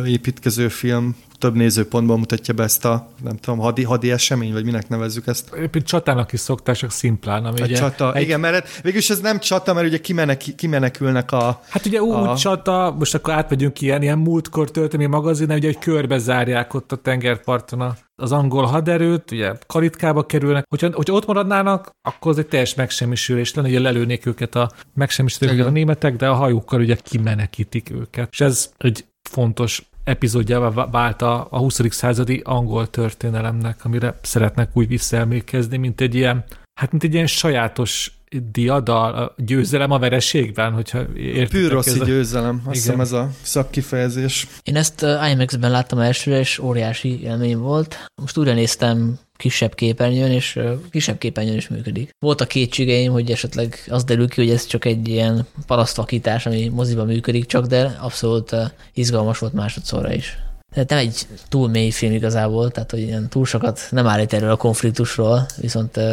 építkező film, több nézőpontból mutatja be ezt a, nem tudom, hadi, hadi esemény, vagy minek nevezzük ezt. Éppen csatának is szokták, csak szimplán. Ami a ugye csata, egy... igen, mert végülis ez nem csata, mert ugye kimenek, kimenekülnek a... Hát ugye úgy a... csata, most akkor átmegyünk ilyen, ilyen múltkor történelmi magazin, ugye, hogy körbe zárják ott a tengerparton a az angol haderőt, ugye karitkába kerülnek, hogyha, hogyha ott maradnának, akkor az egy teljes megsemmisülés lenne, ugye lelőnék őket a megsemmisülők a németek, de a hajókkal ugye kimenekítik őket. És ez egy fontos epizódjává vált a, a 20. századi angol történelemnek, amire szeretnek úgy visszaemlékezni, mint egy ilyen, hát mint egy ilyen sajátos diadal, a győzelem a vereségben, hogyha értitek. Pűroszi a... győzelem, azt hiszem ez a szakkifejezés. Én ezt uh, IMAX-ben láttam elsőre, és óriási élmény volt. Most újra néztem kisebb képernyőn, és uh, kisebb képernyőn is működik. Volt a kétségeim, hogy esetleg az derül ki, hogy ez csak egy ilyen parasztvakítás, ami moziba működik csak, de abszolút uh, izgalmas volt másodszorra is. Tehát nem egy túl mély film igazából, tehát hogy ilyen túl sokat nem állít erről a konfliktusról, viszont uh,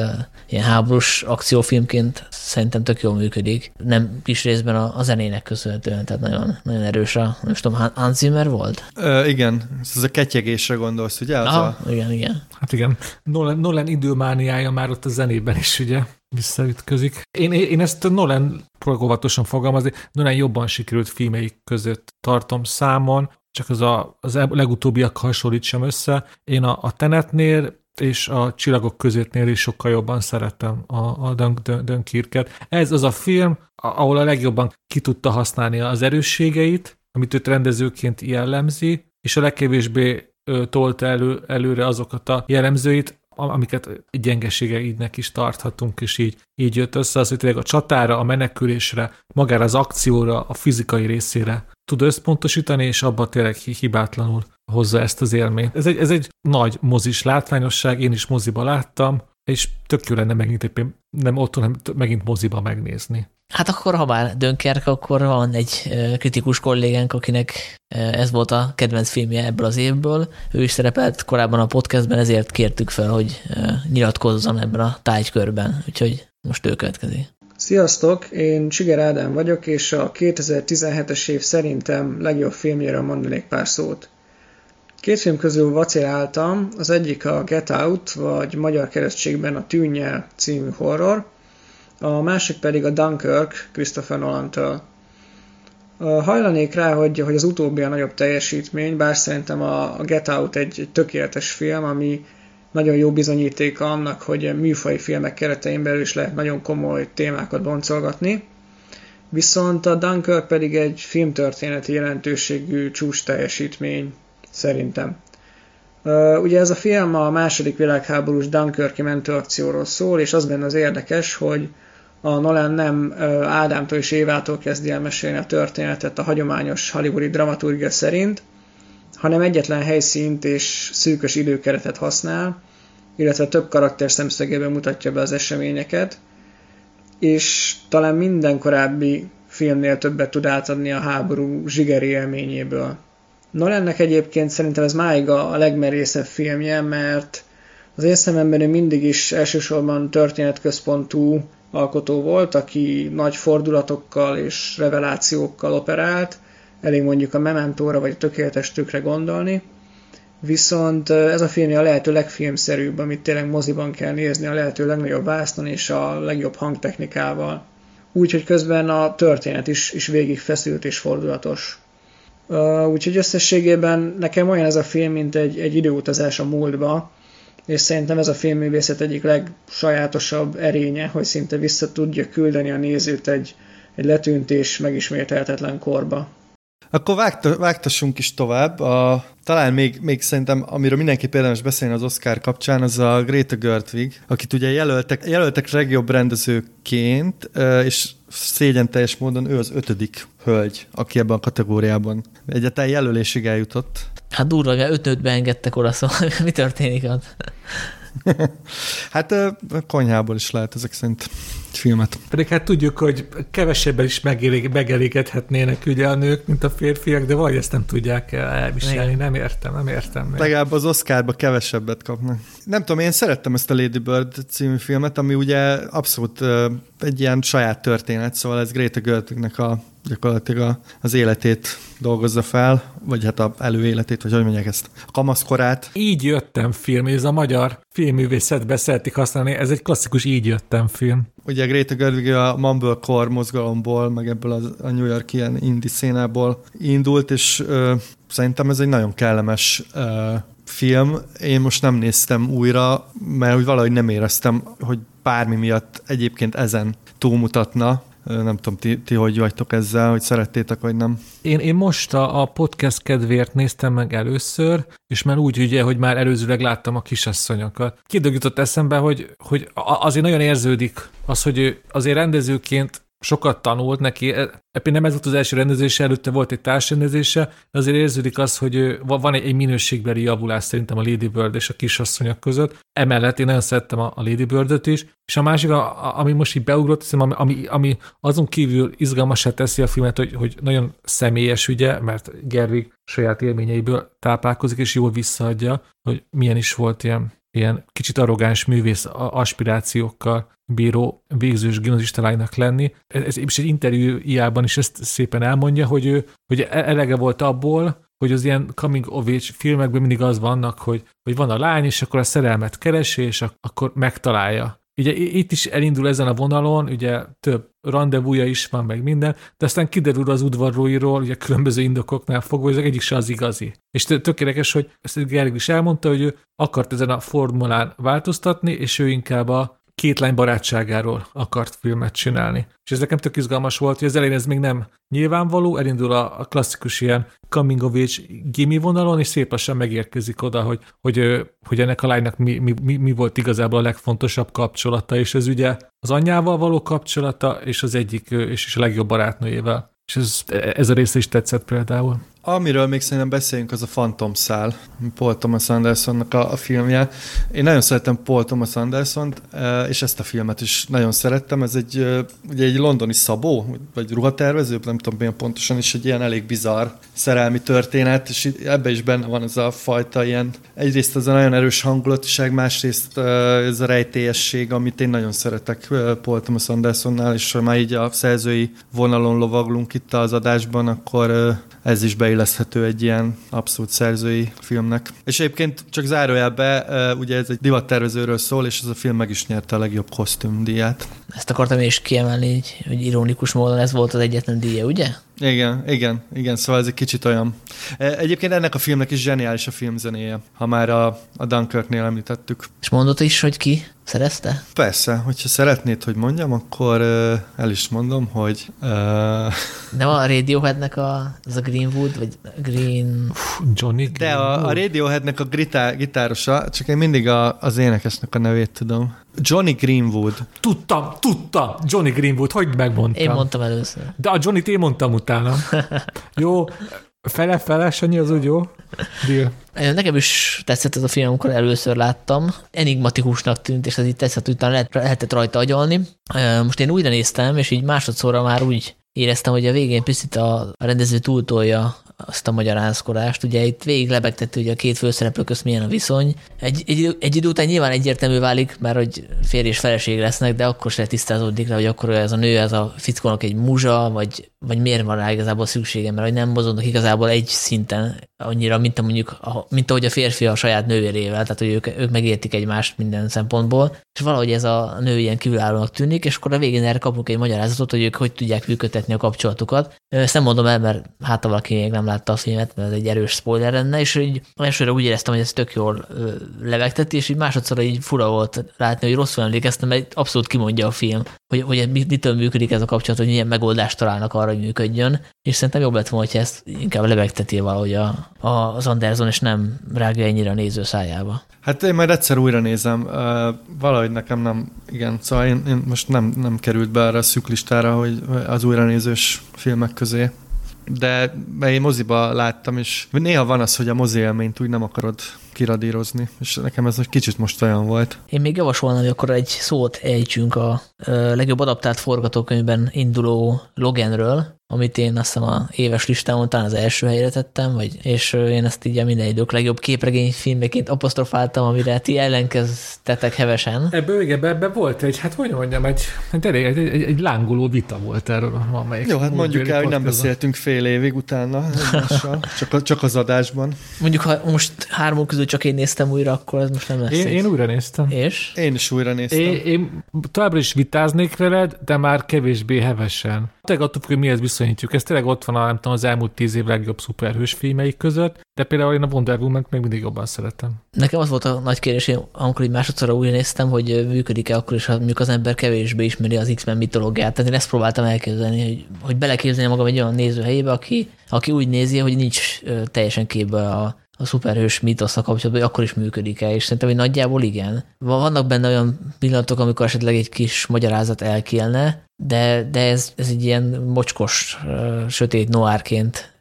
ilyen háborús akciófilmként szerintem tök jól működik. Nem kis részben a, a zenének köszönhetően, tehát nagyon, nagyon erős a, nem tudom, Hans Zimmer volt? Ö, igen, ez a ketyegésre gondolsz, ugye? Az Aha, a... igen, igen. Hát igen, Nolan, Nolan időmániája már ott a zenében is, ugye? visszaütközik. Én, én ezt Nolan óvatosan fogalmazni, Nolan jobban sikerült filmeik között tartom számon csak az a, az legutóbbiak hasonlítsam össze. Én a, a Tenetnél és a Csillagok közöttnél is sokkal jobban szerettem a, a Dunkirket. Ez az a film, ahol a legjobban ki tudta használni az erősségeit, amit őt rendezőként jellemzi, és a legkevésbé tolta elő, előre azokat a jellemzőit, amiket gyengeségeidnek is tarthatunk, és így, így jött össze az, hogy tényleg a csatára, a menekülésre, magára az akcióra, a fizikai részére tud összpontosítani, és abban tényleg hibátlanul hozza ezt az élményt. Ez egy, ez egy nagy mozis látványosság, én is moziba láttam, és tök jó lenne megint éppen nem otthon, hanem megint moziba megnézni. Hát akkor, ha már Dönkerk, akkor van egy kritikus kollégánk, akinek ez volt a kedvenc filmje ebből az évből. Ő is szerepelt korábban a podcastben, ezért kértük fel, hogy nyilatkozzon ebben a tájkörben, úgyhogy most ő következik. Sziasztok, én Csiger Ádám vagyok, és a 2017-es év szerintem legjobb filmjére mondanék pár szót. Két film közül vaciláltam, az egyik a Get Out, vagy magyar keresztségben a Tűnnyel című horror, a másik pedig a Dunkirk Christopher Nolan-től. Hajlanék rá, hogy, hogy az utóbbi a nagyobb teljesítmény, bár szerintem a, a Get Out egy, egy tökéletes film, ami nagyon jó bizonyítéka annak, hogy műfai filmek keretein belül is lehet nagyon komoly témákat boncolgatni. Viszont a Dunkirk pedig egy filmtörténeti jelentőségű csúcs teljesítmény, szerintem. ugye ez a film a második világháborús Dunkirki mentőakcióról szól, és az benne az érdekes, hogy a Nolan nem Ádámtól és Évától kezdi el mesélni a történetet a hagyományos hollywoodi dramaturgia szerint, hanem egyetlen helyszínt és szűkös időkeretet használ, illetve több karakter szemszögében mutatja be az eseményeket, és talán minden korábbi filmnél többet tud átadni a háború zsigeri élményéből. Nolannek egyébként szerintem ez máig a legmerészebb filmje, mert az én szememben ő mindig is elsősorban történetközpontú alkotó volt, aki nagy fordulatokkal és revelációkkal operált, elég mondjuk a Mementóra vagy a tökéletes tükre gondolni, viszont ez a film a lehető legfilmszerűbb, amit tényleg moziban kell nézni, a lehető legnagyobb vásznon és a legjobb hangtechnikával. Úgyhogy közben a történet is, is végig feszült és fordulatos. Úgyhogy összességében nekem olyan ez a film, mint egy, egy időutazás a múltba, és szerintem ez a filmművészet egyik legsajátosabb erénye, hogy szinte vissza tudja küldeni a nézőt egy, egy letűnt és megismételhetetlen korba. Akkor vágta, vágtassunk is tovább. A, talán még, még szerintem, amiről mindenképp érdemes beszélni az Oscar kapcsán, az a Greta Gertwig, akit ugye jelöltek, jelöltek legjobb rendezőként, és szégyen teljes módon ő az ötödik hölgy, aki ebben a kategóriában egyáltalán jelölésig eljutott. Hát durva, ötöt beengedtek oda, szóval mi történik ott? Hát konyhából is lehet ezek szerint filmet. Pedig hát tudjuk, hogy kevesebben is megelégedhetnének ugye a nők, mint a férfiak, de vagy ezt nem tudják elviselni. Nem értem, nem értem. Még. Legalább az Oscarba kevesebbet kapnak. Nem tudom, én szerettem ezt a Lady Bird című filmet, ami ugye abszolút egy ilyen saját történet, szóval ez Greta Gerwignek a gyakorlatilag az életét dolgozza fel, vagy hát a előéletét, vagy hogy mondják ezt, a kamaszkorát. Így jöttem film, ez a magyar filmművészetbe szeretik használni, ez egy klasszikus így jöttem film. Ugye Greta Gerwig a Mumblecore mozgalomból, meg ebből az, a New York ilyen indi szénából indult, és ö, szerintem ez egy nagyon kellemes ö, film. Én most nem néztem újra, mert hogy valahogy nem éreztem, hogy bármi miatt egyébként ezen túlmutatna, nem tudom, ti, ti hogy vagytok ezzel, hogy szerettétek, vagy nem? Én, én most a, a podcast kedvéért néztem meg először, és már úgy ugye, hogy már előzőleg láttam a kisasszonyokat. Kidögított eszembe, hogy, hogy azért nagyon érződik az, hogy ő azért rendezőként sokat tanult neki. Epi nem ez volt az első rendezése, előtte volt egy társrendezése, de azért érződik az, hogy van egy, minőségbeli javulás szerintem a Lady Bird és a kisasszonyok között. Emellett én nagyon szerettem a, Lady Bird-öt is, és a másik, ami most így beugrott, hiszem, ami, ami azon kívül izgalmasá teszi a filmet, hogy, hogy nagyon személyes ügye, mert Gerwig saját élményeiből táplálkozik, és jól visszaadja, hogy milyen is volt ilyen, ilyen kicsit arrogáns művész aspirációkkal bíró végzős gimnazista lánynak lenni. Ez is egy interjújában is ezt szépen elmondja, hogy ő hogy e- elege volt abból, hogy az ilyen coming of age filmekben mindig az vannak, hogy, hogy van a lány, és akkor a szerelmet keresi, és akkor megtalálja. Ugye itt is elindul ezen a vonalon, ugye több rendezvúja is van, meg minden, de aztán kiderül az udvarlóiról, ugye különböző indokoknál fogva, hogy az egyik se az igazi. És tökéletes, hogy ezt Gergő is elmondta, hogy ő akart ezen a formulán változtatni, és ő inkább a két lány barátságáról akart filmet csinálni. És ez nekem tök izgalmas volt, hogy az elején ez még nem nyilvánvaló, elindul a, klasszikus ilyen coming of age gimi vonalon, és szép lassan megérkezik oda, hogy, hogy, hogy ennek a lánynak mi, mi, mi volt igazából a legfontosabb kapcsolata, és ez ugye az anyjával való kapcsolata, és az egyik, és, és a legjobb barátnőjével. És ez, ez a része is tetszett például. Amiről még szerintem beszéljünk, az a Phantom szál, Paul Thomas Andersonnak a, a filmje. Én nagyon szeretem Paul Thomas anderson e, és ezt a filmet is nagyon szerettem. Ez egy, e, ugye egy londoni szabó, vagy ruhatervező, nem tudom milyen pontosan, és egy ilyen elég bizarr szerelmi történet, és ebbe is benne van ez a fajta ilyen, egyrészt az a nagyon erős hangulatiság, másrészt e, ez a rejtélyesség, amit én nagyon szeretek Paul Thomas Andersonnál, és ha már így a szerzői vonalon lovaglunk itt az adásban, akkor ez is beilleszthető egy ilyen abszolút szerzői filmnek. És egyébként csak zárójelbe, ugye ez egy divattervezőről szól, és ez a film meg is nyerte a legjobb kosztümdíját. Ezt akartam is kiemelni, hogy ironikus módon ez volt az egyetlen díja, ugye? Igen, igen, igen, szóval ez egy kicsit olyan. E, egyébként ennek a filmnek is zseniális a filmzenéje, ha már a, a Dunkirknél említettük. És mondott is, hogy ki szerezte? Persze, hogyha szeretnéd, hogy mondjam, akkor uh, el is mondom, hogy... Uh... Nem a Radioheadnek a, az a Greenwood, vagy Green... Johnny Greenwood. De a, a Radioheadnek a gitár, gitárosa, csak én mindig a, az énekesnek a nevét tudom. Johnny Greenwood. Tudtam, tudtam. Johnny Greenwood, hogy megmondtam? Én mondtam először. De a Johnny-t én mondtam utána. jó, fele-fele, Sanyi, az úgy jó? Deal. Nekem is tetszett ez a film, amikor először láttam. Enigmatikusnak tűnt, és ez így tetszett, hogy utána lehet, lehetett rajta agyalni. Most én újra néztem, és így másodszorra már úgy éreztem, hogy a végén picit a rendező túltolja azt a magyarázkodást. Ugye itt végig lebegtett, hogy a két főszereplő közt milyen a viszony. Egy, egy, egy idő után nyilván egyértelmű válik, mert hogy férj és feleség lesznek, de akkor se tisztázódik le, hogy akkor ez a nő, ez a fickónak egy muzsa, vagy, vagy miért van rá igazából szüksége, mert hogy nem mozognak igazából egy szinten annyira, mint a mondjuk, mint ahogy a férfi a saját nővérével, tehát hogy ők, ők megértik egymást minden szempontból, és valahogy ez a nő ilyen kívülállónak tűnik, és akkor a végén erre kapunk egy magyarázatot, hogy ők hogy tudják működtetni a kapcsolatukat. Ezt nem mondom el, mert hát valaki még nem látta a filmet, mert ez egy erős spoiler lenne, és így elsőre úgy éreztem, hogy ez tök jól levegteti, és így másodszor így fura volt látni, hogy rosszul emlékeztem, mert abszolút kimondja a film, hogy, hogy mitől működik ez a kapcsolat, hogy milyen megoldást találnak arra, hogy működjön, és szerintem jobb lett volna, hogy ezt inkább levegteti valahogy a, a, az Anderson, és nem rágja ennyire a néző szájába. Hát én majd egyszer újra nézem. Uh, valahogy nekem nem, igen, szóval én, én most nem, nem került be arra a szüklistára, hogy az újranézős filmek közé. De én moziba láttam, és néha van az, hogy a mozi élményt úgy nem akarod kiradírozni, és nekem ez egy kicsit most olyan volt. Én még javasolnám, hogy akkor egy szót ejtsünk a legjobb adaptált forgatókönyvben induló Loganről, amit én azt hiszem a éves listámon talán az első helyre tettem, vagy, és én ezt így a minden idők legjobb képregényfilmeként apostrofáltam, amire ti ellenkeztetek hevesen. Ebből igen, ebben volt egy, hát hogy mondjam, egy, egy, egy, egy, egy lángoló vita volt erről, amelyik Jó, hát mondjuk el, hogy nem beszéltünk fél évig utána csak, csak az adásban. Mondjuk, ha most három közül csak én néztem újra, akkor ez most nem lesz. Én, én újra néztem. És? Én is újra néztem. Én, én továbbra is vitáznék veled, de már kevésbé hevesen. Tényleg attól hogy mihez viszonyítjuk. Ez tényleg ott van a, nem tudom, az elmúlt tíz év legjobb szuperhős filmeik között, de például én a Wonder Woman-t még mindig jobban szeretem. Nekem az volt a nagy kérdés, hogy amikor így másodszorra újra néztem, hogy működik-e akkor is, ha mondjuk az ember kevésbé ismeri az X-Men mitológiát. Tehát én ezt próbáltam elképzelni, hogy, hogy beleképzelni magam egy olyan néző helyébe, aki, aki úgy nézi, hogy nincs teljesen képbe a, a szuperhős mítosznak kapcsolatban, hogy akkor is működik-e, és szerintem, hogy nagyjából igen. Vannak benne olyan pillanatok, amikor esetleg egy kis magyarázat elkélne, de, de ez, ez egy ilyen mocskos, sötét noárként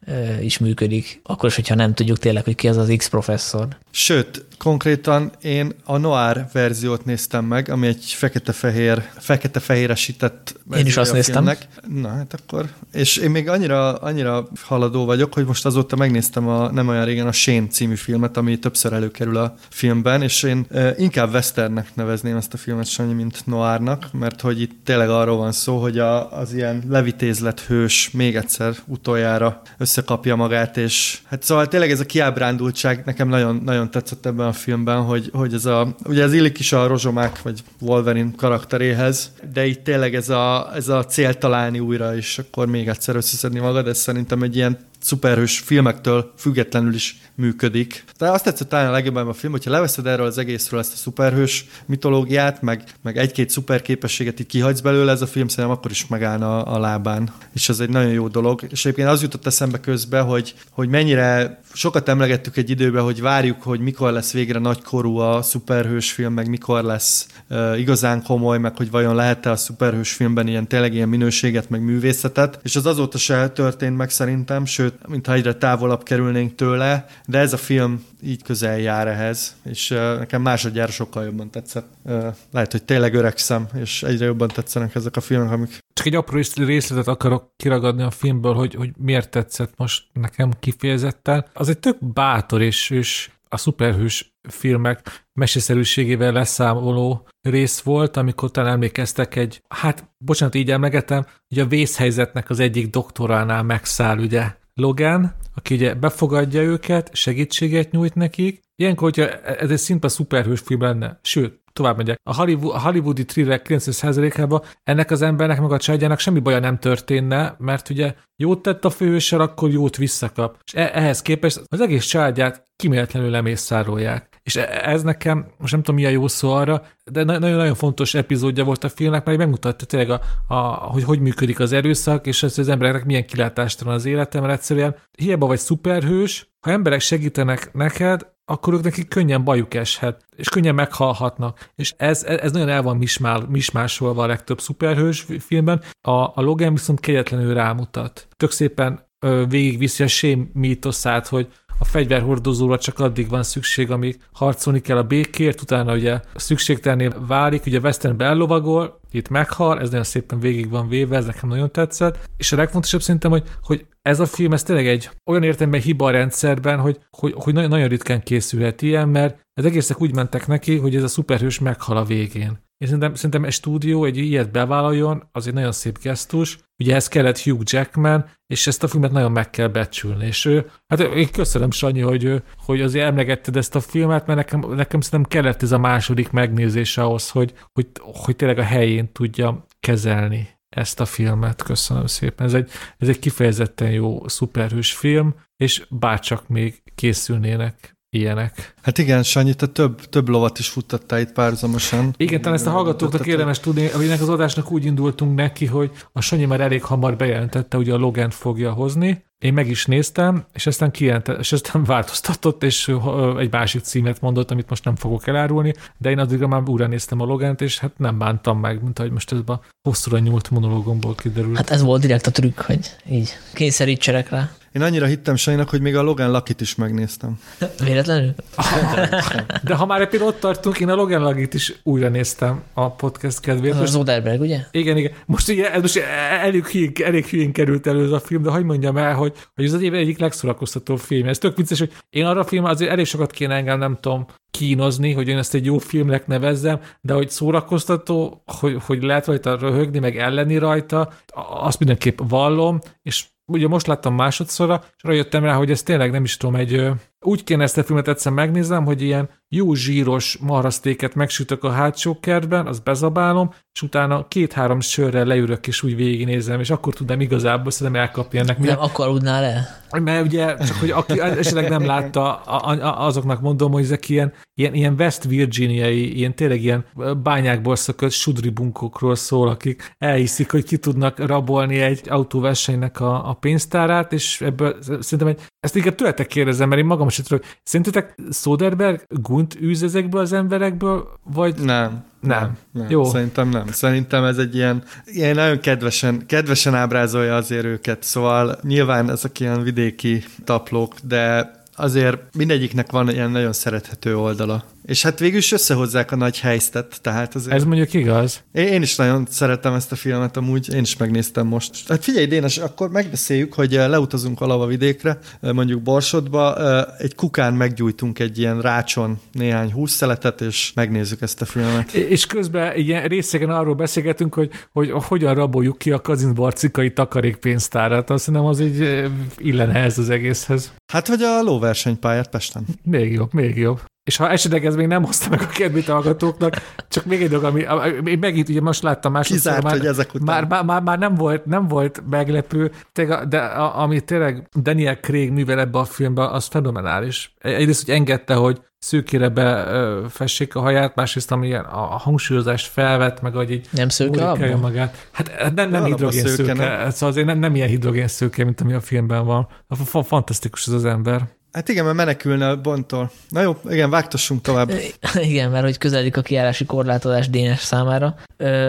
is működik, akkor is, hogyha nem tudjuk tényleg, hogy ki az az X professzor. Sőt, konkrétan én a Noir verziót néztem meg, ami egy fekete-fehér, fekete-fehéresített Én is azt néztem. Na, hát akkor. És én még annyira, annyira haladó vagyok, hogy most azóta megnéztem a, nem olyan régen a Shane című filmet, ami többször előkerül a filmben, és én e, inkább westernnek nevezném ezt a filmet, Sanyi, mint Noárnak, mert hogy itt tényleg arról van szó, hogy a, az ilyen levitézlet hős még egyszer utoljára összekapja magát, és hát szóval tényleg ez a kiábrándultság nekem nagyon, nagyon tetszett ebben a filmben, hogy, hogy ez a, ugye ez illik is a rozsomák, vagy Wolverine karakteréhez, de itt tényleg ez a, ez a cél találni újra, és akkor még egyszer összeszedni magad, ez szerintem egy ilyen szuperhős filmektől függetlenül is működik. De azt tetszett talán a legjobban a film, hogyha leveszed erről az egészről ezt a szuperhős mitológiát, meg, meg egy-két szuper képességet így kihagysz belőle, ez a film szerintem akkor is megállna a, lábán. És ez egy nagyon jó dolog. És egyébként az jutott eszembe közben, hogy, hogy mennyire sokat emlegettük egy időben, hogy várjuk, hogy mikor lesz végre nagykorú a szuperhős film, meg mikor lesz uh, igazán komoly, meg hogy vajon lehet-e a szuperhős filmben ilyen tényleg ilyen minőséget, meg művészetet. És az azóta se történt meg szerintem, sőt, mintha egyre távolabb kerülnénk tőle, de ez a film így közel jár ehhez, és nekem másodjára sokkal jobban tetszett. Lehet, hogy tényleg öregszem, és egyre jobban tetszenek ezek a filmek, amik... Csak egy apró részletet akarok kiragadni a filmből, hogy, hogy miért tetszett most nekem kifejezetten. Az egy tök bátor és, és a szuperhős filmek meseszerűségével leszámoló rész volt, amikor talán emlékeztek egy, hát bocsánat, így emlegetem, hogy a vészhelyzetnek az egyik doktoránál megszáll ugye Logan, aki ugye befogadja őket, segítséget nyújt nekik. Ilyenkor, hogyha ez egy szimpla szuperhős film lenne, sőt, tovább megyek. A, Hollywood, a hollywoodi thriller 90%-ában ennek az embernek meg a családjának semmi baja nem történne, mert ugye jót tett a főhőssel, akkor jót visszakap. És e- ehhez képest az egész családját kiméletlenül lemészárolják. És e- ez nekem, most nem tudom mi a jó szó arra, de nagyon-nagyon fontos epizódja volt a filmnek, mert megmutatta tényleg, a, a, hogy hogy működik az erőszak, és az, az embereknek milyen kilátástalan az életem, mert egyszerűen hiába vagy szuperhős, ha emberek segítenek neked, akkor ők nekik könnyen bajuk eshet, és könnyen meghalhatnak. És ez, ez nagyon el van mismál, mismásolva a legtöbb szuperhős filmben. A, a Logan viszont kegyetlenül rámutat. Tök szépen végigviszi a sém mítoszát, hogy a fegyverhordozóra csak addig van szükség, amíg harcolni kell a békért, utána ugye szükségtelné válik, ugye Westernbe ellovagol, itt meghal, ez nagyon szépen végig van véve, ez nekem nagyon tetszett, és a legfontosabb szerintem, hogy, hogy ez a film, ez tényleg egy olyan értelemben hiba a rendszerben, hogy, hogy, hogy nagyon, nagyon ritkán készülhet ilyen, mert az egészek úgy mentek neki, hogy ez a szuperhős meghal a végén. Én szerintem, szerintem egy stúdió egy ilyet bevállaljon, az egy nagyon szép gesztus. Ugye ez kellett Hugh Jackman, és ezt a filmet nagyon meg kell becsülni. És ő, hát én köszönöm, Sanyi, hogy, hogy azért emlegetted ezt a filmet, mert nekem, nekem szerintem kellett ez a második megnézés ahhoz, hogy, hogy, hogy tényleg a helyén tudja kezelni ezt a filmet. Köszönöm szépen. Ez egy, ez egy kifejezetten jó szuperhős film, és bárcsak még készülnének ilyenek. Hát igen, Sanyi, te több, több lovat is futtattál itt párhuzamosan. Igen, talán ezt a hallgatóknak érdemes tudni, hogy ennek az adásnak úgy indultunk neki, hogy a Sanyi már elég hamar bejelentette, hogy a logan fogja hozni, én meg is néztem, és aztán kijelentett, és aztán változtatott, és egy másik címet mondott, amit most nem fogok elárulni, de én addigra már újra néztem a Logent, és hát nem bántam meg, mint ahogy most ez a hosszúra nyúlt monológomból kiderült. Hát ez volt direkt a trükk, hogy így kényszerítserek rá. Én annyira hittem Sanyinak, hogy még a Logan Lakit is megnéztem. Véletlenül? De ha már éppen ott tartunk, én a Logan Lakit is újra néztem a podcast kedvéért. Az Oderberg, ugye? Igen, igen. Most ugye ez most elég hülyén, elég hülyén került elő ez a film, de hogy mondjam el, hogy, hogy ez az év egyik legszórakoztatóbb film. Ez tök vicces, hogy én arra a film azért elég sokat kéne engem, nem tudom, kínozni, hogy én ezt egy jó filmnek nevezzem, de hogy szórakoztató, hogy, hogy lehet rajta röhögni, meg elleni rajta, azt mindenképp vallom, és ugye most láttam másodszorra, és rájöttem rá, hogy ez tényleg nem is tudom, egy, úgy kéne ezt a filmet egyszer megnézem, hogy ilyen jó zsíros marhasztéket megsütök a hátsó kertben, azt bezabálom, és utána két-három sörrel leülök, és úgy végignézem, és akkor tudnám igazából szerintem elkapni ennek. Nem akkor aludnál el? Mert ugye, csak hogy aki esetleg nem látta, azoknak mondom, hogy ezek ilyen, ilyen, ilyen West Virginiai, ilyen tényleg ilyen bányákból szökött sudribunkokról szól, akik elhiszik, hogy ki tudnak rabolni egy autóversenynek a, a pénztárát, és ebből szerintem egy, ezt inkább tőletek kérdezem, mert én magam sem tudok. Szerintetek Soderberg gunt űz ezekből az emberekből, vagy... Nem. Nem. nem. Jó. Szerintem nem. Szerintem ez egy ilyen, ilyen nagyon kedvesen, kedvesen ábrázolja azért őket, szóval nyilván ezek ilyen vidéki taplók, de azért mindegyiknek van ilyen nagyon szerethető oldala. És hát végül is összehozzák a nagy helyzetet, tehát azért... Ez mondjuk igaz. Én, én is nagyon szeretem ezt a filmet, amúgy én is megnéztem most. Hát figyelj, Dénes, akkor megbeszéljük, hogy eh, leutazunk a lava vidékre, eh, mondjuk Borsodba, eh, egy kukán meggyújtunk egy ilyen rácson néhány húszszeletet, és megnézzük ezt a filmet. És közben ilyen részegen arról beszélgetünk, hogy, hogy hogyan raboljuk ki a kazinbarcikai takarékpénztárat. Azt hiszem, az így illene ez az egészhez. Hát vagy a lóversenypályát Pesten. Még jobb, még jobb. És ha esetleg ez még nem hozta meg a kedvét a hallgatóknak, csak még egy dolog, ami, én megint ugye most láttam másodszor, Kizárt, már, hogy ezek után. Már, már, már, már, nem, volt, nem volt meglepő, de a, ami tényleg Daniel Craig művel ebbe a filmbe, az fenomenális. Egyrészt, hogy engedte, hogy szőkére befessék a haját, másrészt amilyen a hangsúlyozást felvett, meg hogy így nem szőke magát. Hát nem, nem hidrogén szőke, szőke szóval azért nem, nem ilyen hidrogén szőke, mint ami a filmben van. Fantasztikus ez az ember. Hát igen, mert menekülne a bonttól. Na jó, igen, vágtassunk tovább. Igen, mert hogy közeledik a kiárási korlátozás Dénes számára.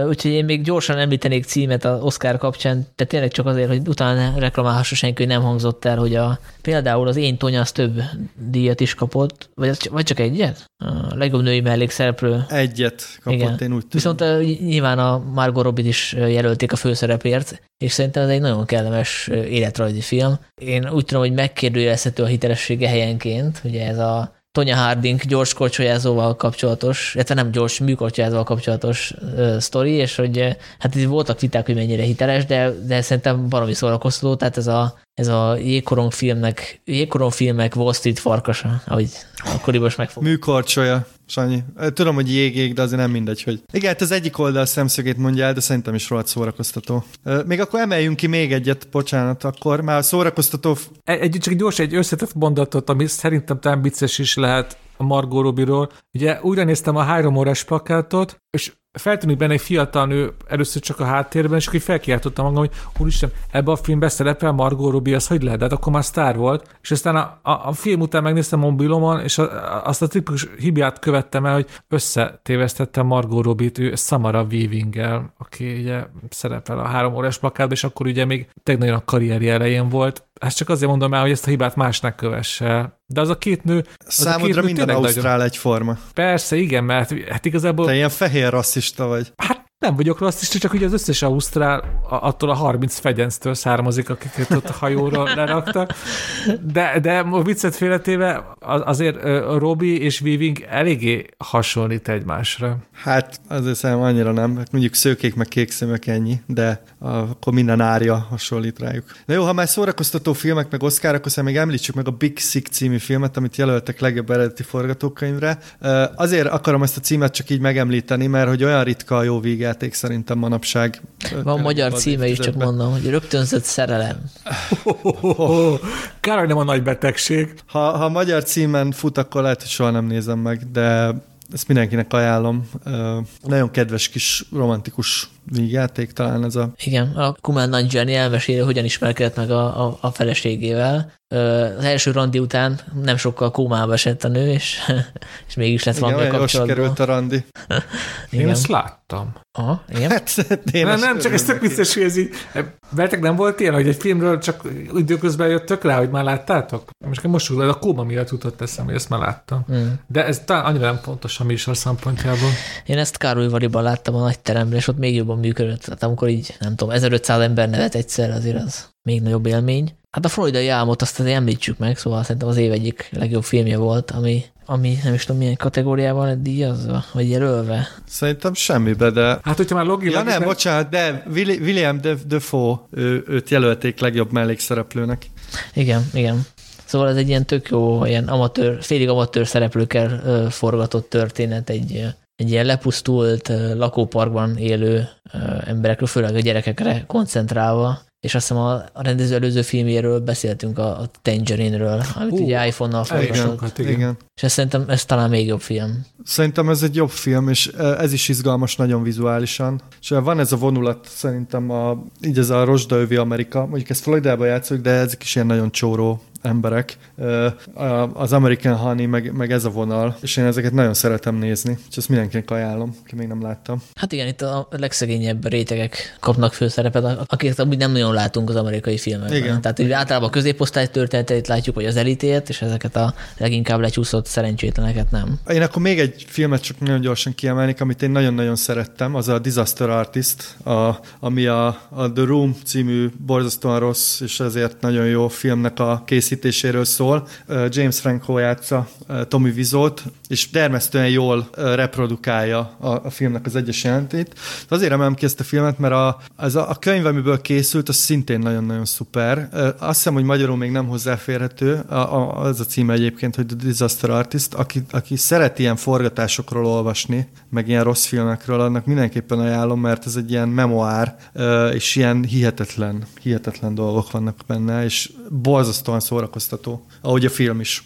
Úgyhogy én még gyorsan említenék címet az Oscar kapcsán, tehát tényleg csak azért, hogy utána reklamálhassa senki, hogy nem hangzott el, hogy a, például az Én Tonya az több díjat is kapott, vagy, vagy csak egyet? A legjobb női mellékszereplő. Egyet kapott, igen. én úgy tudom. Viszont nyilván a Margot Robbie is jelölték a főszerepért, és szerintem ez egy nagyon kellemes életrajzi film. Én úgy tudom, hogy megkérdőjelezhető a hitelessége helyenként, ugye ez a Tonya Harding gyors korcsolyázóval kapcsolatos, illetve nem gyors műkorcsolyázóval kapcsolatos uh, sztori, és hogy hát itt voltak viták, hogy mennyire hiteles, de, de szerintem valami szórakoztató, tehát ez a, ez a jégkorong filmnek, jégkorong filmek Wall Street farkasa, ahogy akkoriban is megfog. Műkorcsolya. Sanyi. Tudom, hogy jég, de azért nem mindegy, hogy... Igen, hát az egyik oldal szemszögét mondja el, de szerintem is rohadt szórakoztató. Még akkor emeljünk ki még egyet, bocsánat, akkor már a szórakoztató... Egy, csak gyors, egy összetett mondatot, ami szerintem talán vicces is lehet a Margot Robbie-ról. Ugye újra néztem a három órás plakátot, és feltűnik benne egy fiatal nő először csak a háttérben, és akkor felkiáltottam magam, hogy úristen, ebbe a filmbe szerepel Margot Robbie, az hogy lehet? De hát akkor már sztár volt. És aztán a, a, a film után megnéztem mobilomon, és a, azt a tipikus hibát követtem el, hogy összetévesztettem Margot Robbie-t ő Samara weaving aki ugye szerepel a három órás plakátban, és akkor ugye még nagyon a karrierje elején volt. Ezt csak azért mondom el, hogy ezt a hibát másnak kövesse. De az a két nő... Számodra két nő minden ausztrál nagyon... egyforma. Persze, igen, mert hát igazából... Te ilyen fehér rasszista vagy. Hát Nem vagyok rasszista, csak ugye az összes Ausztrál attól a 30 fegyenctől származik, akiket ott a hajóra leraktak. De, de a viccet félretéve azért Robi és Weaving eléggé hasonlít egymásra. Hát azért szerintem annyira nem. Hát mondjuk szőkék meg kék szemek ennyi, de akkor minden árja hasonlít rájuk. Na jó, ha már szórakoztató filmek meg Oscar, akkor még említsük meg a Big Sick című filmet, amit jelöltek legjobb eredeti forgatókönyvre. Azért akarom ezt a címet csak így megemlíteni, mert hogy olyan ritka a jó vígjáték szerintem manapság. Van magyar címe is, csak mondom, hogy rögtönzött szerelem. Kár, nem a nagy betegség. Ha, ha magyar címen fut, akkor lehet, hogy soha nem nézem meg, de ezt mindenkinek ajánlom. Nagyon kedves kis romantikus vígjáték talán ez a... Igen, a Kumail Nanjiani elmeséli, hogyan ismerkedett meg a, a, a feleségével. Az első randi után nem sokkal kómába esett a nő, és, és mégis lett valami a kapcsolatban. a randi. Én ezt láttam. Aha, igen. Hát, én nem, nem, csak ez tök vicces, hogy ez így, veletek nem volt ilyen, hogy egy filmről csak időközben jöttök rá, hogy már láttátok? Most most a kóma miatt jutott eszem, hogy ezt már láttam. Mm. De ez talán annyira nem pontos a műsor szempontjából. Én ezt Károly Variban láttam a nagy teremben, és ott még jobban működött. Tehát amikor így, nem tudom, 1500 ember nevet egyszer, azért az még nagyobb élmény. Hát a Floridai álmot azt azért említsük meg, szóval szerintem az év egyik legjobb filmje volt, ami, ami nem is tudom milyen kategóriában lett díjazva, vagy jelölve. Szerintem semmibe, de... Hát, hogyha már logilag... Ja nem, nem, bocsánat, de William Defoe, ő, őt jelölték legjobb mellékszereplőnek. Igen, igen. Szóval ez egy ilyen tök jó, ilyen amatőr, félig amatőr szereplőkkel forgatott történet, egy, egy ilyen lepusztult lakóparkban élő emberekről, főleg a gyerekekre koncentrálva, és azt hiszem a, a rendező előző filmjéről beszéltünk a, a Tangerine-ről, amit uh, ugye iPhone-nal forgatott. Hát igen, igen. És ezt szerintem ez talán még jobb film. Szerintem ez egy jobb film, és ez is izgalmas nagyon vizuálisan. És van ez a vonulat szerintem, a, így ez a Rosdaövi Amerika, mondjuk ezt Floridában játszok, de ezek is ilyen nagyon csóró emberek. Az American Honey, meg, meg ez a vonal, és én ezeket nagyon szeretem nézni, és ezt mindenkinek ajánlom, ki még nem láttam. Hát igen, itt a legszegényebb rétegek kapnak főszerepet, akiket amúgy nem nagyon látunk az amerikai filmekben. Igen. Tehát így általában a középosztály történeteit látjuk, vagy az elitét, és ezeket a leginkább lecsúszott szerencsétleneket nem. Én akkor még egy filmet csak nagyon gyorsan kiemelnék, amit én nagyon-nagyon szerettem, az a Disaster Artist, a, ami a, a The Room című borzasztóan rossz, és ezért nagyon jó filmnek a készítése készítéséről szól. James Franco játsza Tommy Vizot, és termesztően jól reprodukálja a, a filmnek az egyes jelentét. Azért emelem ki ezt a filmet, mert a, az a, a könyv, amiből készült, az szintén nagyon-nagyon szuper. Azt hiszem, hogy magyarul még nem hozzáférhető. A, a, az a címe egyébként, hogy The Disaster Artist. Aki, aki szeret ilyen forgatásokról olvasni, meg ilyen rossz filmekről, annak mindenképpen ajánlom, mert ez egy ilyen memoár, és ilyen hihetetlen, hihetetlen dolgok vannak benne, és borzasztóan szórakoztató, ahogy a film is.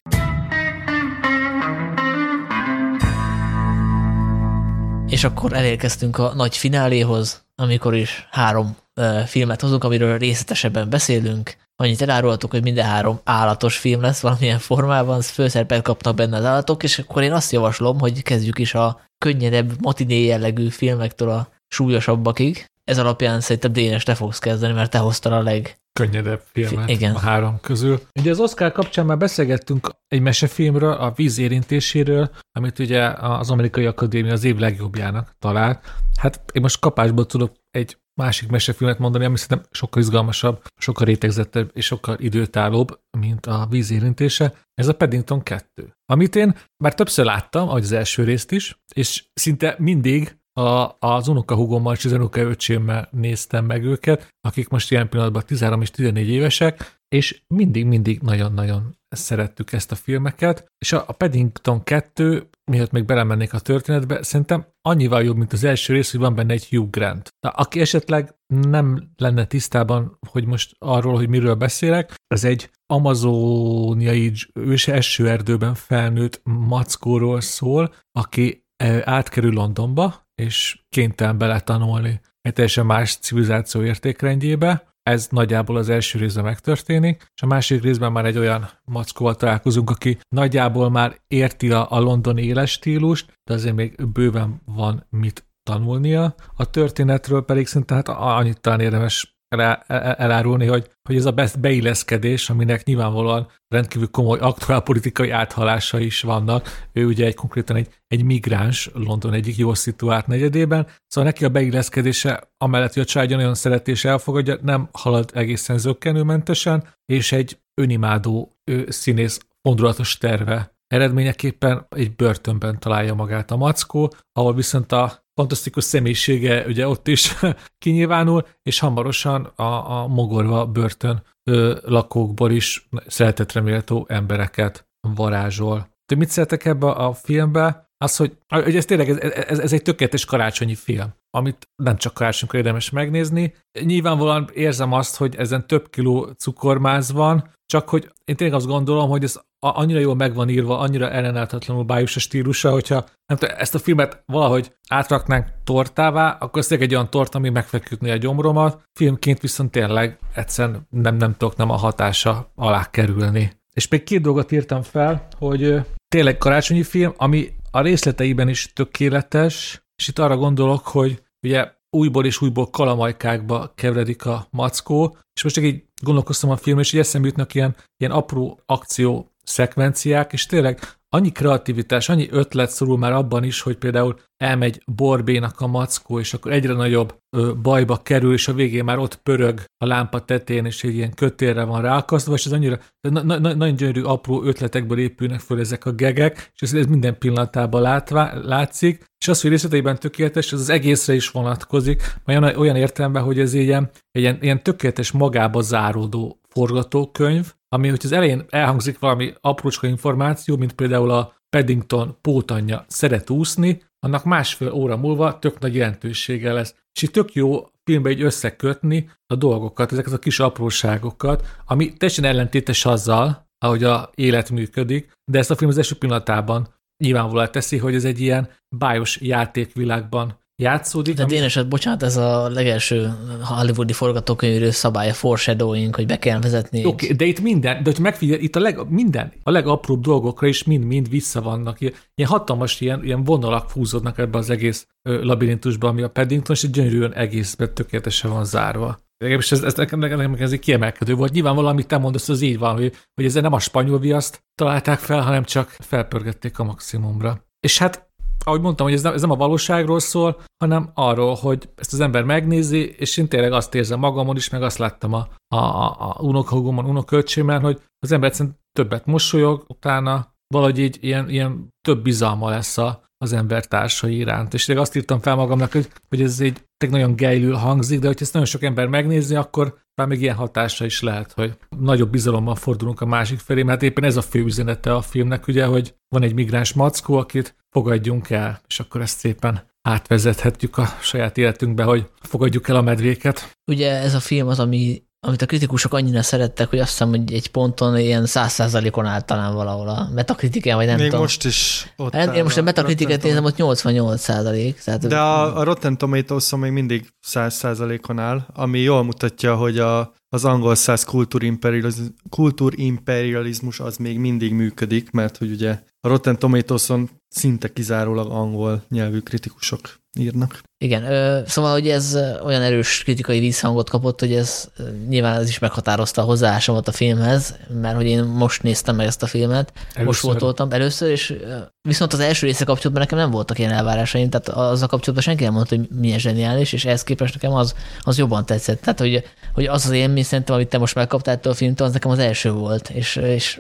És akkor elérkeztünk a nagy fináléhoz, amikor is három uh, filmet hozunk, amiről részletesebben beszélünk. Annyit elárulhatok, hogy minden három állatos film lesz valamilyen formában, főszerepet kapnak benne az állatok, és akkor én azt javaslom, hogy kezdjük is a könnyedebb, matiné jellegű filmektől a súlyosabbakig. Ez alapján szerintem Dénes te fogsz kezdeni, mert te hoztad a leg könnyedebb filmet Igen. a három közül. Ugye az Oscar kapcsán már beszélgettünk egy mesefilmről, a víz érintéséről, amit ugye az Amerikai Akadémia az év legjobbjának talált. Hát én most kapásból tudok egy másik mesefilmet mondani, ami szerintem sokkal izgalmasabb, sokkal rétegzettebb és sokkal időtállóbb, mint a víz érintése. Ez a Paddington 2. Amit én már többször láttam, ahogy az első részt is, és szinte mindig a, az unokahúgommal és az unokaöcsémmel néztem meg őket, akik most ilyen pillanatban 13 és 14 évesek, és mindig-mindig nagyon-nagyon szerettük ezt a filmeket, és a, a Paddington 2, miatt még belemennék a történetbe, szerintem annyival jobb, mint az első rész, hogy van benne egy Hugh Grant. Na, aki esetleg nem lenne tisztában, hogy most arról, hogy miről beszélek, ez egy amazóniai őse esőerdőben felnőtt mackóról szól, aki átkerül Londonba, és kénytelen beletanulni egy teljesen más civilizáció értékrendjébe. Ez nagyjából az első részben megtörténik, és a másik részben már egy olyan mackóval találkozunk, aki nagyjából már érti a, a londoni éles stílust, de azért még bőven van mit tanulnia. A történetről pedig szinte hát annyit talán érdemes el, el, elárulni, hogy, hogy ez a beilleszkedés, aminek nyilvánvalóan rendkívül komoly aktuálpolitikai áthalása is vannak. Ő ugye egy konkrétan egy, egy migráns London egyik jól szituált negyedében, szóval neki a beilleszkedése, amellett, hogy a családja nagyon szereti és elfogadja, nem halad egészen zöggenőmentesen, és egy önimádó ő, színész fondulatos terve eredményeképpen egy börtönben találja magát a mackó, ahol viszont a fantasztikus személyisége ugye ott is kinyilvánul, és hamarosan a, a mogorva börtön ö, lakókból is szeretetre embereket varázsol. De mit szeretek ebbe a filmbe? Az, hogy, hogy ez tényleg ez, ez, ez egy tökéletes karácsonyi film, amit nem csak karácsonykor érdemes megnézni. Nyilvánvalóan érzem azt, hogy ezen több kiló cukormáz van, csak hogy én tényleg azt gondolom, hogy ez annyira jól meg van írva, annyira ellenállhatatlanul bájus a stílusa, hogyha nem tudom, ezt a filmet valahogy átraknánk tortává, akkor ez egy olyan tort, ami megfeküdné a gyomromat, filmként viszont tényleg egyszerűen nem, nem tudok nem a hatása alá kerülni. És még két dolgot írtam fel, hogy tényleg karácsonyi film, ami a részleteiben is tökéletes, és itt arra gondolok, hogy ugye újból és újból kalamajkákba keveredik a mackó, és most csak így gondolkoztam a film, és így eszembe jutnak ilyen, ilyen apró akció szekvenciák, és tényleg annyi kreativitás, annyi ötlet szorul már abban is, hogy például elmegy Borbénak a mackó, és akkor egyre nagyobb ö, bajba kerül, és a végén már ott pörög a lámpa tetén, és egy ilyen kötélre van ráakasztva, és ez annyira na, na, na, nagyon gyönyörű apró ötletekből épülnek föl ezek a gegek, és ez, ez minden pillanatában látvá, látszik, és az, hogy részleteiben tökéletes, ez az egészre is vonatkozik, olyan, olyan értelemben, hogy ez ilyen, ilyen, ilyen tökéletes magába záródó forgatókönyv, ami, hogy az elején elhangzik valami aprócska információ, mint például a Paddington pótanya szeret úszni, annak másfél óra múlva tök nagy jelentősége lesz. És itt tök jó filmbe egy összekötni a dolgokat, ezeket a kis apróságokat, ami teljesen ellentétes azzal, ahogy a élet működik, de ezt a film az első pillanatában nyilvánvalóan teszi, hogy ez egy ilyen bájos játékvilágban játszódik. De ami... eset, bocsánat, ez a legelső hollywoodi forgatókönyvű szabálya, foreshadowing, hogy be kell vezetni. Oké, okay, de itt minden, de hogy megfigyel, itt a leg, minden, a legapróbb dolgokra is mind-mind vissza vannak. Ilyen hatalmas ilyen, ilyen vonalak fúzódnak ebbe az egész labirintusba, ami a Paddington, és egy gyönyörűen egészben tökéletesen van zárva. És ez, ez nekem, nekem ez egy kiemelkedő volt. Nyilván valami te mondasz, az így van, hogy, hogy ezzel nem a spanyol viaszt találták fel, hanem csak felpörgették a maximumra. És hát ahogy mondtam, hogy ez nem, ez nem a valóságról szól, hanem arról, hogy ezt az ember megnézi, és én tényleg azt érzem magamon is, meg azt láttam a, a, a, unokahúgomon, unokölcsémben, hogy az ember egyszerűen többet mosolyog, utána valahogy így ilyen, ilyen több bizalma lesz a, az ember társai iránt. És tényleg azt írtam fel magamnak, hogy, hogy ez egy nagyon gejlül hangzik, de hogyha ezt nagyon sok ember megnézi, akkor már még ilyen hatása is lehet, hogy nagyobb bizalommal fordulunk a másik felé, mert éppen ez a fő üzenete a filmnek, ugye, hogy van egy migráns mackó, akit fogadjunk el, és akkor ezt szépen átvezethetjük a saját életünkbe, hogy fogadjuk el a medvéket. Ugye ez a film az, ami amit a kritikusok annyira szerettek, hogy azt hiszem, hogy egy ponton ilyen száz százalékon áll talán valahol a metakritiken, vagy nem Még tudom. most is ott hát, Én most a metakritiket nézem, ott 88 százalék. De a, a Rotten tomatoes még mindig 100 százalékon áll, ami jól mutatja, hogy a, az angol száz kultúrimperializmus, kultúrimperializmus az még mindig működik, mert hogy ugye a Rotten Tomatoes-on szinte kizárólag angol nyelvű kritikusok írnak. Igen, ö, szóval, hogy ez olyan erős kritikai vízhangot kapott, hogy ez nyilván ez is meghatározta a hozzáállásomat a filmhez, mert hogy én most néztem meg ezt a filmet, először. most voltoltam először, és viszont az első része kapcsolatban nekem nem voltak ilyen elvárásaim, tehát azzal kapcsolatban senki nem mondta, hogy milyen zseniális, és ehhez képest nekem az, az jobban tetszett. Tehát, hogy, hogy az az élmény szerintem, amit te most megkaptál ettől a filmtől, az nekem az első volt, és, és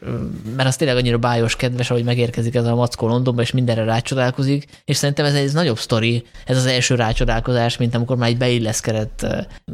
mert az tényleg annyira bájos, kedves, ahogy megérkezik ez a mackó Londonba, és mindenre rácsodálkozik, és szerintem ez egy nagyobb sztori, ez az első rácsodálkozás, mint amikor már egy beilleszkedett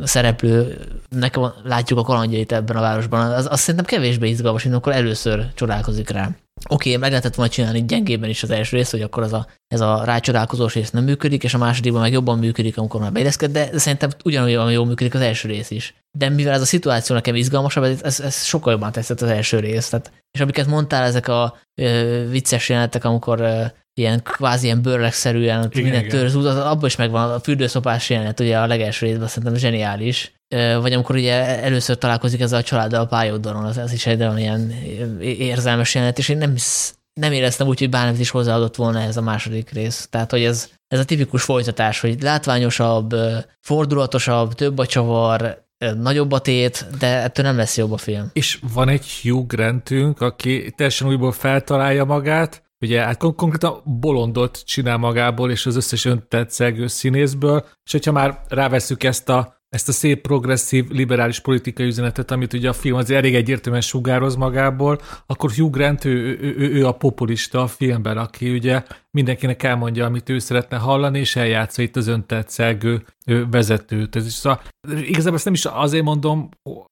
szereplő, nekem látjuk a kalandjait ebben a városban. Az, az szerintem kevésbé izgalmas, mint amikor először csodálkozik rá. Oké, okay, meg lehetett volna csinálni gyengében is az első rész, hogy akkor az a, ez a rácsodálkozós rész nem működik, és a másodikban meg jobban működik, amikor már beilleszked, de szerintem ugyanolyan jól működik az első rész is. De mivel ez a szituáció nekem izgalmasabb, ez, ez, ez sokkal jobban tetszett az első rész. Tehát, és amiket mondtál, ezek a ö, vicces jelenetek, amikor ö, ilyen kvázi ilyen bőrlegszerűen igen, minden törz abban is megvan a fürdőszopás jelenet, ugye a legelső részben szerintem zseniális. Vagy amikor ugye először találkozik ezzel a családdal a pályaudvaron, az, az is egy olyan érzelmes jelenet, és én nem, nem éreztem úgy, hogy bármit is hozzáadott volna ez a második rész. Tehát, hogy ez, ez a tipikus folytatás, hogy látványosabb, fordulatosabb, több a csavar, nagyobb a tét, de ettől nem lesz jobb a film. És van egy Hugh Grantünk, aki teljesen újból feltalálja magát, ugye hát kon- konkrétan bolondot csinál magából, és az összes öntetszegő színészből, és hogyha már ráveszünk ezt a ezt a szép, progresszív, liberális politikai üzenetet, amit ugye a film azért elég egyértelműen sugároz magából, akkor Hugh Grant, ő, ő, ő, ő a populista a filmben, aki ugye mindenkinek elmondja, amit ő szeretne hallani, és eljátsza itt az öntetszegő vezetőt. Ez is, szóval, igazából ezt nem is azért mondom,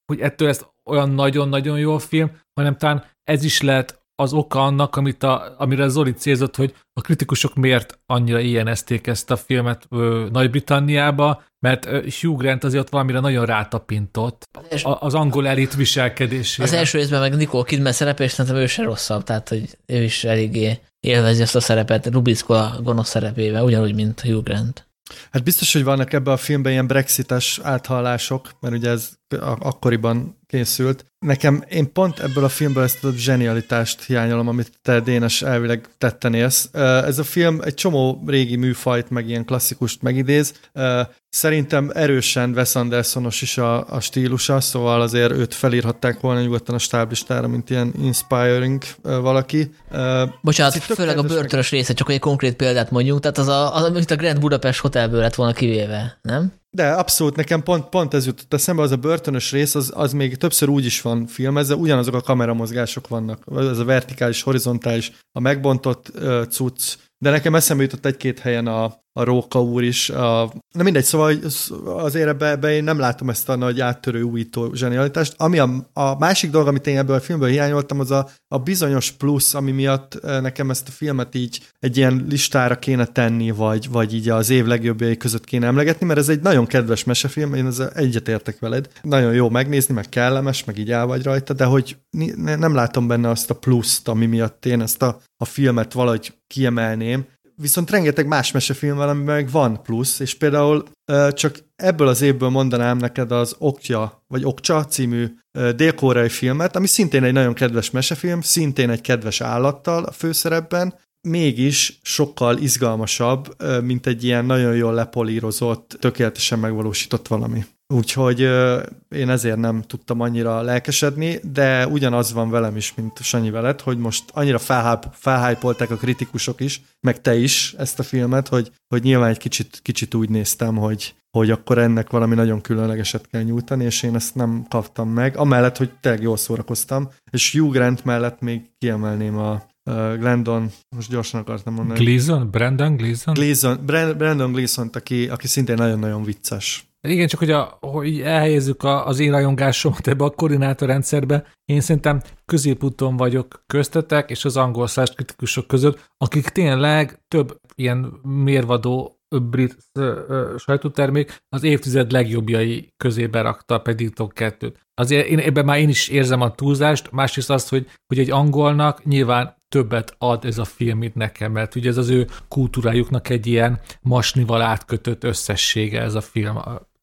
hogy ettől ez olyan nagyon-nagyon jó a film, hanem talán ez is lehet az oka annak, amit a, amire Zoli célzott, hogy a kritikusok miért annyira ilyenezték ezt a filmet Nagy-Britanniába, mert Hugh Grant azért ott valamire nagyon rátapintott az, az angol elit viselkedésére. Az első részben meg Nicole Kidman szerepe, és szerintem ő se rosszabb, tehát hogy ő is eléggé élvezi ezt a szerepet, Rubicko a gonosz szerepével, ugyanúgy, mint Hugh Grant. Hát biztos, hogy vannak ebben a filmben ilyen brexites áthallások, mert ugye ez akkoriban készült. Nekem, én pont ebből a filmből ezt a zsenialitást hiányolom, amit te, Dénes, elvileg tetten élsz. Ez a film egy csomó régi műfajt, meg ilyen klasszikust megidéz. Szerintem erősen Wes Andersonos is a, a stílusa, szóval azért őt felírhatták volna nyugodtan a stáblistára, mint ilyen inspiring valaki. Bocsánat, főleg a börtönös része, csak egy konkrét példát mondjuk, tehát az, a, az amit a Grand Budapest Hotelből lett volna kivéve, nem? De abszolút, nekem pont, pont ez jutott eszembe, az a börtönös rész, az, az még többször úgy is van filmezve, ugyanazok a kameramozgások vannak. Ez a vertikális, horizontális, a megbontott uh, cucc, de nekem eszembe jutott egy-két helyen a, a Róka úr is. A, na mindegy, szóval azért ebbe, ebbe én nem látom ezt a nagy áttörő újító zsenialitást. Ami a, a másik dolog, amit én ebből a filmből hiányoltam, az a, a bizonyos plusz, ami miatt nekem ezt a filmet így egy ilyen listára kéne tenni, vagy, vagy így az év legjobbjai között kéne emlegetni, mert ez egy nagyon kedves mesefilm, én ezzel egyetértek veled. Nagyon jó megnézni, meg kellemes, meg így el vagy rajta, de hogy nem látom benne azt a pluszt, ami miatt én ezt a, a filmet valahogy kiemelném. Viszont rengeteg más mesefilm van, meg van plusz, és például csak ebből az évből mondanám neked az Okja, vagy Okcsa című dél-koreai filmet, ami szintén egy nagyon kedves mesefilm, szintén egy kedves állattal a főszerepben, mégis sokkal izgalmasabb, mint egy ilyen nagyon jól lepolírozott, tökéletesen megvalósított valami. Úgyhogy én ezért nem tudtam annyira lelkesedni, de ugyanaz van velem is, mint Sanyi veled, hogy most annyira felhájpolták a kritikusok is, meg te is ezt a filmet, hogy, hogy nyilván egy kicsit, kicsit úgy néztem, hogy, hogy akkor ennek valami nagyon különlegeset kell nyújtani, és én ezt nem kaptam meg, amellett, hogy tényleg jól szórakoztam, és Hugh Grant mellett még kiemelném a, Glendon, most gyorsan akartam mondani. Gleason? Brandon Gleason? Gleason Brandon Gleason, aki, aki szintén nagyon-nagyon vicces. Igen, csak hogy, a, hogy elhelyezzük a, az én rajongásomat ebbe a koordinátorrendszerbe, én szerintem középúton vagyok köztetek és az angol száz kritikusok között, akik tényleg több ilyen mérvadó brit sajtótermék az évtized legjobbjai közé berakta a Paddington 2-t. Azért én, ebben már én is érzem a túlzást, másrészt azt, hogy, hogy egy angolnak nyilván többet ad ez a film, mint nekem, mert ugye ez az ő kultúrájuknak egy ilyen masnival átkötött összessége ez a film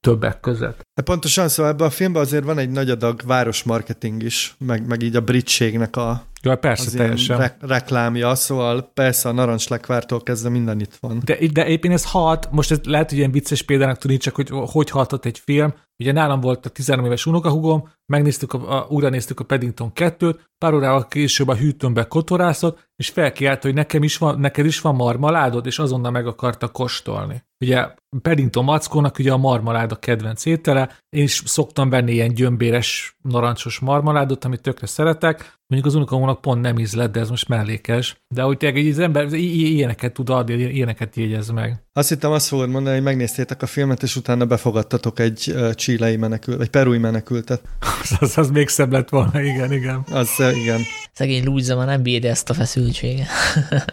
többek között. De pontosan, szóval ebben a filmben azért van egy nagy adag városmarketing is, meg, meg így a britségnek a Ja, persze, teljesen. Re- reklámja, szóval persze a narancslekvártól kezdve minden itt van. De, de éppen ez hat, most ez lehet, hogy ilyen vicces példának tűnik, csak hogy hogy hatott egy film. Ugye nálam volt a 13 éves unokahugom, megnéztük, a, a, újra néztük a Paddington 2-t, pár órával később a hűtőnbe kotorászott, és felkiált, hogy nekem is van, neked is van marmaládod, és azonnal meg akarta kóstolni. Ugye Paddington Mackónak ugye a marmalád a kedvenc étele, én is szoktam venni ilyen gyömbéres, narancsos marmaládot, amit tökre szeretek, Mondjuk az unokamónak pont nem ízlet, de ez most mellékes. De hogy tényleg az ember ilyeneket tud adni, ilyeneket jegyez meg. Azt hittem azt fogod mondani, hogy megnéztétek a filmet, és utána befogadtatok egy csílei menekült, vagy perui menekültet. az, az, az még szebb lett volna, igen, igen. Az, igen. Szegény Louisa már nem bírja ezt a feszültséget.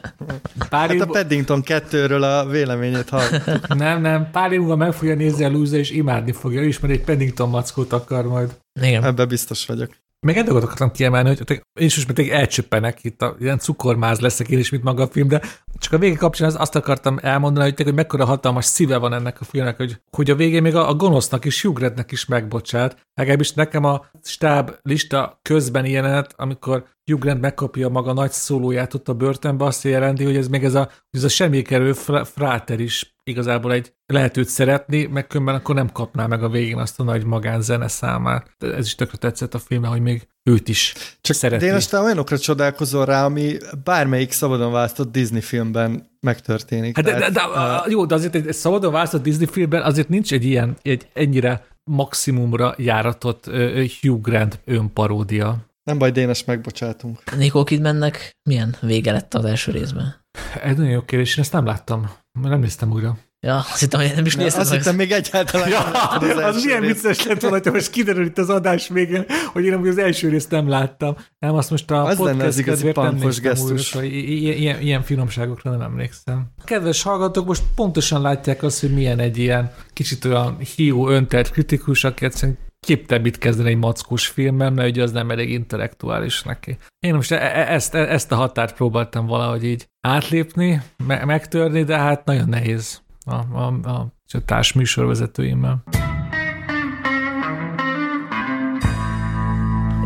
Pár hát a Paddington 2-ről a véleményét hallgatok. nem, nem, pár év múlva meg fogja nézni a Louisa, és imádni fogja, és mert egy Paddington mackót akar majd. Igen. Ebben biztos vagyok. Még egy dolgot akartam kiemelni, hogy én is most még elcsöppenek, itt a, ilyen cukormáz leszek én is, mint maga a film, de csak a vége kapcsán az, azt akartam elmondani, hogy, hogy mekkora hatalmas szíve van ennek a filmnek, hogy, hogy a végén még a, a gonosznak is, Hugh is megbocsát. Legalábbis nekem a stáb lista közben jelenet, amikor Grant megkapja maga nagy szólóját ott a börtönbe, azt jelenti, hogy ez még ez a, ez a semmikerő fráter is igazából egy lehetőt szeretni, meg akkor nem kapná meg a végén azt a nagy magánzene számát. Ez is tökre tetszett a filmben, hogy még őt is Csak szereti. De én aztán olyanokra csodálkozol rá, ami bármelyik szabadon választott Disney filmben megtörténik. Hát de, de, de, uh, jó, de azért egy szabadon választott Disney filmben azért nincs egy ilyen, egy ennyire maximumra járatott uh, Hugh Grant önparódia. Nem baj, Dénes, megbocsátunk. Nicole Kidmannek milyen vége lett az első részben? Ez nagyon jó kérdés, én ezt nem láttam. Nem néztem újra. Ja, azt hittem, hogy nem is néztem. Azt hittem még egyáltalán. Ja, az, az milyen vicces lett volna, hogy most kiderül itt az adás végén, hogy én az első részt nem láttam. Nem, azt most a az podcast igazi nem gesztus. Újra, ilyen, ilyen, ilyen finomságokra nem emlékszem. Kedves hallgatók, most pontosan látják azt, hogy milyen egy ilyen kicsit olyan hiú, öntelt kritikus, aki egyszerűen képte mit kezdeni egy mackós filmben, mert ugye az nem elég intellektuális neki. Én most e- e- ezt, e- ezt a határt próbáltam valahogy így átlépni, me- megtörni, de hát nagyon nehéz a, a, a, a társ műsorvezetőimmel.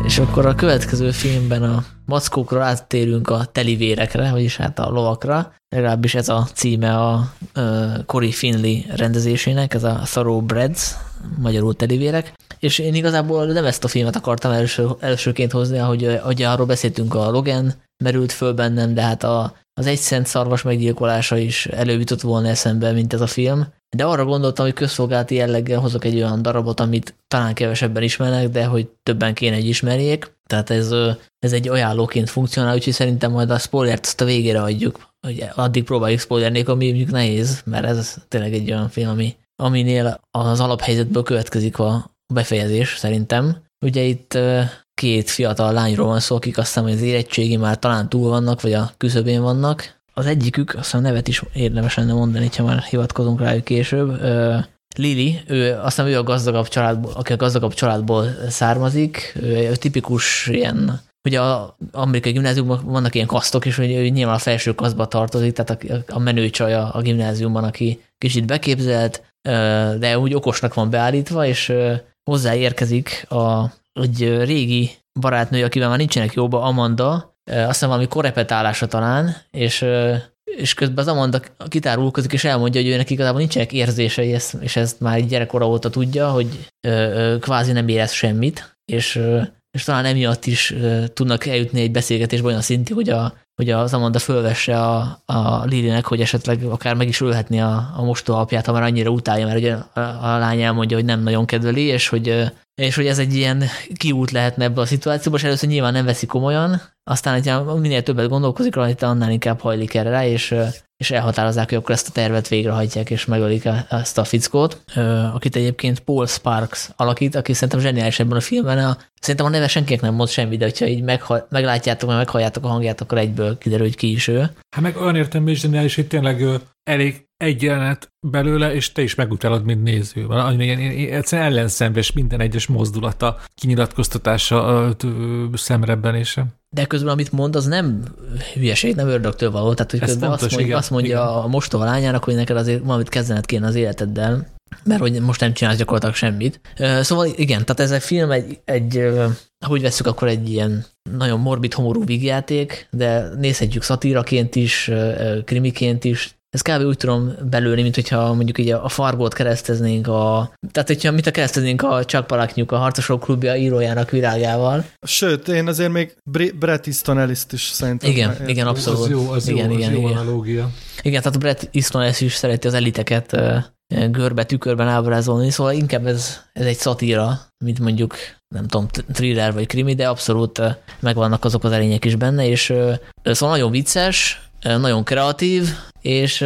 És akkor a következő filmben a mackókról áttérünk a telivérekre, vagyis hát a lovakra. Legalábbis ez a címe a uh, Cory Finley rendezésének, ez a Thoroughbreds, magyarul telivérek. És én igazából nem ezt a filmet akartam első, elsőként hozni, ahogy, ahogy arról beszéltünk, a Logan merült föl bennem, de hát a, az egy szent szarvas meggyilkolása is előjutott volna eszembe, mint ez a film. De arra gondoltam, hogy közszolgálati jelleggel hozok egy olyan darabot, amit talán kevesebben ismernek, de hogy többen kéne, egy ismerjék. Tehát ez, ez egy ajánlóként funkcionál, úgyhogy szerintem majd a spoilert azt a végére adjuk. Hogy addig próbáljuk spoiler nélkül, ami mondjuk nehéz, mert ez tényleg egy olyan film, ami, aminél az alaphelyzetből következik a befejezés szerintem. Ugye itt két fiatal lányról van szó, akik azt hiszem, hogy az érettségi már talán túl vannak, vagy a küszöbén vannak. Az egyikük, azt hiszem nevet is érdemes lenne mondani, ha már hivatkozunk rájuk később. Lili, ő, azt hiszem ő a gazdagabb családból, aki a gazdagabb családból származik, ő, tipikus ilyen Ugye a amerikai gimnáziumban vannak ilyen kasztok, és hogy ő nyilván a felső kasztba tartozik, tehát a, a menő csaja a gimnáziumban, aki kicsit beképzelt, de úgy okosnak van beállítva, és hozzáérkezik a, egy régi barátnő, akivel már nincsenek jóba, Amanda, azt hiszem valami korepetálása talán, és, és közben az Amanda kitárulkozik, és elmondja, hogy ő neki igazából nincsenek érzései, és ezt már gyerekkora óta tudja, hogy kvázi nem érez semmit, és, és talán emiatt is tudnak eljutni egy beszélgetésbe olyan szintig, hogy a, hogy az Amanda fölvesse a, a Lilinek, hogy esetleg akár meg is ölhetni a, a mostó apját, ha már annyira utálja, mert ugye a, a lány elmondja, hogy nem nagyon kedveli, és hogy, és hogy ez egy ilyen kiút lehetne ebbe a szituációba, és először nyilván nem veszi komolyan, aztán, hogyha minél többet gondolkozik rajta, annál inkább hajlik erre rá, és, és elhatározzák, hogy akkor ezt a tervet végrehajtják, és megölik ezt a fickót, akit egyébként Paul Sparks alakít, aki szerintem zseniális ebben a filmben. A, szerintem a neve senkinek nem mond semmi, de hogyha így megha, meglátjátok, meg meghalljátok a hangját, akkor egyből kiderül, hogy ki is ő. Hát meg olyan értelemben is zseniális, hogy tényleg elég egy jelenet belőle, és te is megutálod, mint néző. Van ilyen, egyszerűen ellenszenves minden egyes mozdulata, kinyilatkoztatása, szemrebbenése. De közben, amit mond, az nem hülyeség, nem ördögtől való. Tehát, hogy közben fontos, azt mondja, igen, azt mondja igen. a mostoha lányának, hogy neked azért valamit kezdened kéne az életeddel, mert hogy most nem csinálsz gyakorlatilag semmit. Szóval igen, tehát ez a film egy, egy ahogy veszük, akkor egy ilyen nagyon morbid, homorú vígjáték, de nézhetjük szatíraként is, krimiként is, ez kb. úgy tudom belőni, mint hogyha mondjuk így a Fargót kereszteznénk a... Tehát, hogyha mit a kereszteznénk a Chuck Palahniuk a Harcosok klubja írójának világával. Sőt, én azért még Brett Easton ellis is szerintem. Igen, meg, igen, abszolút. Az jó, az igen, jó, igen, az igen. jó analógia. Igen, tehát Brett Easton Ellis is szereti az eliteket görbe, tükörben ábrázolni, szóval inkább ez, ez egy szatíra, mint mondjuk nem tudom, thriller vagy krimi, de abszolút megvannak azok az erények is benne, és szóval nagyon vicces, nagyon kreatív, és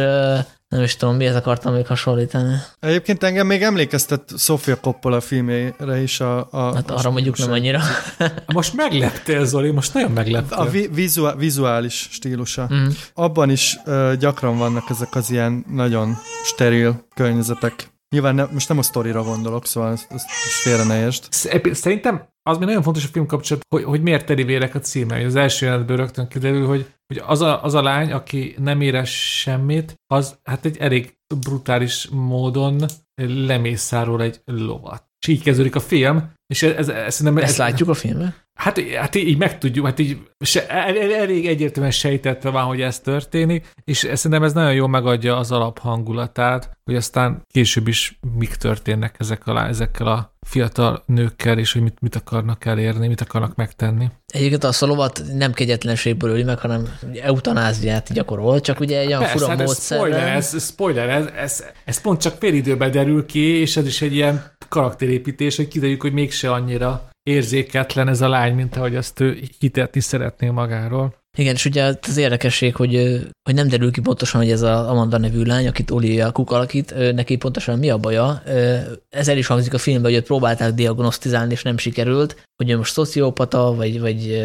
nem is tudom, mihez akartam még hasonlítani. Egyébként engem még emlékeztet Sofia Coppola filmére is a... a hát arra mondjuk nem annyira. most megleptél, Zoli, most nagyon megleptél. A vi- vizuál, vizuális stílusa. Mm. Abban is uh, gyakran vannak ezek az ilyen nagyon steril környezetek. Nyilván ne, most nem a sztorira gondolok, szóval ezt, ezt félre ne értsd. Szerintem az még nagyon fontos a film kapcsolat, hogy, hogy miért teri vérek a címe. Az első jelenetből rögtön kiderül, hogy, hogy az, a, az a lány, aki nem éres semmit, az hát egy elég brutális módon lemészárol egy lovat. és így kezdődik a film, és ez, ez, ez, ez ez, látjuk a filmben? Hát, hát így megtudjuk, hát így se, elég egyértelműen sejtetve van, hogy ez történik, és szerintem ez nagyon jól megadja az alaphangulatát, hogy aztán később is mik történnek ezek alá, ezekkel a fiatal nőkkel, és hogy mit, mit akarnak elérni, mit akarnak megtenni. Egyébként a szolovat nem kegyetlenségből öli meg, hanem eutanáziát gyakorol, csak ugye egy olyan Persze, fura hát módszer. Spoiler, ez, spoiler ez, ez, ez, pont csak fél időben derül ki, és ez is egy ilyen karakterépítés, hogy kiderüljük, hogy mégse annyira érzéketlen ez a lány, mint ahogy azt ő hitetni szeretné magáról. Igen, és ugye az érdekesség, hogy, hogy nem derül ki pontosan, hogy ez a Amanda nevű lány, akit Olivia Cook alakít, neki pontosan mi a baja. Ez el is hangzik a filmben, hogy őt próbálták diagnosztizálni, és nem sikerült, hogy ő most szociopata, vagy, vagy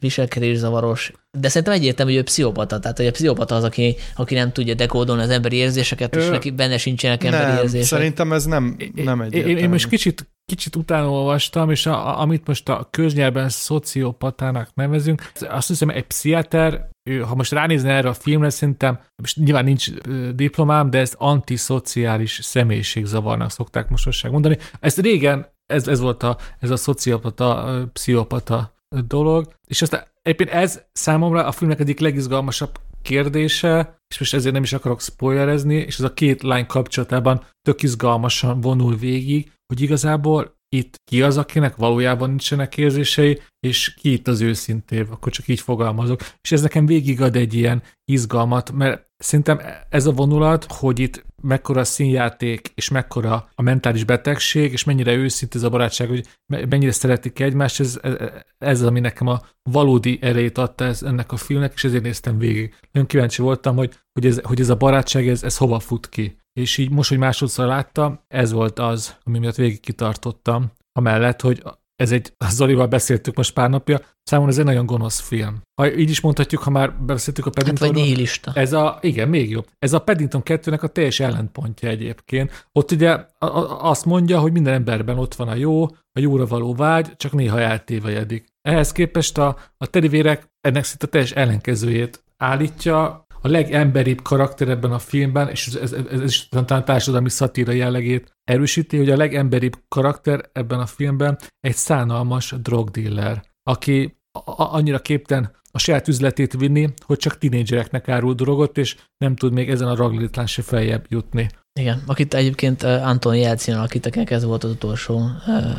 viselkedészavaros. De szerintem egyértelmű, hogy ő pszichopata. Tehát, hogy a pszichopata az, aki, aki nem tudja dekódolni az emberi érzéseket, és neki benne sincsenek emberi nem, érzések. Szerintem ez nem, nem egyértelmű. Én, én most kicsit kicsit utána olvastam, és a, a, amit most a köznyelben szociopatának nevezünk, azt hiszem egy pszichiáter, ha most ránézne erre a filmre, szerintem, most nyilván nincs diplomám, de ezt antiszociális személyiségzavarnak szokták most mondani. Ezt régen, ez, ez volt a, ez a szociopata, pszichopata dolog, és aztán egyébként ez számomra a filmnek egyik legizgalmasabb kérdése, és most ezért nem is akarok spoilerezni, és ez a két lány kapcsolatában tök izgalmasan vonul végig, hogy igazából itt ki az, akinek valójában nincsenek érzései, és ki itt az őszintév, akkor csak így fogalmazok. És ez nekem végig ad egy ilyen izgalmat, mert szerintem ez a vonulat, hogy itt mekkora színjáték, és mekkora a mentális betegség, és mennyire őszinte ez a barátság, hogy mennyire szeretik egymást, ez, ez, ez ami nekem a valódi erejét adta ez, ennek a filmnek, és ezért néztem végig. Nagyon kíváncsi voltam, hogy, hogy, ez, hogy ez a barátság, ez, ez hova fut ki. És így most, hogy másodszor láttam, ez volt az, ami miatt végig kitartottam, amellett, hogy ez egy, Zolival beszéltük most pár napja, számomra ez egy nagyon gonosz film. Ha így is mondhatjuk, ha már beszéltük a Paddingtonról. Hát vagy nihilista. Ez a, igen, még jobb. Ez a Paddington 2-nek a teljes ellentpontja egyébként. Ott ugye a, a, azt mondja, hogy minden emberben ott van a jó, a jóra való vágy, csak néha eltévejedik. Ehhez képest a, a terivérek ennek szinte teljes ellenkezőjét állítja, a legemberibb karakter ebben a filmben, és ez, ez, ez is talán társadalmi szatíra jellegét erősíti, hogy a legemberibb karakter ebben a filmben egy szánalmas drogdiller, aki annyira képten a saját üzletét vinni, hogy csak tinédzsereknek árul drogot, és nem tud még ezen a raglitlán se feljebb jutni. Igen, akit egyébként Anton Jelcin alakít, ez volt az utolsó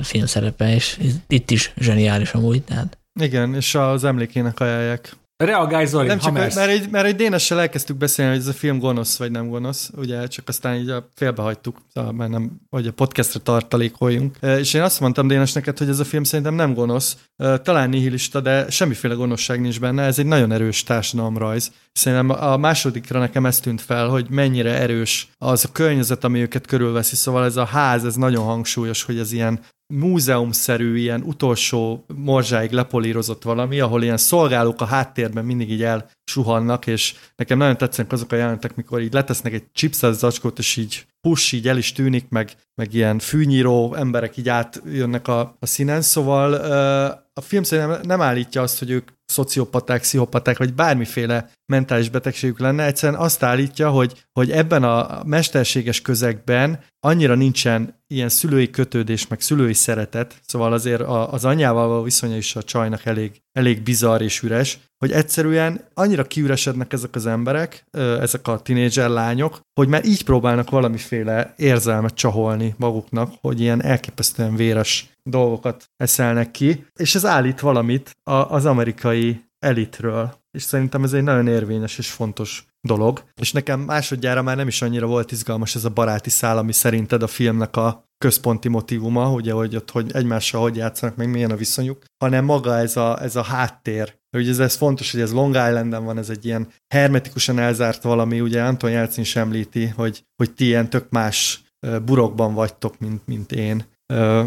filmszerepe, és itt is zseniális amúgy. Tehát. Igen, és az emlékének ajánlják Reagálj Zoli, nem csak, mert, mert, egy, mert egy Dénessel elkezdtük beszélni, hogy ez a film gonosz vagy nem gonosz, ugye, csak aztán így a félbehagytuk, szóval mert nem, hogy a podcastra tartalékoljunk. És én azt mondtam Dénes neked, hogy ez a film szerintem nem gonosz, talán nihilista, de semmiféle gonoszság nincs benne, ez egy nagyon erős társadalomrajz. Szerintem a másodikra nekem ezt tűnt fel, hogy mennyire erős az a környezet, ami őket körülveszi, szóval ez a ház, ez nagyon hangsúlyos, hogy ez ilyen múzeumszerű, ilyen utolsó morzsáig lepolírozott valami, ahol ilyen szolgálók a háttérben mindig így elsuhannak, és nekem nagyon tetszenek azok a jelenetek, mikor így letesznek egy chipset zacskót, és így push így el is tűnik, meg, meg ilyen fűnyíró emberek így átjönnek a, a színen, szóval a film szerintem nem állítja azt, hogy ők szociopaták, pszichopaták, vagy bármiféle mentális betegségük lenne, egyszerűen azt állítja, hogy, hogy ebben a mesterséges közegben annyira nincsen ilyen szülői kötődés, meg szülői szeretet, szóval azért az anyjával való viszonya is a csajnak elég, elég bizarr és üres, hogy egyszerűen annyira kiüresednek ezek az emberek, ezek a tinédzser lányok, hogy már így próbálnak valamiféle érzelmet csaholni maguknak, hogy ilyen elképesztően véres dolgokat eszelnek ki, és ez állít valamit az amerikai elitről, és szerintem ez egy nagyon érvényes és fontos dolog. És nekem másodjára már nem is annyira volt izgalmas ez a baráti szál, ami szerinted a filmnek a központi motivuma, ugye, hogy ott hogy egymással hogy játszanak, meg milyen a viszonyuk, hanem maga ez a, ez a háttér. Ugye ez, ez fontos, hogy ez Long Islanden van, ez egy ilyen hermetikusan elzárt valami, ugye Anton Jelcin sem említi, hogy, hogy ti ilyen tök más burokban vagytok, mint, mint én.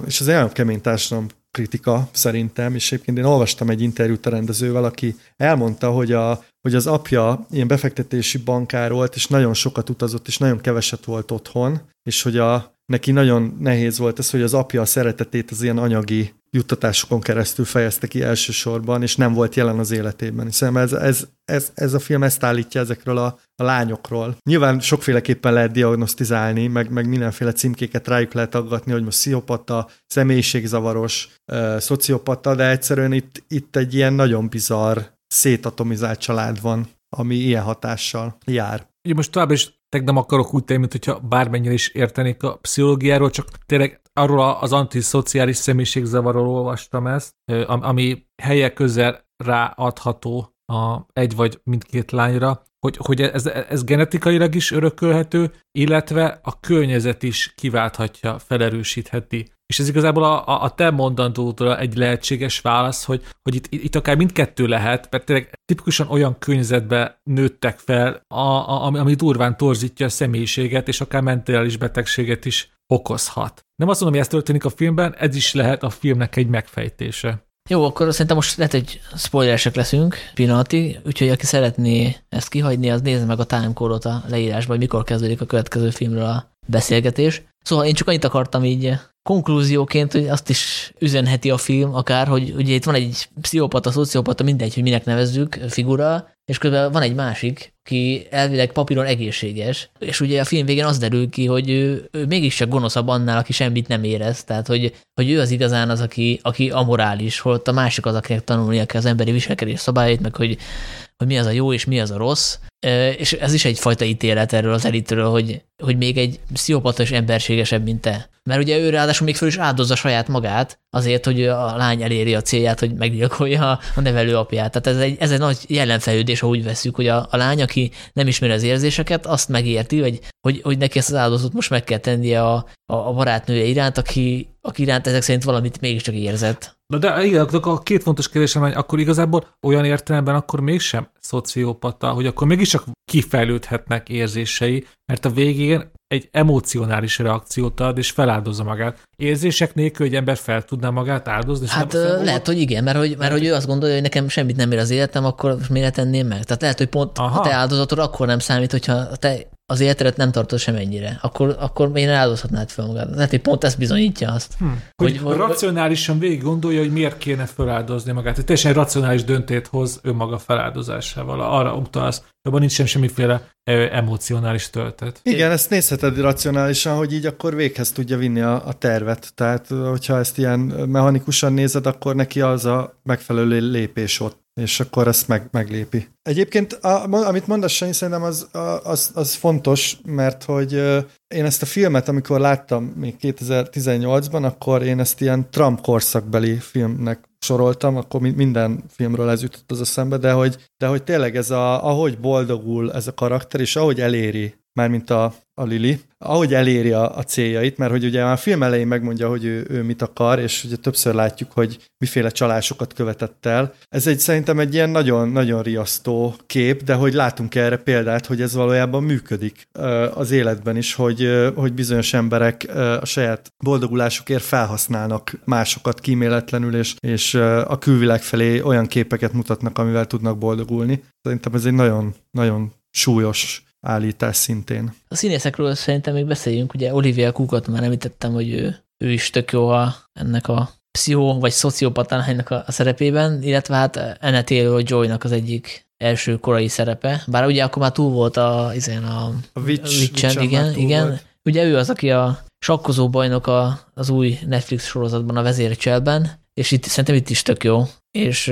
És ez olyan kemény társadalom kritika szerintem, és egyébként én olvastam egy interjút a rendezővel, aki elmondta, hogy, a, hogy az apja ilyen befektetési bankár volt, és nagyon sokat utazott, és nagyon keveset volt otthon, és hogy a, neki nagyon nehéz volt ez, hogy az apja a szeretetét az ilyen anyagi juttatásokon keresztül fejezte ki elsősorban, és nem volt jelen az életében. Hiszen ez, ez, ez, ez a film ezt állítja ezekről a, a lányokról. Nyilván sokféleképpen lehet diagnosztizálni, meg, meg mindenféle címkéket rájuk lehet aggatni, hogy most sziopata, személyiségzavaros, ö, szociopata, de egyszerűen itt, itt egy ilyen nagyon bizarr, szétatomizált család van, ami ilyen hatással jár. Ugye most tovább is nem akarok úgy tenni, mint hogyha bármennyire is értenék a pszichológiáról, csak tényleg arról az antiszociális személyiségzavarról olvastam ezt, ami helyek közel ráadható a egy vagy mindkét lányra, hogy, hogy ez, ez genetikailag is örökölhető, illetve a környezet is kiválthatja, felerősítheti. És ez igazából a, a te mondandódra egy lehetséges válasz, hogy, hogy itt, itt akár mindkettő lehet, mert tényleg tipikusan olyan környezetbe nőttek fel, a, a, ami, ami durván torzítja a személyiséget, és akár mentális betegséget is okozhat. Nem azt mondom, hogy ez történik a filmben, ez is lehet a filmnek egy megfejtése. Jó, akkor szerintem most lehet, hogy spoileresek leszünk pillanati, úgyhogy aki szeretné ezt kihagyni, az nézze meg a timecode-ot a leírásban, hogy mikor kezdődik a következő filmről a beszélgetés. Szóval én csak annyit akartam így konklúzióként, hogy azt is üzenheti a film akár, hogy ugye itt van egy pszichopata, szociopata, mindegy, hogy minek nevezzük, figura, és közben van egy másik, aki elvileg papíron egészséges, és ugye a film végén az derül ki, hogy ő, ő mégiscsak gonoszabb annál, aki semmit nem érez, tehát hogy, hogy ő az igazán az, aki, aki amorális, holott a másik az, akinek tanulnia kell az emberi viselkedés szabályait, meg hogy, hogy mi az a jó és mi az a rossz, és ez is egyfajta ítélet erről az elitről, hogy, hogy még egy pszichopata is emberségesebb, mint te. Mert ugye ő ráadásul még föl is áldozza saját magát azért, hogy a lány eléri a célját, hogy meggyilkolja a nevelő apját. Tehát ez egy, ez egy nagy jelenfejlődés, ha úgy veszük, hogy a, a lány, aki nem ismeri az érzéseket, azt megérti, hogy, hogy, hogy neki ezt az áldozatot most meg kell tennie a, a, a barátnője iránt, aki, aki iránt ezek szerint valamit mégiscsak érzett. Na de igen, a két fontos kérdésem, hogy akkor igazából olyan értelemben akkor mégsem szociopata, hogy akkor mégiscsak kifejlődhetnek érzései, mert a végén egy emocionális reakciót ad, és feláldozza magát. Érzések nélkül egy ember fel tudná magát áldozni? Hát lehet, hogy igen, mert hogy, mert hogy ő azt gondolja, hogy nekem semmit nem ér az életem, akkor miért tenném meg? Tehát lehet, hogy pont Aha. a te áldozatod akkor nem számít, hogyha te az életedet nem tartod sem ennyire, akkor, akkor én áldozhatnád fel magad. Lehet, hogy pont ez bizonyítja azt. Hm. Hogy, hogy, racionálisan végig gondolja, hogy miért kéne feláldozni magát. Egy teljesen racionális döntét hoz önmaga feláldozásával. Arra utalsz, abban nincs sem semmiféle emocionális töltet. Igen, ezt nézheted racionálisan, hogy így akkor véghez tudja vinni a, a tervet. Tehát, hogyha ezt ilyen mechanikusan nézed, akkor neki az a megfelelő lépés ott és akkor ezt meg, meglépi. Egyébként, a, amit mondasz, Sanyi, szerintem az, az, az fontos, mert hogy én ezt a filmet, amikor láttam még 2018-ban, akkor én ezt ilyen Trump korszakbeli filmnek soroltam, akkor minden filmről ez jutott az eszembe, de hogy, de hogy tényleg ez a, ahogy boldogul ez a karakter, és ahogy eléri mármint a, a Lili, ahogy eléri a, a céljait, mert hogy ugye már a film elején megmondja, hogy ő, ő mit akar, és ugye többször látjuk, hogy miféle csalásokat követett el. Ez egy szerintem egy ilyen nagyon-nagyon riasztó kép, de hogy látunk erre példát, hogy ez valójában működik az életben is, hogy, hogy bizonyos emberek a saját boldogulásukért felhasználnak másokat kíméletlenül, és, és a külvilág felé olyan képeket mutatnak, amivel tudnak boldogulni. Szerintem ez egy nagyon, nagyon súlyos állítás szintén. A színészekről szerintem még beszéljünk, ugye Olivia Cookot már említettem, hogy ő, ő is tök jó a, ennek a pszichó vagy szociopatánhánynak a, a szerepében, illetve hát Anna Taylor-Joy-nak az egyik első korai szerepe, bár ugye akkor már túl volt a, izén a, a Witch, Witch igen, igen. Volt. Ugye ő az, aki a sakkozó bajnok a, az új Netflix sorozatban, a vezércselben, és itt szerintem itt is tök jó. És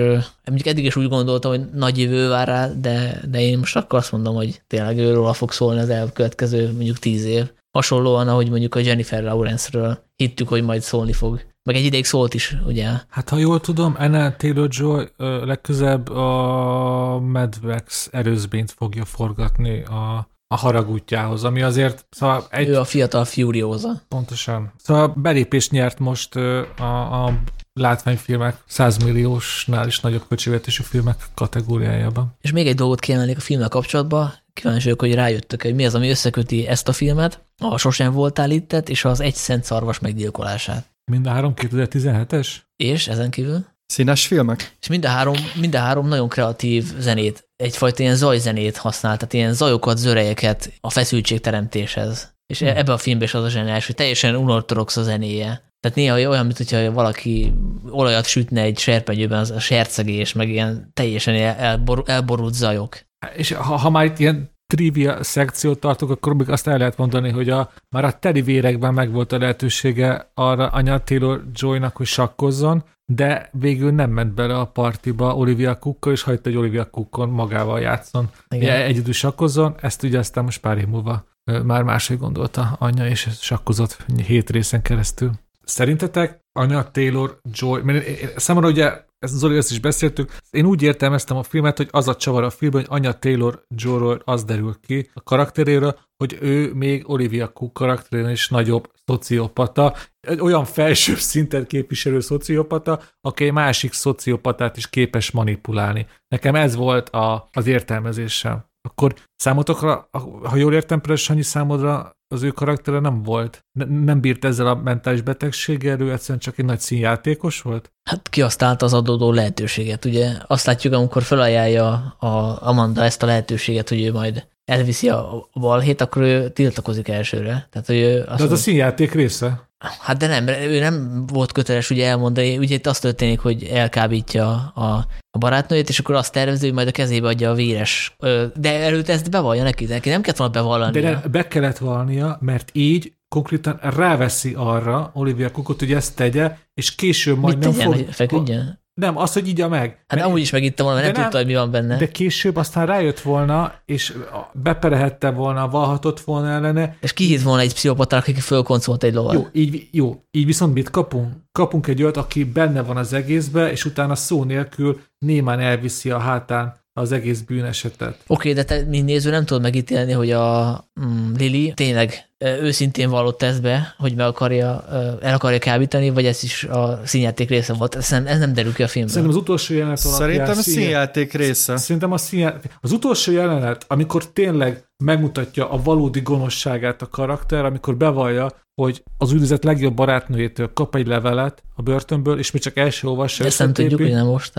mondjuk eddig is úgy gondoltam, hogy nagy jövő vár rá, de, de én most akkor azt mondom, hogy tényleg őről fog szólni az elkövetkező mondjuk tíz év. Hasonlóan, ahogy mondjuk a Jennifer Lawrence-ről hittük, hogy majd szólni fog. Meg egy ideig szólt is, ugye? Hát ha jól tudom, Anna Taylor-Joy legközebb a Madvex erőzbényt fogja forgatni a a haragútjához, ami azért... Szóval egy... Ő a fiatal Furiosa. Pontosan. Szóval belépést nyert most a, a látványfilmek 100 milliósnál is nagyobb költségvetésű filmek kategóriájában. És még egy dolgot kiemelnék a filmmel kapcsolatban, kíváncsi vagyok, hogy rájöttök, hogy mi az, ami összeköti ezt a filmet, a Sosem voltál ittet, és az Egy Szent Szarvas meggyilkolását. Mind a három 2017-es? És ezen kívül? Színes filmek? És mind a három, mind a három nagyon kreatív zenét, egyfajta ilyen zajzenét használ, tehát ilyen zajokat, zörejeket a feszültségteremtéshez. És hmm. ebbe a filmben is az a zseniális, hogy teljesen unortodox a zenéje. Tehát néha olyan, mint hogyha valaki olajat sütne egy serpenyőben, az a sercegés, meg ilyen teljesen elbor, elborult zajok. És ha, ha már itt ilyen trivia szekciót tartok, akkor még azt el lehet mondani, hogy a, már a teli vérekben megvolt a lehetősége arra anya Taylor Joy-nak, hogy sakkozzon, de végül nem ment bele a partiba Olivia Cookkal, és hagyta, hogy Olivia Cookon magával játszon. Igen. Egyedül sakkozzon, ezt ugye aztán most pár év múlva már máshogy gondolta anya, és sakkozott hét részen keresztül. Szerintetek anya Taylor Joy, mert számomra ugye ezt Zoli, ezt is beszéltük. Én úgy értelmeztem a filmet, hogy az a csavar a filmben, hogy anya Taylor Joe-ról az derül ki a karakteréről, hogy ő még Olivia Cook karakterén is nagyobb szociopata, olyan felsőbb szintet képviselő szociopata, aki egy másik szociopatát is képes manipulálni. Nekem ez volt a, az értelmezésem. Akkor számotokra, ha jól értem, Sanyi számodra az ő karaktere nem volt. Ne, nem bírt ezzel a mentális betegséggel, ő egyszerűen csak egy nagy színjátékos volt? Hát kihasználta az adódó lehetőséget, ugye? Azt látjuk, amikor felajánlja a Amanda ezt a lehetőséget, hogy ő majd elviszi a balhét, akkor ő tiltakozik elsőre. Tehát, hogy ő azt De az a színjáték része. Hát de nem, ő nem volt köteles ugye elmondani, ugye itt az történik, hogy elkábítja a, a barátnőjét, és akkor azt tervező, hogy majd a kezébe adja a véres. De előtt ezt bevallja neki, neki nem kellett volna bevallani. De be kellett vallania, mert így konkrétan ráveszi arra Olivia Cookot, hogy ezt tegye, és később majd Mit nem tegyen, fog... Feküdjön? Nem, az, hogy igya meg. Hát amúgy is megittem volna, mert nem, nem tudta, hogy mi van benne. De később aztán rájött volna, és beperehette volna, valhatott volna ellene. És kihitt volna egy pszichopatára, aki fölkoncolt egy lovat. Jó, így, jó, így viszont mit kapunk? Kapunk egy olyat, aki benne van az egészbe, és utána szó nélkül némán elviszi a hátán az egész bűnesetet. Oké, okay, de te, mint néző, nem tudod megítélni, hogy a mm, Lili tényleg őszintén vallott tesztbe, hogy meg akarja, el akarja kábítani, vagy ez is a színjáték része volt. Ez nem, ez nem derül ki a filmben. Szerintem az utolsó jelenet Szerintem a színjáték része. Szerintem a színjáték. Az utolsó jelenet, amikor tényleg megmutatja a valódi gonoszságát a karakter, amikor bevallja, hogy az üldözet legjobb barátnőjétől kap egy levelet a börtönből, és mi csak első olvassa. Ezt nem tudjuk, hogy nem most.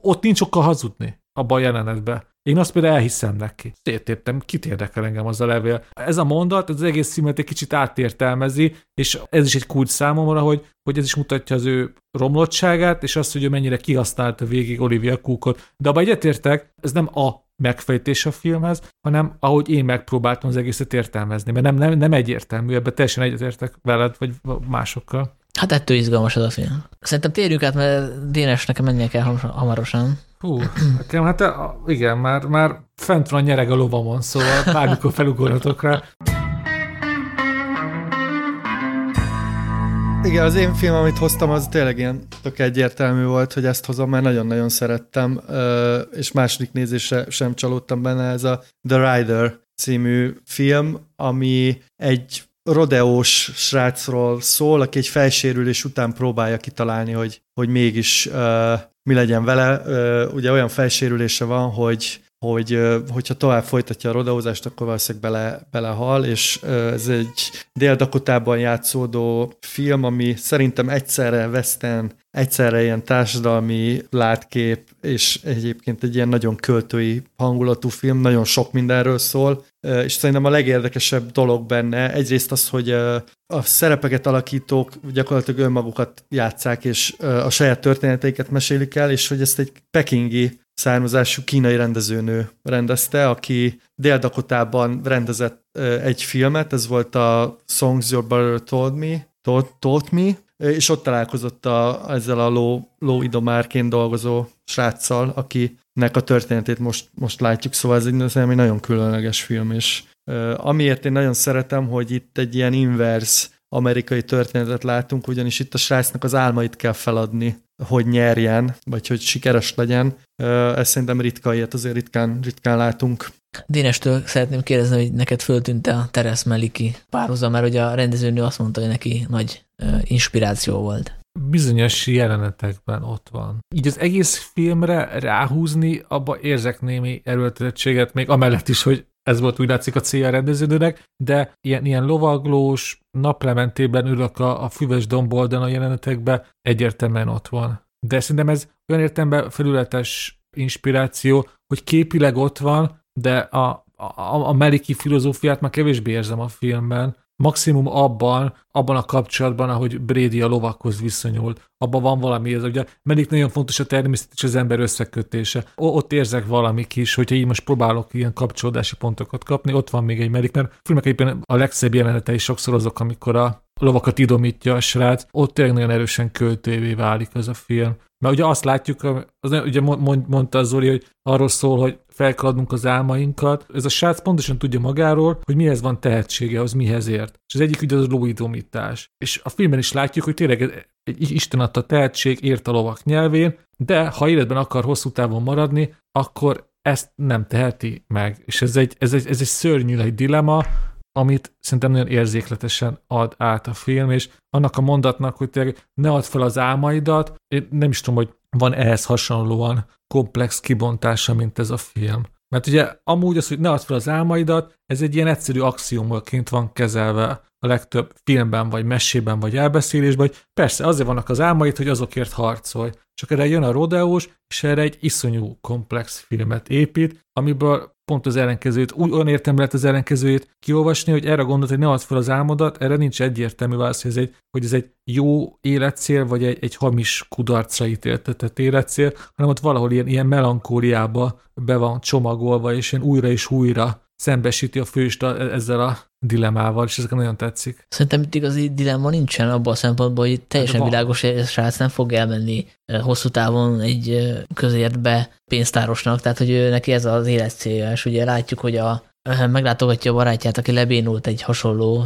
Ott nincs okkal hazudni abban a jelenetben. Én azt például elhiszem neki. Szétéptem, kit érdekel engem az a levél. Ez a mondat, az egész címet egy kicsit átértelmezi, és ez is egy kulcs számomra, hogy, hogy ez is mutatja az ő romlottságát, és azt, hogy ő mennyire kihasználta végig Olivia Cookot. De abban egyetértek, ez nem a megfejtés a filmhez, hanem ahogy én megpróbáltam az egészet értelmezni, mert nem, nem, nem egyértelmű, ebben teljesen egyetértek veled, vagy másokkal. Hát ettől izgalmas az a film. Szerintem térjünk át, mert Dénes nekem mennie kell hamarosan. Hú, nekem hát igen, már, már fent van nyereg a lovamon, szóval bármikor felugorhatok rá. Igen, az én film, amit hoztam, az tényleg ilyen tök egyértelmű volt, hogy ezt hozom, mert nagyon-nagyon szerettem, és második nézésre sem csalódtam benne, ez a The Rider című film, ami egy rodeós srácról szól, aki egy felsérülés után próbálja kitalálni, hogy, hogy mégis uh, mi legyen vele. Uh, ugye olyan felsérülése van, hogy hogy hogyha tovább folytatja a rodeózást, akkor valószínűleg bele, belehal, és ez egy Dél-Dakotában játszódó film, ami szerintem egyszerre western, egyszerre ilyen társadalmi látkép, és egyébként egy ilyen nagyon költői hangulatú film, nagyon sok mindenről szól, és szerintem a legérdekesebb dolog benne egyrészt az, hogy a szerepeket alakítók gyakorlatilag önmagukat játszák, és a saját történeteiket mesélik el, és hogy ezt egy pekingi származású kínai rendezőnő rendezte, aki Dél-Dakotában rendezett egy filmet, ez volt a Songs Your Brother Told Me, Told, told Me, és ott találkozott a, ezzel a ló, lóidomárként dolgozó sráccal, akinek a történetét most, most látjuk, szóval ez egy, egy nagyon különleges film, és amiért én nagyon szeretem, hogy itt egy ilyen inverse amerikai történetet látunk, ugyanis itt a srácnak az álmait kell feladni, hogy nyerjen, vagy hogy sikeres legyen. Ez szerintem ritka, ilyet azért ritkán, ritkán látunk. Dénestől szeretném kérdezni, hogy neked föltűnt a Teres Meliki párhuzam, mert ugye a rendezőnő azt mondta, hogy neki nagy inspiráció volt. Bizonyos jelenetekben ott van. Így az egész filmre ráhúzni, abba érzek némi erőltetettséget, még amellett is, hogy ez volt úgy látszik a célja a rendeződőnek, de ilyen, ilyen lovaglós, naplementében ülök a, a füves domboldon a jelenetekbe, egyértelműen ott van. De szerintem ez olyan értelemben felületes inspiráció, hogy képileg ott van, de a, a, a Meliki filozófiát már kevésbé érzem a filmben, maximum abban, abban a kapcsolatban, ahogy Brady a lovakhoz viszonyul. Abban van valami, ez ugye meddig nagyon fontos a természet és az ember összekötése. O- ott érzek valami kis, hogyha így most próbálok ilyen kapcsolódási pontokat kapni, ott van még egy medik, mert a filmek egyébként a legszebb jelenetei sokszor azok, amikor a lovakat idomítja a srác, ott tényleg nagyon erősen költővé válik az a film. Mert ugye azt látjuk, az, ugye mond, mondta az Zoli, hogy arról szól, hogy fel az álmainkat. Ez a srác pontosan tudja magáról, hogy mihez van tehetsége, az mihez ért. És az egyik ugye az lóidomítás. És a filmben is látjuk, hogy tényleg egy Isten adta tehetség ért a lovak nyelvén, de ha életben akar hosszú távon maradni, akkor ezt nem teheti meg. És ez egy, ez egy, ez egy szörnyű egy dilema, amit szerintem nagyon érzékletesen ad át a film, és annak a mondatnak, hogy tényleg ne add fel az álmaidat, én nem is tudom, hogy van ehhez hasonlóan komplex kibontása, mint ez a film. Mert ugye amúgy az, hogy ne add fel az álmaidat, ez egy ilyen egyszerű axiomként van kezelve a legtöbb filmben, vagy mesében, vagy elbeszélésben, hogy persze azért vannak az álmaid, hogy azokért harcolj. Csak erre jön a rodeós, és erre egy iszonyú komplex filmet épít, amiből pont az ellenkezőt, úgy olyan értem lehet az ellenkezőjét kiolvasni, hogy erre gondolt, hogy ne add fel az álmodat, erre nincs egyértelmű válasz, hogy ez egy, hogy ez egy jó életcél, vagy egy, egy hamis kudarcra ítéltetett életcél, hanem ott valahol ilyen, ilyen melankóliába be van csomagolva, és ilyen újra és újra szembesíti a főst e- ezzel a dilemával, és ezek nagyon tetszik. Szerintem itt igazi dilemma nincsen abban a szempontból, hogy teljesen hát világos, hogy a srác nem fog elmenni hosszú távon egy közértbe pénztárosnak, tehát hogy ő, neki ez az életcélja, és ugye látjuk, hogy a, meglátogatja a barátját, aki lebénult egy hasonló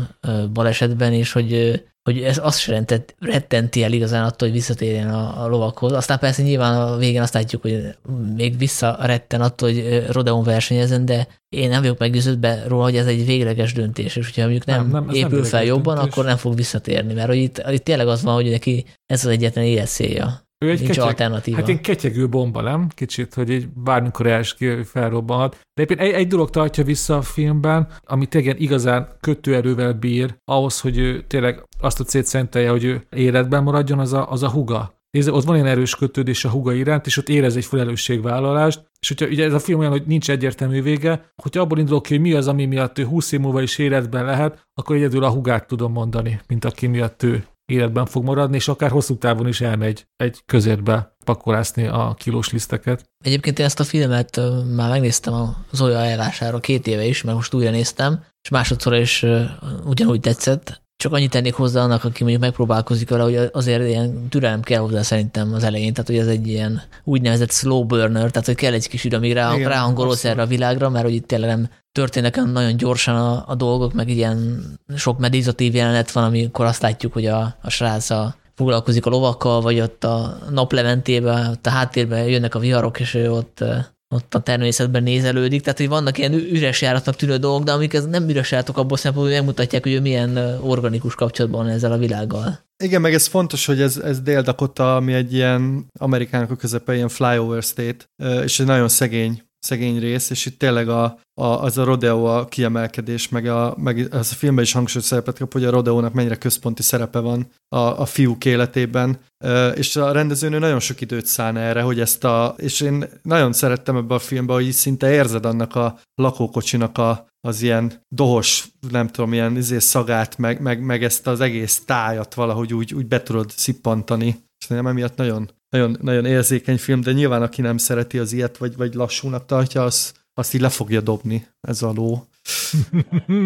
balesetben, és hogy hogy ez azt sem rettenti el igazán attól, hogy visszatérjen a, a lovakhoz. Aztán persze nyilván a végén azt látjuk, hogy még visszaretten attól, hogy Rodeon versenyezen, de én nem vagyok meggyőződve róla, hogy ez egy végleges döntés, és hogyha mondjuk nem, nem, nem épül nem fel jobban, döntés. akkor nem fog visszatérni, mert hogy itt, itt tényleg az van, hogy neki ez az egyetlen életszélja. Ő egy Nincs ketyeg, alternatíva. Hát egy ketyegő bomba, nem? Kicsit, hogy egy bármikor els ki felrobbanhat. De egyébként egy, egy dolog tartja vissza a filmben, ami tényleg igazán kötőerővel bír, ahhoz, hogy ő tényleg azt a célt szentelje, hogy ő életben maradjon, az a, az a huga. Nézd, ott van ilyen erős kötődés a huga iránt, és ott érez egy felelősségvállalást, és hogyha ugye ez a film olyan, hogy nincs egyértelmű vége, hogyha abból indulok ki, hogy mi az, ami miatt ő 20 év múlva is életben lehet, akkor egyedül a hugát tudom mondani, mint aki miatt ő életben fog maradni, és akár hosszú távon is elmegy egy közérbe pakolászni a kilós liszteket. Egyébként én ezt a filmet már megnéztem a Zoya ajánlására két éve is, mert most újra néztem, és másodszor is ugyanúgy tetszett. Csak annyit tennék hozzá annak, aki mondjuk megpróbálkozik vele, hogy azért ilyen türelem kell hozzá szerintem az elején, tehát hogy ez egy ilyen úgynevezett slow burner, tehát hogy kell egy kis idő, amíg rá, ráhangolódsz erre a világra, mert hogy itt tényleg nem történnek nagyon gyorsan a, a dolgok, meg ilyen sok meditatív jelenet van, amikor azt látjuk, hogy a, a srác a, foglalkozik a lovakkal, vagy ott a naplementében, ott a háttérben jönnek a viharok, és ő ott ott a természetben nézelődik, tehát hogy vannak ilyen üres járatnak tűnő dolgok, de amik ez nem üres járatok abból szempontból, hogy megmutatják, hogy milyen organikus kapcsolatban van ezzel a világgal. Igen, meg ez fontos, hogy ez, ez Dél-Dakota, ami egy ilyen amerikának a közepe, ilyen flyover state, és egy nagyon szegény szegény rész, és itt tényleg a, a, az a rodeo a kiemelkedés, meg, a, meg az a filmben is hangsúlyos szerepet kap, hogy a rodeónak mennyire központi szerepe van a, a fiúk életében, és a rendezőnő nagyon sok időt szán erre, hogy ezt a, és én nagyon szerettem ebbe a filmbe, hogy szinte érzed annak a lakókocsinak a, az ilyen dohos, nem tudom, ilyen izé szagát, meg, meg, meg ezt az egész tájat valahogy úgy, úgy be tudod szippantani. És nem emiatt nagyon, nagyon, nagyon érzékeny film, de nyilván aki nem szereti az ilyet, vagy, vagy lassúnak tartja, az, azt így le fogja dobni ez a ló.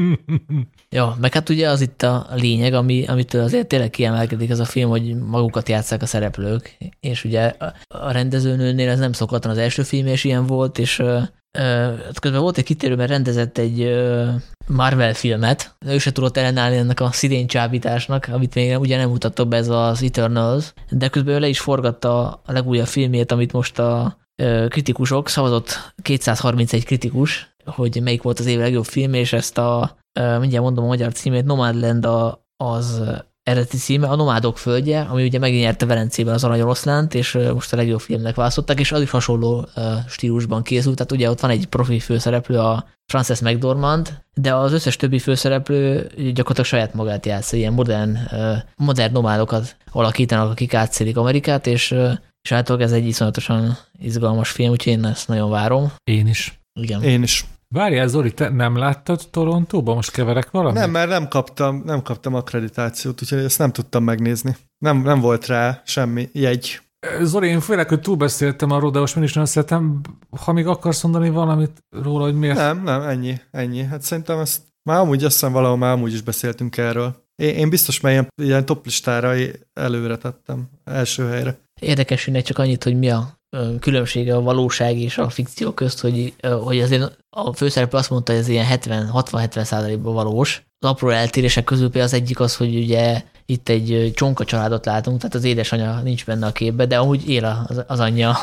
ja, meg hát ugye az itt a lényeg, ami, amit azért tényleg kiemelkedik ez a film, hogy magukat játszák a szereplők, és ugye a rendezőnőnél ez nem szokatlan az első film, és ilyen volt, és Hát közben volt egy kitérő, mert rendezett egy Marvel filmet, ő se tudott ellenállni ennek a szidén csábításnak, amit még ugye nem mutattak be ez az Eternals, de közben ő le is forgatta a legújabb filmét, amit most a kritikusok, szavazott 231 kritikus, hogy melyik volt az év legjobb film, és ezt a, mindjárt mondom a magyar címét, Nomadland a, az eredeti címe, a Nomádok földje, ami ugye megnyerte Velencében az Arany Oroszlánt, és most a legjobb filmnek választották, és az is hasonló stílusban készült, tehát ugye ott van egy profi főszereplő, a Frances McDormand, de az összes többi főszereplő gyakorlatilag saját magát játsza, ilyen modern, modern nomádokat alakítanak, akik átszélik Amerikát, és, és általában ez egy iszonyatosan izgalmas film, úgyhogy én ezt nagyon várom. Én is. Igen. Én is. Várjál, Zoli, te nem láttad Torontóban? Most keverek valamit? Nem, mert nem kaptam, nem kaptam akkreditációt, úgyhogy ezt nem tudtam megnézni. Nem, nem volt rá semmi jegy. Zoli, én félek, hogy túlbeszéltem arról, de most is nagyon szeretem. Ha még akarsz mondani valamit róla, hogy miért? Nem, nem, ennyi, ennyi. Hát szerintem ezt már amúgy azt hiszem valahol már amúgy is beszéltünk erről. Én, én biztos, mert ilyen, ilyen top listára előre tettem, első helyre. Érdekességnek csak annyit, hogy mi a különbsége a valóság és a fikció közt, hogy, hogy azért a főszereplő azt mondta, hogy ez ilyen 60-70 százalékban valós. Az apró eltérések közül például az egyik az, hogy ugye itt egy csonka családot látunk, tehát az édesanyja nincs benne a képbe, de amúgy él az, az anyja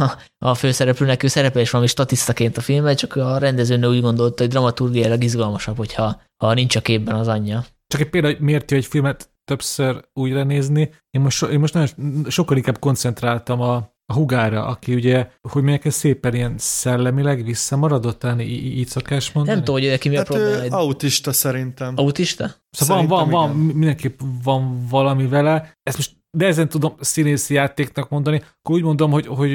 a főszereplőnek, ő szerepel is valami statisztaként a filmben, csak a rendezőnő úgy gondolta, hogy dramaturgiailag izgalmasabb, hogyha ha nincs a képben az anyja. Csak egy példa, miért jó egy filmet többször újra nézni. Én most, én most nagyon sokkal inkább koncentráltam a, a hugára, aki ugye, hogy mondják, ez szépen ilyen szellemileg visszamaradott, talán így szokás mondani? Nem tudom, hogy neki mi hát a probléma. autista szerintem. Autista? Szóval van, van, van, mindenképp van valami vele. Ezt most de ezen tudom színészi játéknak mondani, akkor úgy mondom, hogy, hogy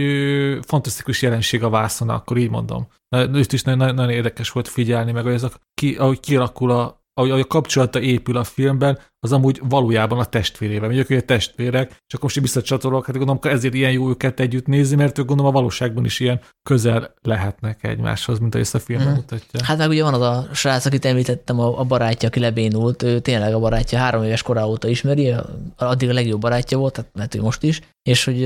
fantasztikus jelenség a vászon, akkor így mondom. Őt is nagyon, nagyon érdekes volt figyelni, meg hogy ez a, ki, ahogy kialakul a, ahogy a kapcsolata épül a filmben, az amúgy valójában a testvérével. Mondjuk, hogy a testvérek, akkor most visszacsatolok, hát gondolom, ezért ilyen jó őket együtt nézni, mert ők gondolom a valóságban is ilyen közel lehetnek egymáshoz, mint ahogy ezt a film mm. mutatja. Hát meg ugye van az a srác, akit említettem, a, a barátja, aki lebénult, ő tényleg a barátja három éves korá óta ismeri, addig a legjobb barátja volt, tehát lehet, hogy most is, és hogy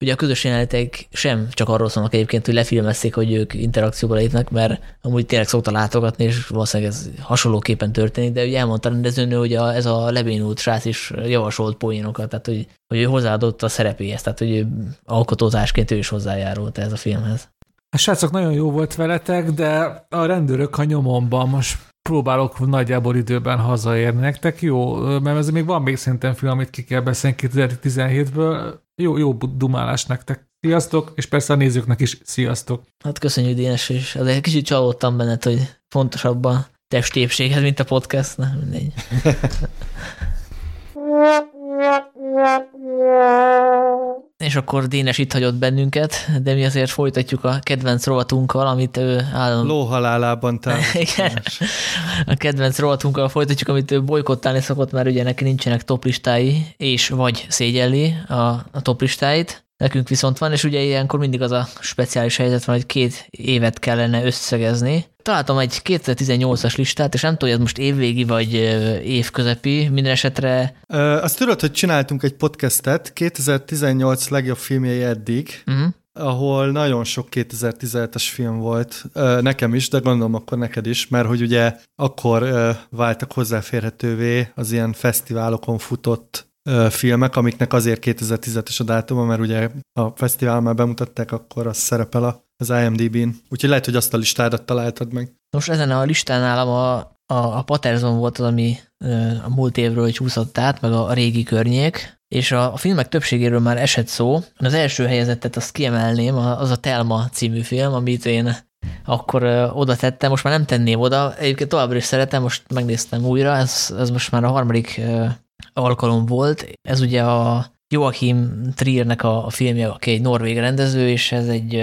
Ugye a közös jelenetek sem csak arról szólnak egyébként, hogy lefilmezték, hogy ők interakcióba lépnek, mert amúgy tényleg szokta látogatni, és valószínűleg ez hasonlóképpen történik, de ugye elmondta rendezőnő, hogy a, ez a lebénult srác is javasolt poénokat, tehát hogy, hogy ő hozzáadott a szerepéhez, tehát hogy alkotózásként ő is hozzájárult ez a filmhez. A srácok, nagyon jó volt veletek, de a rendőrök a nyomomban most próbálok nagyjából időben hazaérni nektek, jó, mert ez még van még szerintem film, amit ki kell beszélni 2017-ből, jó, jó dumálás nektek. Sziasztok, és persze a nézőknek is sziasztok. Hát köszönjük Dénes is. De egy kicsit csalódtam benned, hogy fontosabb a testépséghez, mint a podcast. Na, mindegy. És akkor Dénes itt hagyott bennünket, de mi azért folytatjuk a kedvenc rovatunkkal, amit ő állandóan... Lóhalálában Igen, a kedvenc rovatunkkal folytatjuk, amit ő bolykottálni szokott, mert ugye neki nincsenek toplistái, és vagy szégyelli a, a toplistáit. Nekünk viszont van, és ugye ilyenkor mindig az a speciális helyzet van, hogy két évet kellene összegezni. Találtam egy 2018-as listát, és nem tudom, hogy ez most évvégi vagy évközepi, minden esetre... Ö, azt tudod, hogy csináltunk egy podcastet, 2018 legjobb filmjei eddig, uh-huh ahol nagyon sok 2017-es film volt, nekem is, de gondolom akkor neked is, mert hogy ugye akkor váltak hozzáférhetővé az ilyen fesztiválokon futott filmek, amiknek azért 2010-es a dátuma, mert ugye a fesztivál már bemutatták, akkor az szerepel az IMDb-n. Úgyhogy lehet, hogy azt a listádat találtad meg. Most ezen a listán nálam a, a, a Patterson volt az, ami a múlt évről csúszott át, meg a, a régi környék, és a, a filmek többségéről már esett szó. Az első helyezettet azt kiemelném, az a Telma című film, amit én akkor oda tettem, most már nem tenném oda, egyébként továbbra is szeretem, most megnéztem újra, ez, ez most már a harmadik alkalom volt. Ez ugye a Joachim Triernek a, a filmje, aki egy norvég rendező, és ez egy,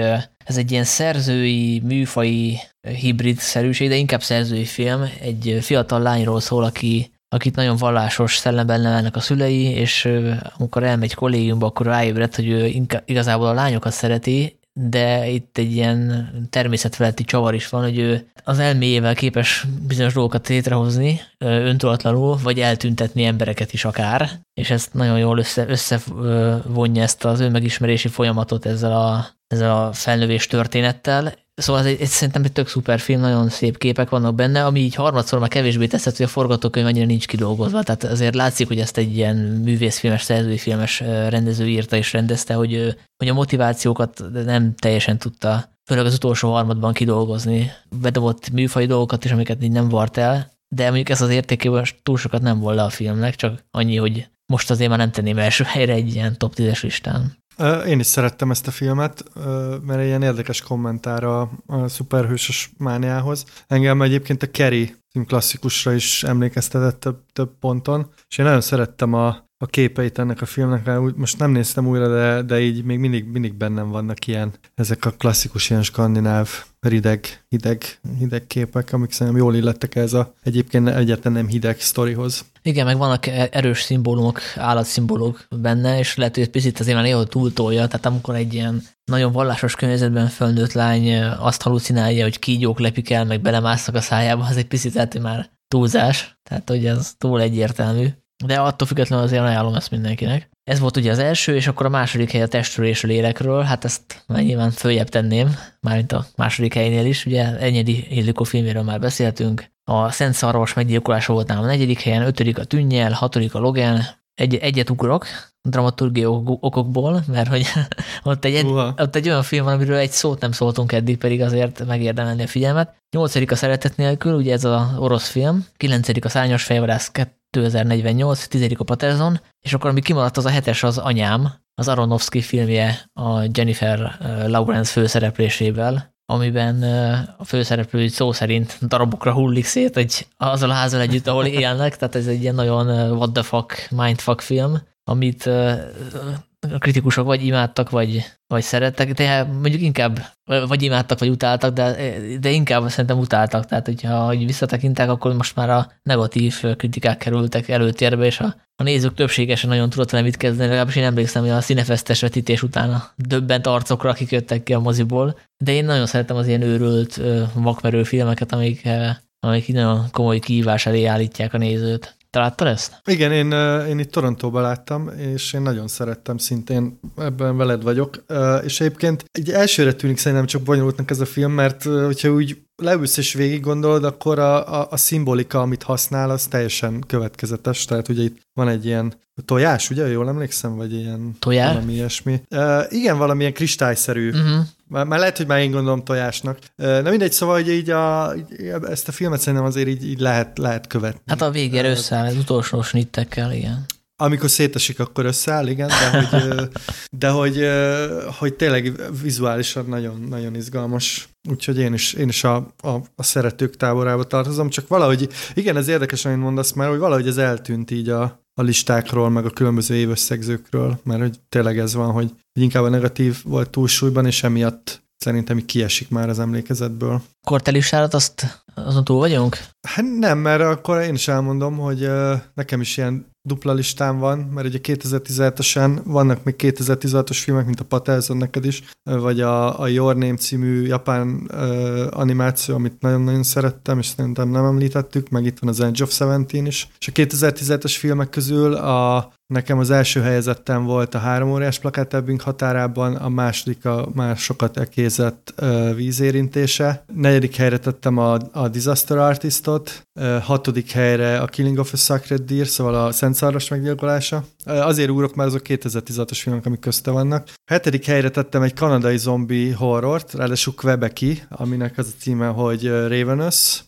ez egy ilyen szerzői, műfai hibrid-szerűség, de inkább szerzői film. Egy fiatal lányról szól, aki, akit nagyon vallásos szellemben nevelnek a szülei, és amikor elmegy kollégiumba, akkor ráébred, hogy ő inkább, igazából a lányokat szereti, de itt egy ilyen természetfeletti csavar is van, hogy ő az elméjével képes bizonyos dolgokat létrehozni öntudatlanul, vagy eltüntetni embereket is akár, és ezt nagyon jól össze, összevonja ezt az önmegismerési folyamatot ezzel a, ezzel a felnövés történettel, Szóval ez egy, egy, szerintem egy tök szuper film, nagyon szép képek vannak benne, ami így harmadszor már kevésbé teszett, hogy a forgatókönyv annyira nincs kidolgozva. Tehát azért látszik, hogy ezt egy ilyen művészfilmes, szerzőfilmes rendező írta és rendezte, hogy, hogy a motivációkat nem teljesen tudta, főleg az utolsó harmadban kidolgozni. Bedobott műfai dolgokat is, amiket így nem vart el, de mondjuk ez az értékében túl sokat nem volt le a filmnek, csak annyi, hogy most azért már nem tenném első helyre egy ilyen top 10-es listán. Én is szerettem ezt a filmet, mert ilyen érdekes kommentár a, a szuperhősös mániához. Engem egyébként a Kerry klasszikusra is emlékeztetett több, több ponton, és én nagyon szerettem a a képeit ennek a filmnek, most nem néztem újra, de, de így még mindig, mindig bennem vannak ilyen, ezek a klasszikus ilyen skandináv rideg, hideg, hideg képek, amik szerintem jól illettek ez a egyébként egyetlen nem hideg sztorihoz. Igen, meg vannak erős szimbólumok, állatszimbólumok benne, és lehet, hogy egy picit azért már néha túltolja, tehát amikor egy ilyen nagyon vallásos környezetben felnőtt lány azt halucinálja, hogy kígyók lepik el, meg belemásznak a szájába, az egy picit lehet, hogy már túlzás, tehát hogy ez túl egyértelmű. De attól függetlenül azért ajánlom ezt mindenkinek. Ez volt ugye az első, és akkor a második hely a testről és a lélekről, hát ezt már nyilván följebb tenném, mármint a második helynél is, ugye Enyedi Illikó filméről már beszéltünk, a Szent Szarvas meggyilkolása volt nálam a negyedik helyen, ötödik a Tünnyel, hatodik a Logan, egy, egyet ugrok, dramaturgiai okokból, mert hogy ott egy, ott egy olyan film van, amiről egy szót nem szóltunk eddig, pedig azért megérdemelni a figyelmet. Nyolcadik a Szeretet nélkül, ugye ez az orosz film, kilencedik a Szárnyas fejvadász 2048, tizedik a Patterson, és akkor ami kimaradt az a hetes az Anyám, az Aronofsky filmje a Jennifer Lawrence főszereplésével, amiben a főszereplő szó szerint darabokra hullik szét egy, azzal a házal együtt, ahol élnek, tehát ez egy ilyen nagyon what the fuck, mindfuck film, amit a kritikusok vagy imádtak, vagy, vagy szerettek, de mondjuk inkább vagy imádtak, vagy utáltak, de, de inkább szerintem utáltak. Tehát, hogyha hogy visszatekintek, akkor most már a negatív kritikák kerültek előtérbe, és a, a nézők többségesen nagyon tudott vele mit kezdeni, legalábbis én emlékszem, hogy a színefesztes vetítés után a döbbent arcokra, akik ki a moziból. De én nagyon szeretem az ilyen őrült, vakmerő filmeket, amik, amik nagyon komoly kihívás elé állítják a nézőt. Te láttad ezt? Igen, én, én itt Torontóban láttam, és én nagyon szerettem, szintén ebben veled vagyok. És egyébként egy elsőre tűnik szerintem csak bonyolultnak ez a film, mert hogyha úgy leülsz és végig gondolod, akkor a, a, a szimbolika, amit használ, az teljesen következetes. Tehát ugye itt van egy ilyen tojás, ugye? Jól emlékszem? Vagy ilyen tojás? valami ilyesmi. Uh, igen, valamilyen kristályszerű. Uh-huh. Már, már lehet, hogy már én gondolom tojásnak. Uh, na mindegy, szóval, hogy így a, ezt a filmet szerintem azért így, így lehet, lehet követni. Hát a végére összeáll, az utolsó snittekkel, igen. Amikor szétesik, akkor összeáll, igen, de hogy, de hogy, hogy tényleg vizuálisan nagyon, nagyon izgalmas. Úgyhogy én is, én is a, a, a szeretők táborába tartozom, csak valahogy, igen, ez érdekes, amit mondasz már, hogy valahogy ez eltűnt így a, a listákról, meg a különböző évösszegzőkről, mert hogy tényleg ez van, hogy inkább a negatív volt túlsúlyban, és emiatt szerintem így kiesik már az emlékezetből. Akkor te listárat azt azon túl vagyunk? Hát nem, mert akkor én is elmondom, hogy nekem is ilyen dupla listám van, mert ugye 2017-esen vannak még 2016-os filmek, mint a Patelson neked is, vagy a, a Your Name című japán uh, animáció, amit nagyon-nagyon szerettem, és szerintem nem említettük, meg itt van az Edge of Seventeen is. És a 2017-es filmek közül a Nekem az első helyezettem volt a három óriás plakátebbünk határában, a második a már sokat ekézett vízérintése. Negyedik helyre tettem a, a Disaster Artistot, uh, hatodik helyre a Killing of a Sacred Deer, szóval a Szent Szarvas meggyilkolása. Azért úrok, mert azok 2016-os filmek, amik közte vannak. Hetedik helyre tettem egy kanadai zombi horrort, ráadásul Quebeci, aminek az a címe, hogy Ravenous,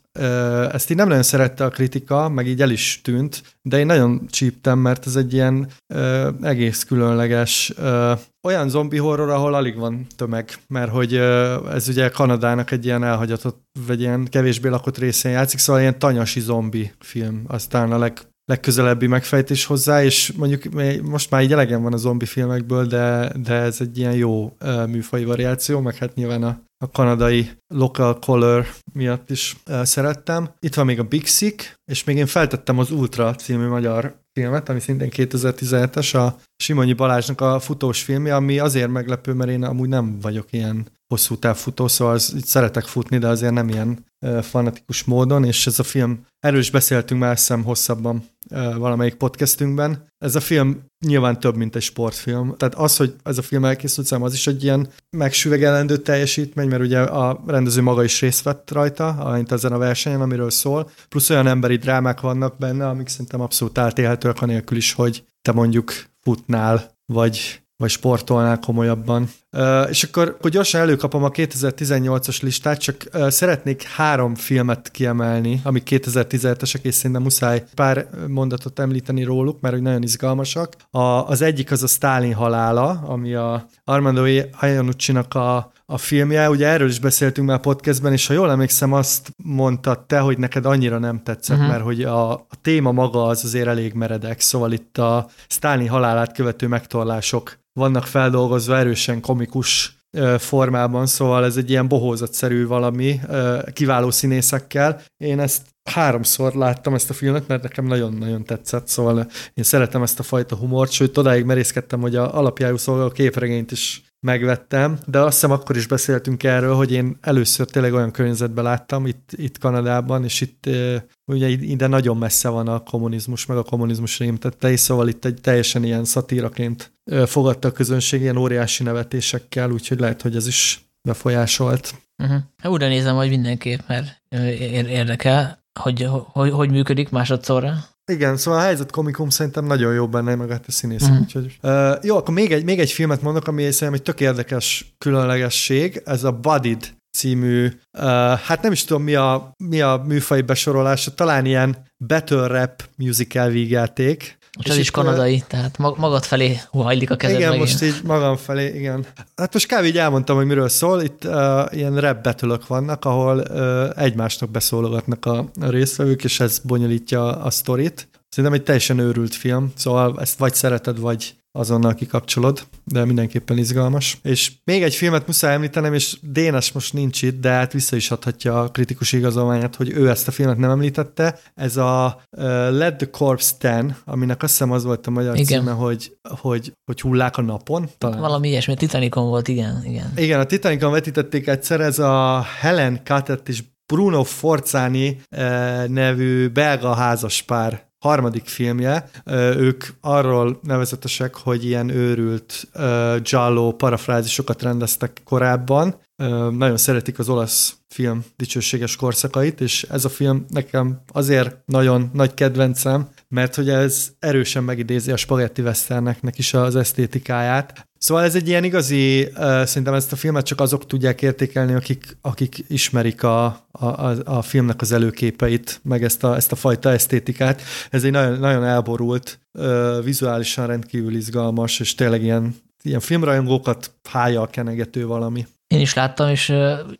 ezt így nem nagyon szerette a kritika, meg így el is tűnt, de én nagyon csíptem, mert ez egy ilyen ö, egész különleges ö, olyan zombi horror, ahol alig van tömeg, mert hogy ö, ez ugye Kanadának egy ilyen elhagyatott, vagy ilyen kevésbé lakott részén játszik, szóval ilyen tanyasi zombi film, aztán a leg, legközelebbi megfejtés hozzá, és mondjuk most már így elegem van a zombi filmekből, de, de ez egy ilyen jó műfai variáció, meg hát nyilván a, a kanadai local color miatt is szerettem. Itt van még a Big Sick, és még én feltettem az Ultra című magyar filmet, ami szintén 2017-es, a Simonyi Balázsnak a futós filmje, ami azért meglepő, mert én amúgy nem vagyok ilyen hosszú távfutó, szóval az, szeretek futni, de azért nem ilyen fanatikus módon, és ez a film, erről is beszéltünk már szem hosszabban valamelyik podcastünkben. Ez a film nyilván több, mint egy sportfilm. Tehát az, hogy ez a film elkészült szám, az is egy ilyen megsüvegelendő teljesítmény, mert ugye a rendező maga is részt vett rajta, amint ezen a versenyen, amiről szól. Plusz olyan emberi drámák vannak benne, amik szerintem abszolút átélhetőek, anélkül is, hogy te mondjuk futnál, vagy vagy sportolnál komolyabban. És akkor, akkor gyorsan előkapom a 2018-as listát, csak szeretnék három filmet kiemelni, amik 2017-esek, és szerintem muszáj pár mondatot említeni róluk, mert hogy nagyon izgalmasak. A, az egyik az a Stalin halála, ami a Armando Iannucci-nak a a filmje. Ugye erről is beszéltünk már a podcastben, és ha jól emlékszem, azt mondtad te, hogy neked annyira nem tetszett, uh-huh. mert hogy a, a téma maga az azért elég meredek, szóval itt a Stalin halálát követő megtorlások vannak feldolgozva erősen komikus formában, szóval ez egy ilyen bohózatszerű valami, kiváló színészekkel. Én ezt háromszor láttam ezt a filmet, mert nekem nagyon-nagyon tetszett, szóval én szeretem ezt a fajta humort, sőt, odáig merészkedtem, hogy a alapjául szolgáló képregényt is megvettem, de azt hiszem akkor is beszéltünk erről, hogy én először tényleg olyan környezetben láttam, itt, itt Kanadában, és itt ugye ide nagyon messze van a kommunizmus, meg a kommunizmus rémtette, és szóval itt egy teljesen ilyen szatíraként fogadta a közönség, ilyen óriási nevetésekkel, úgyhogy lehet, hogy ez is befolyásolt. Uh-huh. Újra nézem, hogy mindenképp, mert érdekel, hogy, hogy, hogy működik másodszorra. Igen, szóval a helyzet komikum szerintem nagyon jó benne, meg hát a színészek. Mm. Úgyhogy, uh, jó, akkor még egy, még egy filmet mondok, ami szerintem egy tök érdekes különlegesség, ez a Buddied című, uh, hát nem is tudom mi a, mi a műfai besorolása, talán ilyen battle rap musical vígjáték, és ez is kanadai, tehát magad felé hajlik a kezed Igen, megint. most így magam felé, igen. Hát most kb. így elmondtam, hogy miről szól. Itt uh, ilyen rap vannak, ahol uh, egymásnak beszólogatnak a, a résztvevők, és ez bonyolítja a sztorit. Szerintem egy teljesen őrült film, szóval ezt vagy szereted, vagy azonnal kikapcsolod, de mindenképpen izgalmas. És még egy filmet muszáj említenem, és Dénes most nincs itt, de hát vissza is adhatja a kritikus igazolványát, hogy ő ezt a filmet nem említette. Ez a uh, Let the Corpse Ten, aminek azt hiszem az volt a magyar igen. címe, hogy, hogy, hogy hullák a napon. Talán. Valami ilyesmi, Titanicon volt, igen. Igen, igen a Titanicon vetítették egyszer, ez a Helen Cuttett és Bruno Forzani nevű belga házaspár harmadik filmje. Ők arról nevezetesek, hogy ilyen őrült Giallo parafrázisokat rendeztek korábban. Nagyon szeretik az olasz film dicsőséges korszakait, és ez a film nekem azért nagyon nagy kedvencem, mert hogy ez erősen megidézi a spagetti westerneknek is az esztétikáját. Szóval ez egy ilyen igazi, szerintem ezt a filmet csak azok tudják értékelni, akik, akik ismerik a, a, a filmnek az előképeit, meg ezt a, ezt a fajta esztétikát. Ez egy nagyon, nagyon elborult, vizuálisan rendkívül izgalmas, és tényleg ilyen, ilyen filmrajongókat hája a kenegető valami. Én is láttam, és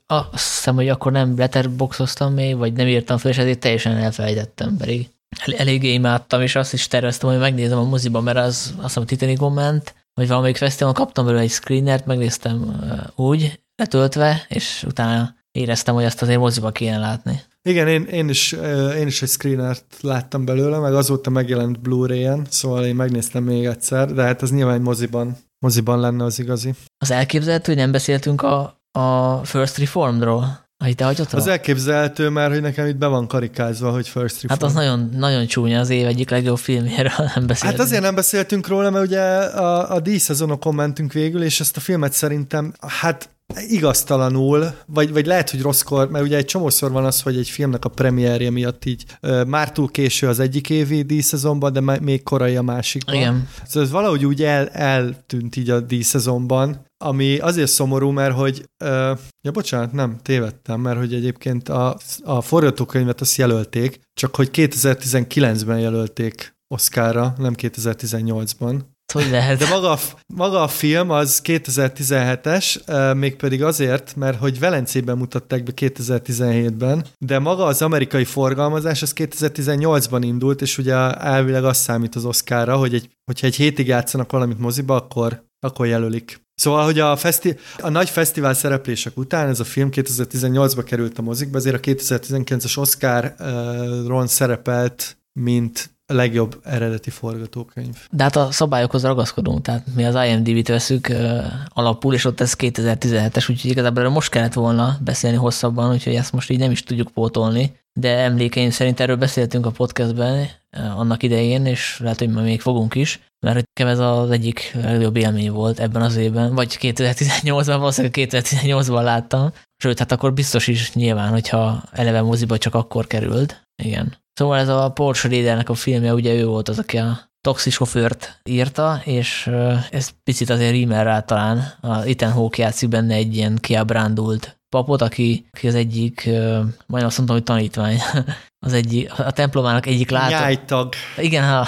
azt hiszem, hogy akkor nem letterboxoztam még, vagy nem írtam fel, és ezért teljesen elfelejtettem, pedig el, eléggé imádtam, és azt is terveztem, hogy megnézem a moziba, mert az azt hiszem Titanicon ment, vagy valamelyik fesztiválon kaptam belőle egy screenert, megnéztem úgy, letöltve, és utána éreztem, hogy azt azért moziba kéne látni. Igen, én, én, is, én is egy screenert láttam belőle, meg azóta megjelent Blu-ray-en, szóval én megnéztem még egyszer, de hát az nyilván egy moziban, moziban lenne az igazi. Az elképzelhető, hogy nem beszéltünk a, a First Reformedról? Ahogy te Az elképzelhető már, hogy nekem itt be van karikázva, hogy First Reform. Hát az nagyon, nagyon csúnya az év egyik legjobb filmjéről nem beszéltünk. Hát azért nem beszéltünk róla, mert ugye a, a díszezonokon mentünk végül, és ezt a filmet szerintem, hát igaztalanul, vagy, vagy lehet, hogy rosszkor, mert ugye egy csomószor van az, hogy egy filmnek a premierje miatt így ö, már túl késő az egyik évi díszezonban, de még korai a másikban. Igen. Szóval ez valahogy úgy el, eltűnt így a díszezonban, ami azért szomorú, mert hogy, ö, ja bocsánat, nem, tévedtem, mert hogy egyébként a, a forgatókönyvet azt jelölték, csak hogy 2019-ben jelölték Oscarra, nem 2018-ban. Hogy lehet? De maga maga a film az 2017-es, mégpedig azért, mert hogy Velencében mutatták be 2017-ben, de maga az amerikai forgalmazás az 2018-ban indult, és ugye elvileg az számít az Oscarra, hogy egy, hogyha egy hétig játszanak valamit moziba, akkor, akkor jelölik. Szóval, hogy a, feszti- a nagy fesztivál szereplések után ez a film 2018-ba került a mozikba, azért a 2019-es Oscar-ron szerepelt, mint legjobb eredeti forgatókönyv. De hát a szabályokhoz ragaszkodunk, tehát mi az IMDb-t veszük alapul, és ott ez 2017-es, úgyhogy igazából most kellett volna beszélni hosszabban, úgyhogy ezt most így nem is tudjuk pótolni, de emlékeim szerint erről beszéltünk a podcastben annak idején, és lehet, hogy még fogunk is, mert nekem ez az egyik legjobb élmény volt ebben az évben, vagy 2018-ban, valószínűleg 2018-ban láttam, sőt, hát akkor biztos is nyilván, hogyha eleve moziba csak akkor került, igen. Szóval ez a Paul Schradernek a filmje, ugye ő volt az, aki a taxisofőrt írta, és ez picit azért rímel rá talán. A Ethan Hawke játszik benne egy ilyen kiábrándult papot, aki, aki az egyik, majdnem azt mondtam, hogy tanítvány, az egyik, a templomának egyik látó. Nyájtag. Igen,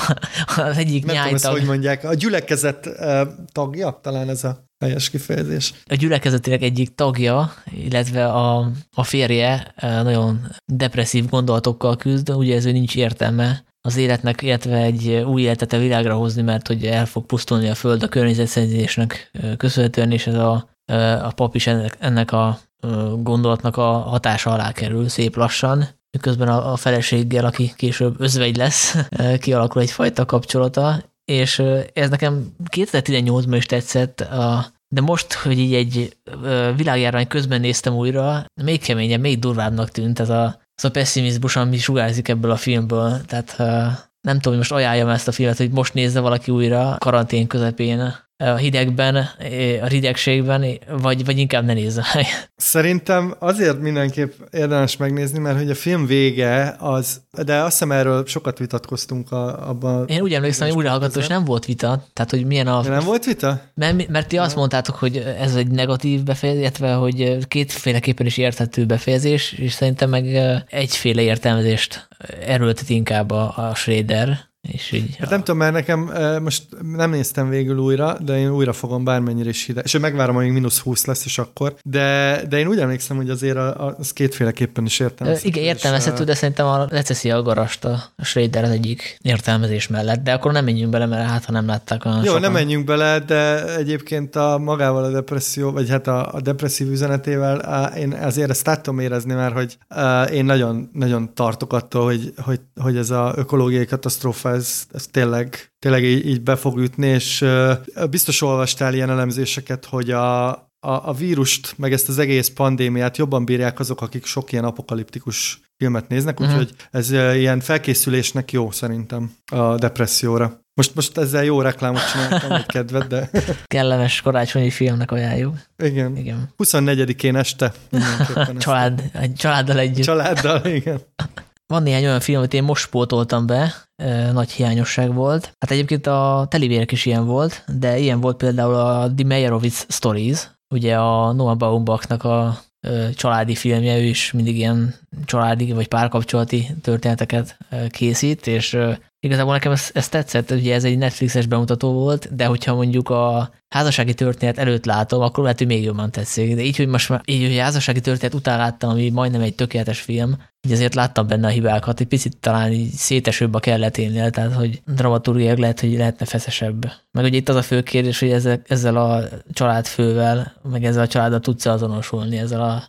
az egyik Nem nyájtag. Tudom, ezt, hogy mondják. A gyülekezet tagja, talán ez a helyes kifejezés. A gyülekezetének egyik tagja, illetve a, a férje nagyon depresszív gondolatokkal küzd, ugye ez nincs értelme az életnek, illetve egy új életet a világra hozni, mert hogy el fog pusztulni a föld a környezetszennyezésnek köszönhetően, és ez a, a pap is ennek, ennek a gondolatnak a hatása alá kerül szép lassan, miközben a, a feleséggel, aki később özvegy lesz, kialakul egyfajta kapcsolata, és ez nekem 2018-ban is tetszett, de most, hogy így egy világjárvány közben néztem újra, még keményebb, még durvábbnak tűnt ez a, ez a pessimizmus, ami sugárzik ebből a filmből. Tehát nem tudom, hogy most ajánljam ezt a filmet, hogy most nézze valaki újra karantén közepén a hidegben, a hidegségben, vagy, vagy inkább ne nézze meg. Szerintem azért mindenképp érdemes megnézni, mert hogy a film vége az, de azt hiszem erről sokat vitatkoztunk a, abban. Én úgy emlékszem, hogy újra hallgató, és nem volt vita, tehát hogy milyen a... De nem volt vita? Mert, mert ti azt mondtátok, hogy ez egy negatív befejezés, illetve hogy kétféleképpen is érthető befejezés, és szerintem meg egyféle értelmezést erőltet inkább a, a Schrader, és így, hát nem tudom, mert nekem most nem néztem végül újra, de én újra fogom bármennyire is hideg. És megvárom, amíg mínusz 20 lesz, és akkor. De, de én úgy emlékszem, hogy azért az kétféleképpen is értelmezhető. Igen, értelmezhető, de szerintem a recesszi a garast a Schrader az egyik értelmezés mellett. De akkor nem menjünk bele, mert hát ha nem látták olyan Jó, sokan. nem menjünk bele, de egyébként a magával a depresszió, vagy hát a, a depresszív üzenetével én azért ezt át tudom érezni, mert hogy én nagyon, nagyon tartok attól, hogy, hogy, hogy ez a ökológiai katasztrófa ez, ez tényleg, tényleg így, így be fog ütni, és biztos olvastál ilyen elemzéseket, hogy a, a, a vírust, meg ezt az egész pandémiát jobban bírják azok, akik sok ilyen apokaliptikus filmet néznek, uh-huh. úgyhogy ez ilyen felkészülésnek jó szerintem a depresszióra. Most, most ezzel jó reklámot csináltam, egy kedved, de... Kellemes karácsonyi filmnek ajánljuk. Igen. igen. 24-én este. Család, családdal együtt. Családdal, igen. Van néhány olyan film, amit én most spótoltam be, nagy hiányosság volt. Hát egyébként a telivérek is ilyen volt, de ilyen volt például a The Meyerowitz Stories, ugye a Noah Baumbachnak a családi filmje, ő is mindig ilyen családi vagy párkapcsolati történeteket készít, és igazából nekem ez, ez tetszett, ugye ez egy Netflixes bemutató volt, de hogyha mondjuk a házassági történet előtt látom, akkor lehet, hogy még jobban tetszik. De így, hogy most már így, hogy a házassági történet után láttam, ami majdnem egy tökéletes film, így azért láttam benne a hibákat, egy picit talán így szétesőbb a kelleténél, tehát hogy dramaturgiák lehet, hogy lehetne feszesebb. Meg ugye itt az a fő kérdés, hogy ezzel, ezzel a családfővel, meg ezzel a családdal tudsz azonosulni, ezzel a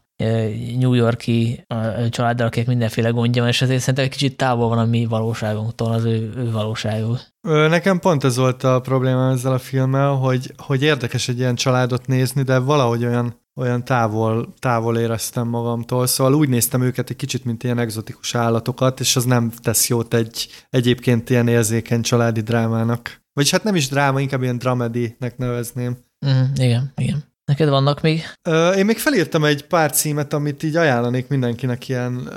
New Yorki családdal, akik mindenféle gondja és ezért szerintem egy kicsit távol van a mi valóságunktól, az ő, ő valóságuk. Nekem pont ez volt a probléma ezzel a filmmel, hogy, hogy érdekes egy ilyen családot nézni, de valahogy olyan, olyan távol, távol éreztem magamtól, szóval úgy néztem őket egy kicsit, mint ilyen egzotikus állatokat, és az nem tesz jót egy egyébként ilyen érzékeny családi drámának. Vagyis hát nem is dráma, inkább ilyen dramedinek nevezném. Mm, igen, igen. Neked vannak még? Én még felírtam egy pár címet, amit így ajánlanék mindenkinek ilyen uh,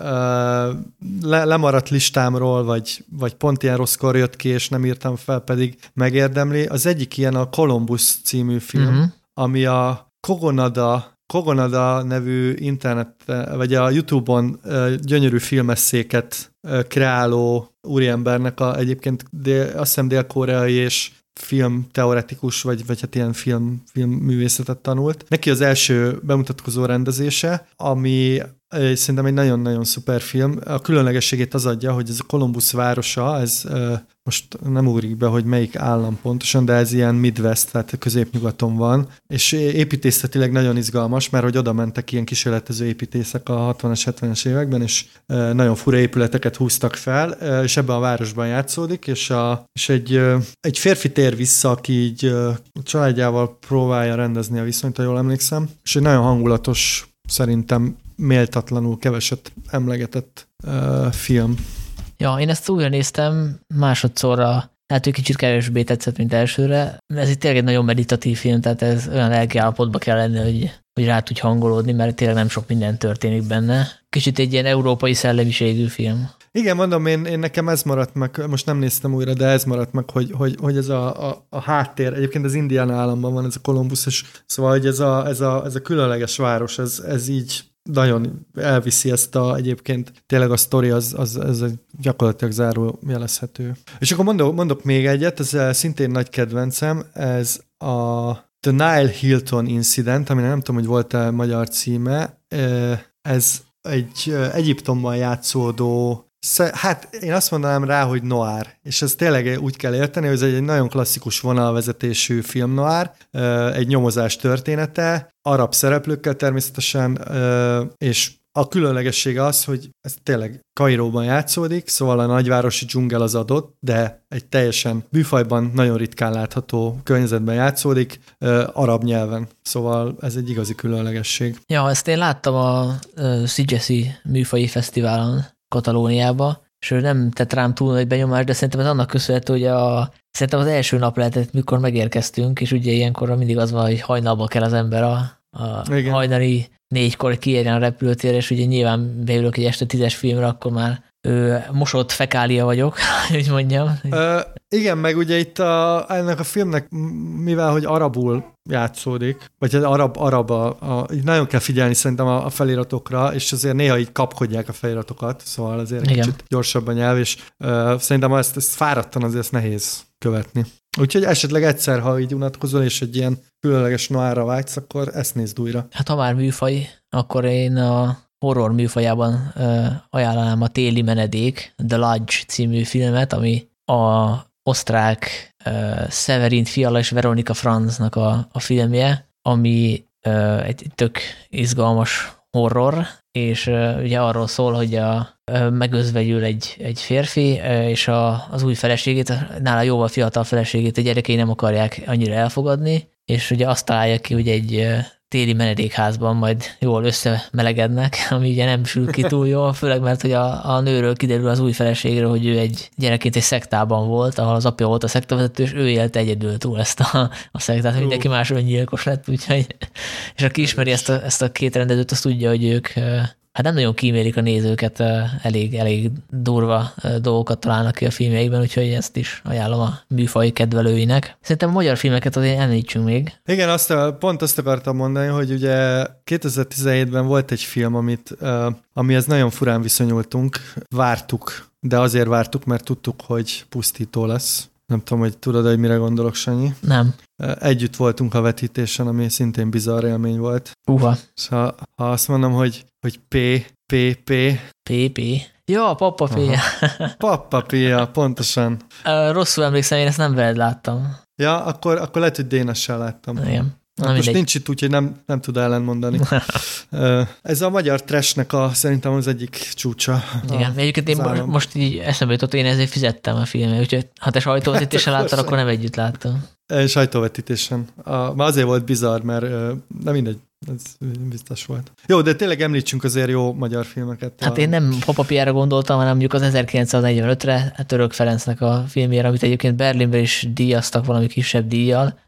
le, lemaradt listámról, vagy, vagy pont ilyen rosszkor jött ki, és nem írtam fel, pedig megérdemli. Az egyik ilyen a Columbus című film, uh-huh. ami a Kogonada Kogonada nevű internet, vagy a YouTube-on gyönyörű filmesszéket kreáló úriembernek a egyébként dél, azt hiszem dél-koreai és film teoretikus, vagy, vagy hát ilyen film, film művészetet tanult. Neki az első bemutatkozó rendezése, ami szerintem egy nagyon-nagyon szuper film. A különlegességét az adja, hogy ez a Columbus városa, ez most nem úrik be, hogy melyik állam pontosan, de ez ilyen Midwest, tehát középnyugaton van, és építészetileg nagyon izgalmas, mert hogy oda mentek ilyen kísérletező építészek a 60-as, 70-es években, és nagyon fura épületeket húztak fel, és ebben a városban játszódik, és, a, és egy, egy férfi tér vissza, aki így a családjával próbálja rendezni a viszonyt, ha jól emlékszem, és egy nagyon hangulatos, szerintem méltatlanul keveset emlegetett uh, film. Ja, én ezt újra néztem másodszorra, tehát hogy kicsit kevésbé tetszett, mint elsőre. Ez itt tényleg egy nagyon meditatív film, tehát ez olyan lelki állapotba kell lenni, hogy, hogy rá tudj hangolódni, mert tényleg nem sok minden történik benne. Kicsit egy ilyen európai szellemiségű film. Igen, mondom, én, én nekem ez maradt meg, most nem néztem újra, de ez maradt meg, hogy, hogy, hogy ez a, a, a háttér, egyébként az Indián államban van ez a Kolumbusz, és szóval, hogy ez a, ez a, ez a különleges város, ez, ez így nagyon elviszi ezt a, egyébként tényleg a sztori az, az, az gyakorlatilag záró jelezhető. És akkor mondok, mondok még egyet, ez szintén nagy kedvencem, ez a The Nile Hilton Incident, aminek nem tudom, hogy volt-e magyar címe. Ez egy Egyiptomban játszódó Hát én azt mondanám rá, hogy noir, és ez tényleg úgy kell érteni, hogy ez egy nagyon klasszikus vonalvezetésű film noir, egy nyomozás története, arab szereplőkkel természetesen, és a különlegessége az, hogy ez tényleg Kairóban játszódik, szóval a nagyvárosi dzsungel az adott, de egy teljesen műfajban nagyon ritkán látható környezetben játszódik, arab nyelven. Szóval ez egy igazi különlegesség. Ja, ezt én láttam a Szigesi műfaji fesztiválon Katalóniába, és ő nem tett rám túl nagy benyomást, de szerintem ez annak köszönhető, hogy a, szerintem az első nap lehetett, mikor megérkeztünk, és ugye ilyenkor mindig az van, hogy hajnalba kell az ember a, a hajnali négykor kiérjen a repülőtérre, és ugye nyilván beülök egy este tízes filmre, akkor már ő, mosott fekália vagyok, hogy mondjam. Ö, igen, meg ugye itt a, ennek a filmnek, mivel hogy arabul játszódik, vagy az arab, arab a, a, nagyon kell figyelni szerintem a, a feliratokra, és azért néha így kapkodják a feliratokat, szóval azért Igen. kicsit gyorsabb a nyelv, és uh, szerintem ezt, ezt fáradtan azért ezt nehéz követni. Úgyhogy esetleg egyszer, ha így unatkozol, és egy ilyen különleges noára vágysz, akkor ezt nézd újra. Hát ha már műfaj, akkor én a horror műfajában ö, ajánlanám a Téli Menedék, The Lodge című filmet, ami a osztrák Severin Fiala és Veronika Franznak a, a filmje, ami uh, egy tök izgalmas horror, és uh, ugye arról szól, hogy a, uh, megözvegyül egy, egy férfi, és a, az új feleségét, nála jóval fiatal feleségét a gyerekei nem akarják annyira elfogadni, és ugye azt találja ki, hogy egy téli menedékházban majd jól összemelegednek, ami ugye nem sül ki túl jól, főleg mert hogy a, a nőről kiderül az új feleségről, hogy ő egy gyerekként egy szektában volt, ahol az apja volt a szektavezető, és ő élte egyedül túl ezt a, a szektát, mindenki más öngyilkos lett, úgyhogy, és aki ismeri ezt a, ezt a két rendezőt, azt tudja, hogy ők hát nem nagyon kímélik a nézőket, elég, elég durva dolgokat találnak ki a filmjeikben, úgyhogy ezt is ajánlom a műfaj kedvelőinek. Szerintem a magyar filmeket azért említsünk még. Igen, azt, pont azt akartam mondani, hogy ugye 2017-ben volt egy film, amit, amihez nagyon furán viszonyultunk, vártuk, de azért vártuk, mert tudtuk, hogy pusztító lesz. Nem tudom, hogy tudod, hogy mire gondolok, Sanyi? Nem. Együtt voltunk a vetítésen, ami szintén bizarr élmény volt. Uha. Szóval, ha azt mondom, hogy, hogy P, P, P. P, P. Jó, a Papa P. Papa P, pontosan. Rosszul emlékszem, én ezt nem veled láttam. Ja, akkor, akkor lehet, hogy Dénessel láttam. Igen. Na, most mindegy. nincs itt, úgyhogy nem, nem tud ellenmondani. Ez a magyar trashnek a, szerintem az egyik csúcsa. Igen, egyébként én most, most így eszembe jutott, én ezért fizettem a filmet, úgyhogy ha te sajtóvetítésen hát, láttad, akkor nem együtt láttam. Sajtóvetítésen. A, már azért volt bizarr, mert nem mindegy, ez biztos volt. Jó, de tényleg említsünk azért jó magyar filmeket. Hát a... én nem Papapiára gondoltam, hanem mondjuk az 1945-re Török Ferencnek a filmjére, amit egyébként Berlinben is díjaztak valami kisebb díjjal,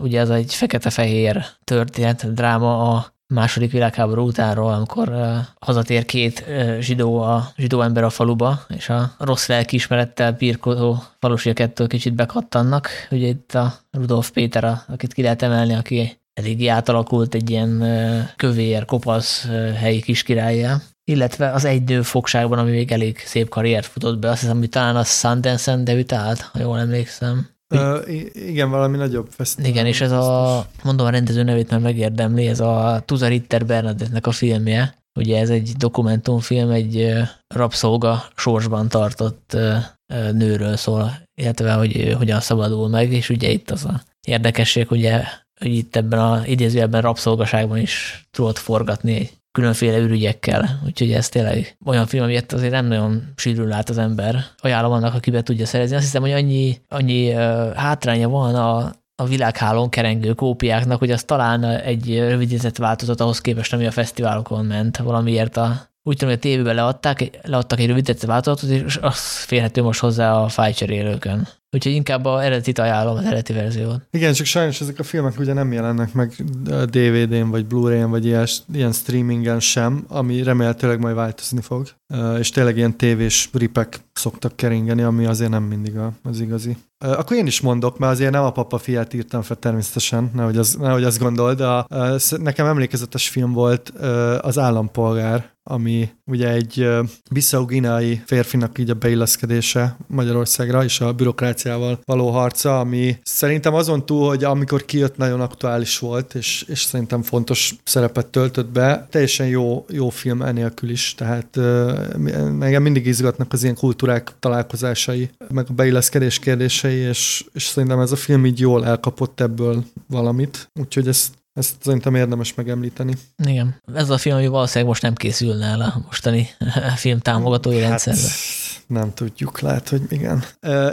ugye ez egy fekete-fehér történet, dráma a második világháború utánról, amikor uh, hazatér két uh, zsidó, a zsidó ember a faluba, és a rossz lelkiismerettel birkózó falusiak ettől kicsit bekattannak. Ugye itt a Rudolf Péter, a, akit ki lehet emelni, aki eléggé átalakult egy ilyen uh, kövér, kopasz helyi kiskirályjá. Illetve az egy nő fogságban, ami még elég szép karriert futott be, azt hiszem, hogy talán a Sundance-en debütált, ha jól emlékszem. Uh, igen, valami nagyobb fesztivál. Igen, és ez a, mondom a rendező nevét, mert megérdemli, ez a Tuza Ritter Bernadette-nek a filmje. Ugye ez egy dokumentumfilm, egy rabszolga sorsban tartott nőről szól, illetve hogy hogyan szabadul meg, és ugye itt az a érdekesség, ugye, hogy itt ebben a idézőjelben rabszolgaságban is tudott forgatni egy különféle ürügyekkel, úgyhogy ez tényleg olyan film, amiért azért nem nagyon sűrűn lát az ember. Ajánlom annak, aki be tudja szerezni. Azt hiszem, hogy annyi, annyi hátránya van a, a világhálón kerengő kópiáknak, hogy az talán egy rövidített változat ahhoz képest, ami a fesztiválokon ment. Valamiért a, úgy tudom, hogy a tévében leadták, leadtak egy rövidített változatot, és az férhető most hozzá a fájcserélőkön. Úgyhogy inkább a eredetit ajánlom, az eredeti verziót. Igen, csak sajnos ezek a filmek ugye nem jelennek meg DVD-n, vagy Blu-ray-en, vagy ilyen, ilyen streamingen sem, ami remélhetőleg majd változni fog. És tényleg ilyen tévés ripek szoktak keringeni, ami azért nem mindig az igazi. Akkor én is mondok, mert azért nem a papa fiát írtam fel természetesen, nehogy, az, nehogy azt gondold, de a, nekem emlékezetes film volt az Állampolgár, ami ugye egy bissau férfinak így a beilleszkedése Magyarországra, és a bürokrácia konkurenciával való harca, ami szerintem azon túl, hogy amikor kijött nagyon aktuális volt, és, és szerintem fontos szerepet töltött be, teljesen jó, jó film enélkül is, tehát engem mindig izgatnak az ilyen kultúrák találkozásai, meg a beilleszkedés kérdései, és, és szerintem ez a film így jól elkapott ebből valamit, úgyhogy ezt ezt szerintem érdemes megemlíteni. Igen. Ez a film, ami valószínűleg most nem készülne el a mostani film támogatói hát, rendszerbe. Nem tudjuk, lehet, hogy igen.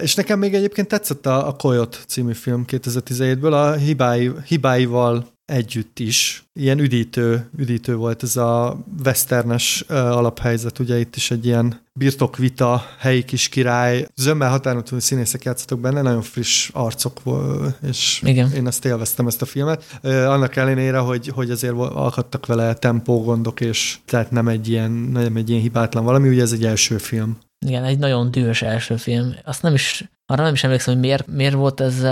És nekem még egyébként tetszett a, a Coyote című film 2017-ből, a hibái, hibáival együtt is. Ilyen üdítő, üdítő volt ez a westernes alaphelyzet, ugye itt is egy ilyen birtokvita, helyi kis király, zömmel határon színészek játszottak benne, nagyon friss arcok volt, és Igen. én ezt élveztem, ezt a filmet. Annak ellenére, hogy, hogy azért alkattak vele tempógondok, és tehát nem egy ilyen, nem egy ilyen hibátlan valami, ugye ez egy első film. Igen, egy nagyon dühös első film. Azt nem is, arra nem is emlékszem, hogy miért, miért volt ez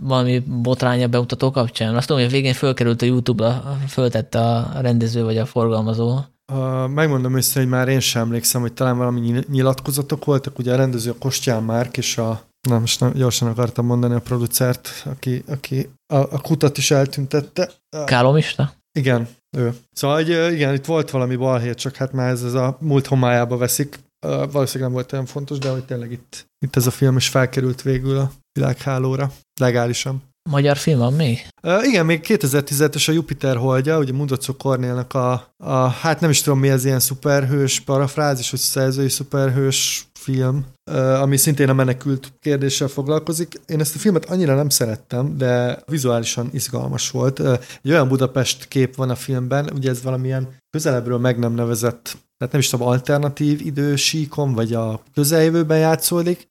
valami botránya bemutató kapcsán. Azt tudom, hogy a végén fölkerült a YouTube-ra, föltette a rendező vagy a forgalmazó. Uh, megmondom össze, hogy már én sem emlékszem, hogy talán valami nyilatkozatok voltak, ugye a rendező a Kostyán Márk és a nem, most nem, gyorsan akartam mondani a producert, aki, aki a, a kutat is eltüntette. Kálomista? Igen, ő. Szóval, hogy igen, itt volt valami balhé, csak hát már ez, ez a múlt homályába veszik. Valószínűleg nem volt olyan fontos, de hogy tényleg itt, itt ez a film is felkerült végül a világhálóra, legálisan. Magyar film van még? Uh, igen, még 2017-es a Jupiter holdja, ugye Mundocó Kornélnak a, a, hát nem is tudom mi ez ilyen szuperhős parafrázis, hogy szerzői szuperhős film, ami szintén a menekült kérdéssel foglalkozik. Én ezt a filmet annyira nem szerettem, de vizuálisan izgalmas volt. Egy olyan Budapest kép van a filmben, ugye ez valamilyen közelebbről meg nem nevezett tehát nem is tudom, alternatív idősíkon, vagy a közeljövőben játszódik,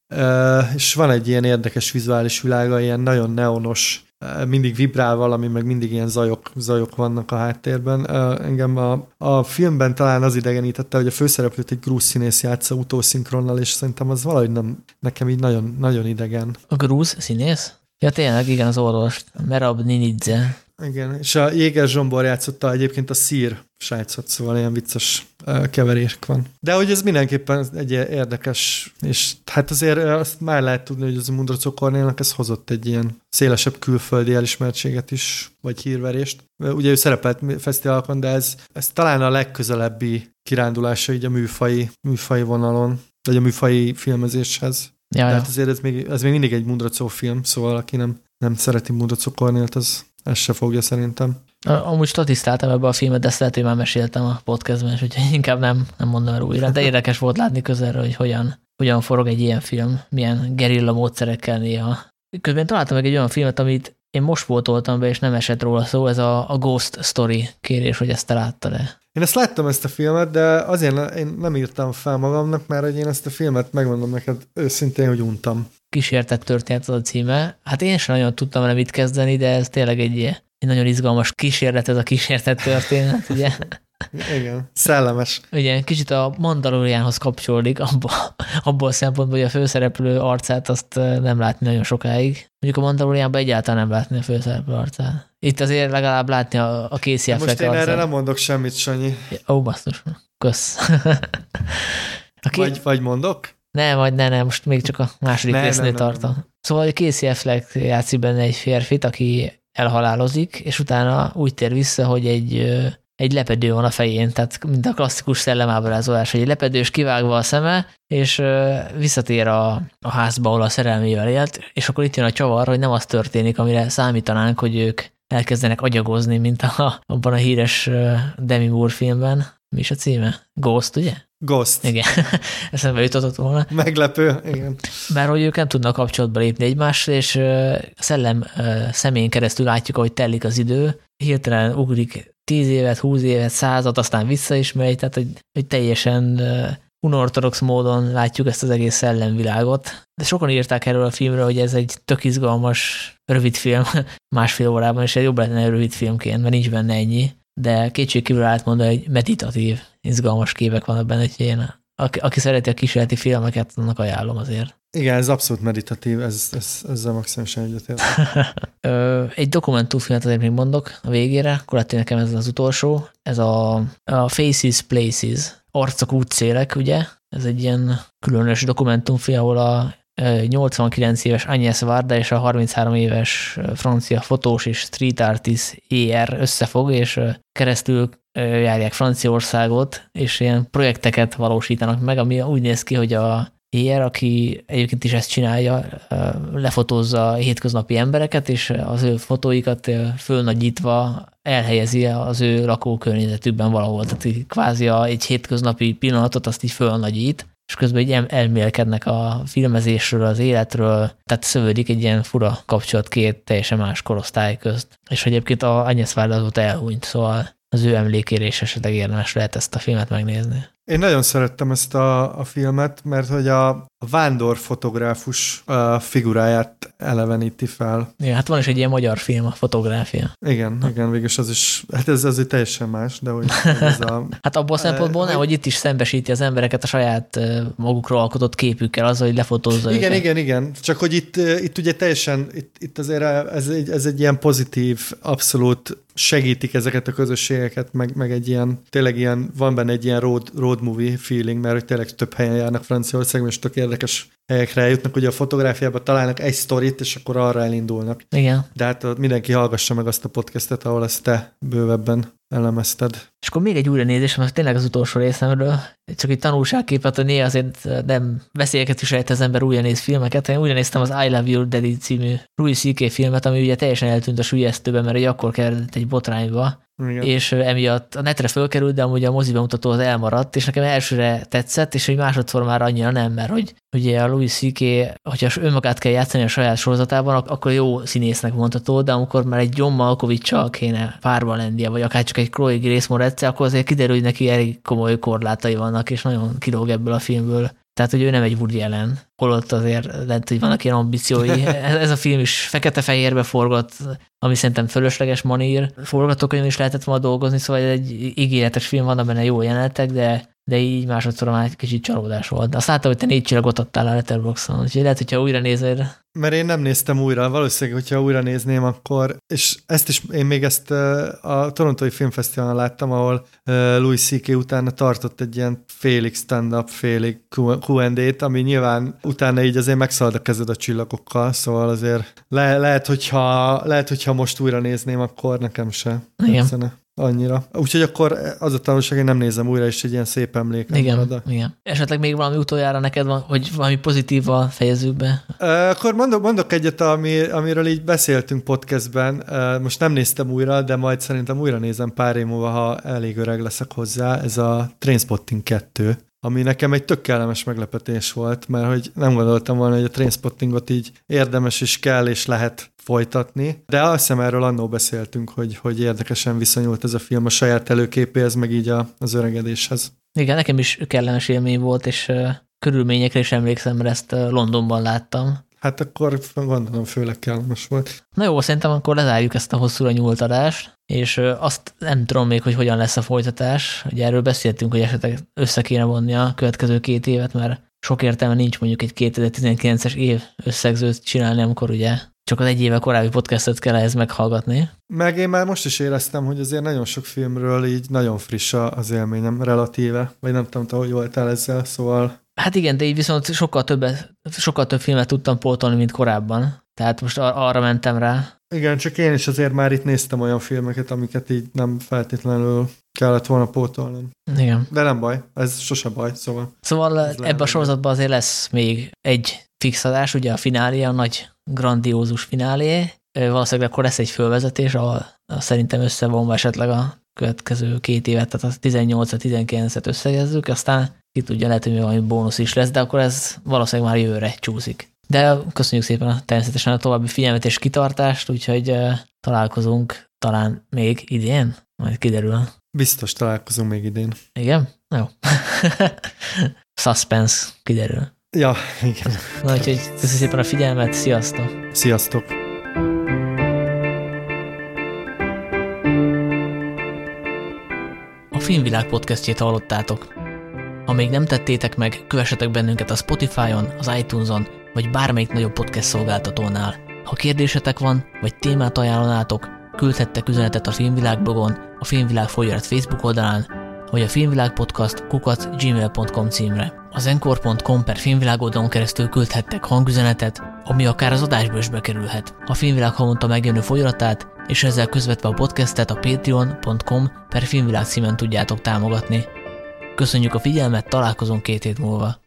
és van egy ilyen érdekes vizuális világa, ilyen nagyon neonos, mindig vibrál valami, meg mindig ilyen zajok, zajok vannak a háttérben. Engem a, a filmben talán az idegenítette, hogy a főszereplőt egy grúz színész játsza utószinkronnal, és szerintem az valahogy nem, nekem így nagyon, nagyon idegen. A grúz színész? Ja tényleg, igen, az orvos. Merab Ninidze. Igen, és a Jéger Zsombor játszotta egyébként a szír srácot, szóval ilyen vicces keverék van. De hogy ez mindenképpen egy érdekes, és hát azért azt már lehet tudni, hogy az Mundrocó Kornélnak ez hozott egy ilyen szélesebb külföldi elismertséget is, vagy hírverést. Ugye ő szerepelt fesztiválokon, de ez, ez talán a legközelebbi kirándulása így a műfai, műfai vonalon, vagy a műfai filmezéshez. Ja, Tehát azért ez még, ez még mindig egy Mundrocó film, szóval aki nem, nem szereti Kornélt, az ezt se fogja szerintem. Amúgy statisztáltam ebbe a filmet, de ezt lehet, hogy már meséltem a podcastben, és úgyhogy inkább nem, nem mondom el újra. De érdekes volt látni közelről, hogy hogyan, hogyan forog egy ilyen film, milyen gerilla módszerekkel néha. Közben találtam meg egy olyan filmet, amit én most voltoltam be, és nem esett róla szó, ez a, a Ghost Story kérés, hogy ezt te láttad-e. Én ezt láttam ezt a filmet, de azért én nem írtam fel magamnak, mert hogy én ezt a filmet megmondom neked őszintén, hogy untam kísértett történet az a címe. Hát én sem nagyon tudtam vele mit kezdeni, de ez tényleg egy, egy nagyon izgalmas kísérlet ez a kísértett történet, ugye? Igen, szellemes. Ugye kicsit a Mandalorianhoz kapcsolódik, abból, abból a szempontból, hogy a főszereplő arcát azt nem látni nagyon sokáig. Mondjuk a Mandalorianban egyáltalán nem látni a főszereplő arcát. Itt azért legalább látni a, a Affleck Most én erre nem mondok semmit, Sanyi. Ó, basszus. Kösz. Aki... Vagy, vagy mondok? Ne, vagy ne, ne, most még csak a második ne, résznél tartom. Szóval Casey Affleck játszik benne egy férfit, aki elhalálozik, és utána úgy tér vissza, hogy egy, egy lepedő van a fején, tehát mint a klasszikus szellemábrázolás, hogy egy lepedő és kivágva a szeme, és visszatér a, a házba, ahol a szerelmével élt, és akkor itt jön a csavar, hogy nem az történik, amire számítanánk, hogy ők elkezdenek agyagozni, mint a, abban a híres Demi Moore filmben. Mi is a címe? Ghost, ugye? Ghost. Igen, eszembe jutott volna. Meglepő, igen. Bár hogy ők nem tudnak kapcsolatba lépni egymással, és a szellem szemén keresztül látjuk, ahogy telik az idő, hirtelen ugrik tíz évet, húsz évet, százat, aztán vissza is megy, tehát hogy, hogy teljesen unortodox módon látjuk ezt az egész szellemvilágot. De sokan írták erről a filmről, hogy ez egy tök izgalmas rövid film, másfél órában, és jobb lenne rövid filmként, mert nincs benne ennyi de kétségkívül átmondani, hogy meditatív, izgalmas képek vannak benne, hogy én, aki, aki szereti a kísérleti filmeket, annak ajánlom azért. Igen, ez abszolút meditatív, ez, ez, ezzel maximálisan egyetért. Egy dokumentumfilmet azért még mondok a végére, akkor lehet, nekem ez az utolsó. Ez a, a Faces Places, arcok útszélek, ugye? Ez egy ilyen különös dokumentumfilm, ahol a 89 éves Agnes Varda és a 33 éves francia fotós és street artist ER összefog, és keresztül járják Franciaországot, és ilyen projekteket valósítanak meg, ami úgy néz ki, hogy a ER, aki egyébként is ezt csinálja, lefotózza hétköznapi embereket, és az ő fotóikat fölnagyítva elhelyezi az ő lakókörnyezetükben valahol. Tehát kvázi egy hétköznapi pillanatot azt így fölnagyít, és közben így elmélkednek a filmezésről, az életről, tehát szövődik egy ilyen fura kapcsolat két teljesen más korosztály közt. És egyébként a Agnes Wilde azóta elhunyt, szóval az ő emlékére is esetleg érdemes lehet ezt a filmet megnézni. Én nagyon szerettem ezt a, a filmet, mert hogy a vándor fotográfus a figuráját eleveníti fel. Igen, hát van is egy ilyen magyar film, a fotográfia. Igen, ha. igen, végülis az is, hát ez azért teljesen más, de hogy ez a... hát abból a szempontból nem, hogy itt is szembesíti az embereket a saját magukról alkotott képükkel, azzal, hogy lefotózza Igen, őket. igen, igen, csak hogy itt, itt ugye teljesen, itt, itt azért ez egy, ez egy ilyen pozitív, abszolút segítik ezeket a közösségeket, meg, meg egy ilyen, tényleg ilyen, van benne egy ilyen road, road movie feeling, mert hogy tényleg több helyen járnak Franciaországban, és tök érdekes helyekre eljutnak. Ugye a fotográfiában találnak egy sztorit, és akkor arra elindulnak. Igen. De hát mindenki hallgassa meg azt a podcastet, ahol ezt te bővebben elemezted. És akkor még egy újranézés, mert tényleg az utolsó részemről, csak egy tanulságképet, hogy néha azért nem veszélyeket is ejt az ember újra néz filmeket. Én újra néztem az I Love You Daddy című Louis C.K. filmet, ami ugye teljesen eltűnt a sülyeztőben, mert egy akkor került egy botrányba, igen. és emiatt a netre fölkerült, de amúgy a moziban mutató az elmaradt, és nekem elsőre tetszett, és hogy másodszor már annyira nem, mert hogy ugye a Louis C.K., hogyha önmagát kell játszani a saját sorozatában, akkor jó színésznek mondható, de amikor már egy John malkovich kéne párba lennie, vagy akár csak egy Chloe Grace Moretz, akkor azért kiderül, hogy neki elég komoly korlátai vannak, és nagyon kilóg ebből a filmből. Tehát, hogy ő nem egy Woody Allen, holott azért lehet, hogy vannak ilyen ambíciói. Ez a film is fekete-fehérbe forgott, ami szerintem fölösleges manír. Forgatókönyvön is lehetett volna dolgozni, szóval egy ígéretes film, van benne jó jelenetek, de de így másodszor már egy kicsit csalódás volt. Azt láttam, hogy te négy csillagot adtál a Letterboxon, úgyhogy lehet, hogyha újra nézed. Mert én nem néztem újra, valószínűleg, hogyha újra nézném, akkor, és ezt is, én még ezt a Torontói Filmfesztiválon láttam, ahol Louis C.K. utána tartott egy ilyen félig stand-up, félig Q&A-t, ami nyilván utána így azért megszalad a kezed a csillagokkal, szóval azért le, lehet, hogyha, lehet, hogyha most újra nézném, akkor nekem se Igen. Tetszene annyira. Úgyhogy akkor az a tanulság, hogy nem nézem újra, és egy ilyen szép emlék. Igen, marad. igen. Esetleg még valami utoljára neked van, hogy valami pozitívval fejezzük be? Akkor mondok, mondok egyet, ami, amiről így beszéltünk podcastben. Most nem néztem újra, de majd szerintem újra nézem pár év múlva, ha elég öreg leszek hozzá. Ez a Trainspotting 2 ami nekem egy tök kellemes meglepetés volt, mert hogy nem gondoltam volna, hogy a Trainspottingot így érdemes is kell és lehet folytatni, de azt hiszem erről annó beszéltünk, hogy, hogy érdekesen viszonyult ez a film a saját előképéhez, meg így a, az öregedéshez. Igen, nekem is kellemes élmény volt, és uh, körülményekre is emlékszem, mert ezt uh, Londonban láttam. Hát akkor gondolom főleg kellemes volt. Na jó, szerintem akkor lezárjuk ezt a hosszúra nyúlt adást, és azt nem tudom még, hogy hogyan lesz a folytatás. Ugye erről beszéltünk, hogy esetleg össze kéne vonni a következő két évet, mert sok értelme nincs mondjuk egy 2019-es év összegzőt csinálni, amikor ugye csak az egy éve korábbi podcastot kell ehhez meghallgatni. Meg én már most is éreztem, hogy azért nagyon sok filmről így nagyon friss az élményem relatíve, vagy nem tudom, te hogy voltál ezzel, szóval... Hát igen, de így viszont sokkal, többet, sokkal több filmet tudtam pótolni, mint korábban. Tehát most ar- arra mentem rá. Igen, csak én is azért már itt néztem olyan filmeket, amiket így nem feltétlenül kellett volna pótolnom. Igen. De nem baj, ez sose baj, szóval. Szóval ebbe a sorozatban azért lesz még egy fixadás, ugye a finálé, a nagy grandiózus finálé. Valószínűleg akkor lesz egy fölvezetés, ahol szerintem összevonva esetleg a következő két évet, tehát a 18-19-et összegezzük, aztán ki tudja, lehet, hogy valami bónusz is lesz, de akkor ez valószínűleg már jövőre csúszik. De köszönjük szépen a, természetesen a további figyelmet és kitartást, úgyhogy találkozunk talán még idén, majd kiderül. Biztos találkozunk még idén. Igen? Jó. Suspense kiderül. Ja, igen. Na, úgyhogy köszönjük szépen a figyelmet, sziasztok! Sziasztok! A Filmvilág podcastjét hallottátok. Ha még nem tettétek meg, kövessetek bennünket a Spotify-on, az iTunes-on, vagy bármelyik nagyobb podcast szolgáltatónál. Ha kérdésetek van, vagy témát ajánlanátok, küldhettek üzenetet a Filmvilág blogon, a Filmvilág folyóirat Facebook oldalán, vagy a Filmvilág podcast kukat gmail.com címre. Az encore.com per filmvilág keresztül küldhettek hangüzenetet, ami akár az adásba is bekerülhet. A filmvilág havonta megjelenő folyamatát és ezzel közvetve a podcastet a patreon.com per filmvilág címen tudjátok támogatni. Köszönjük a figyelmet, találkozunk két hét múlva.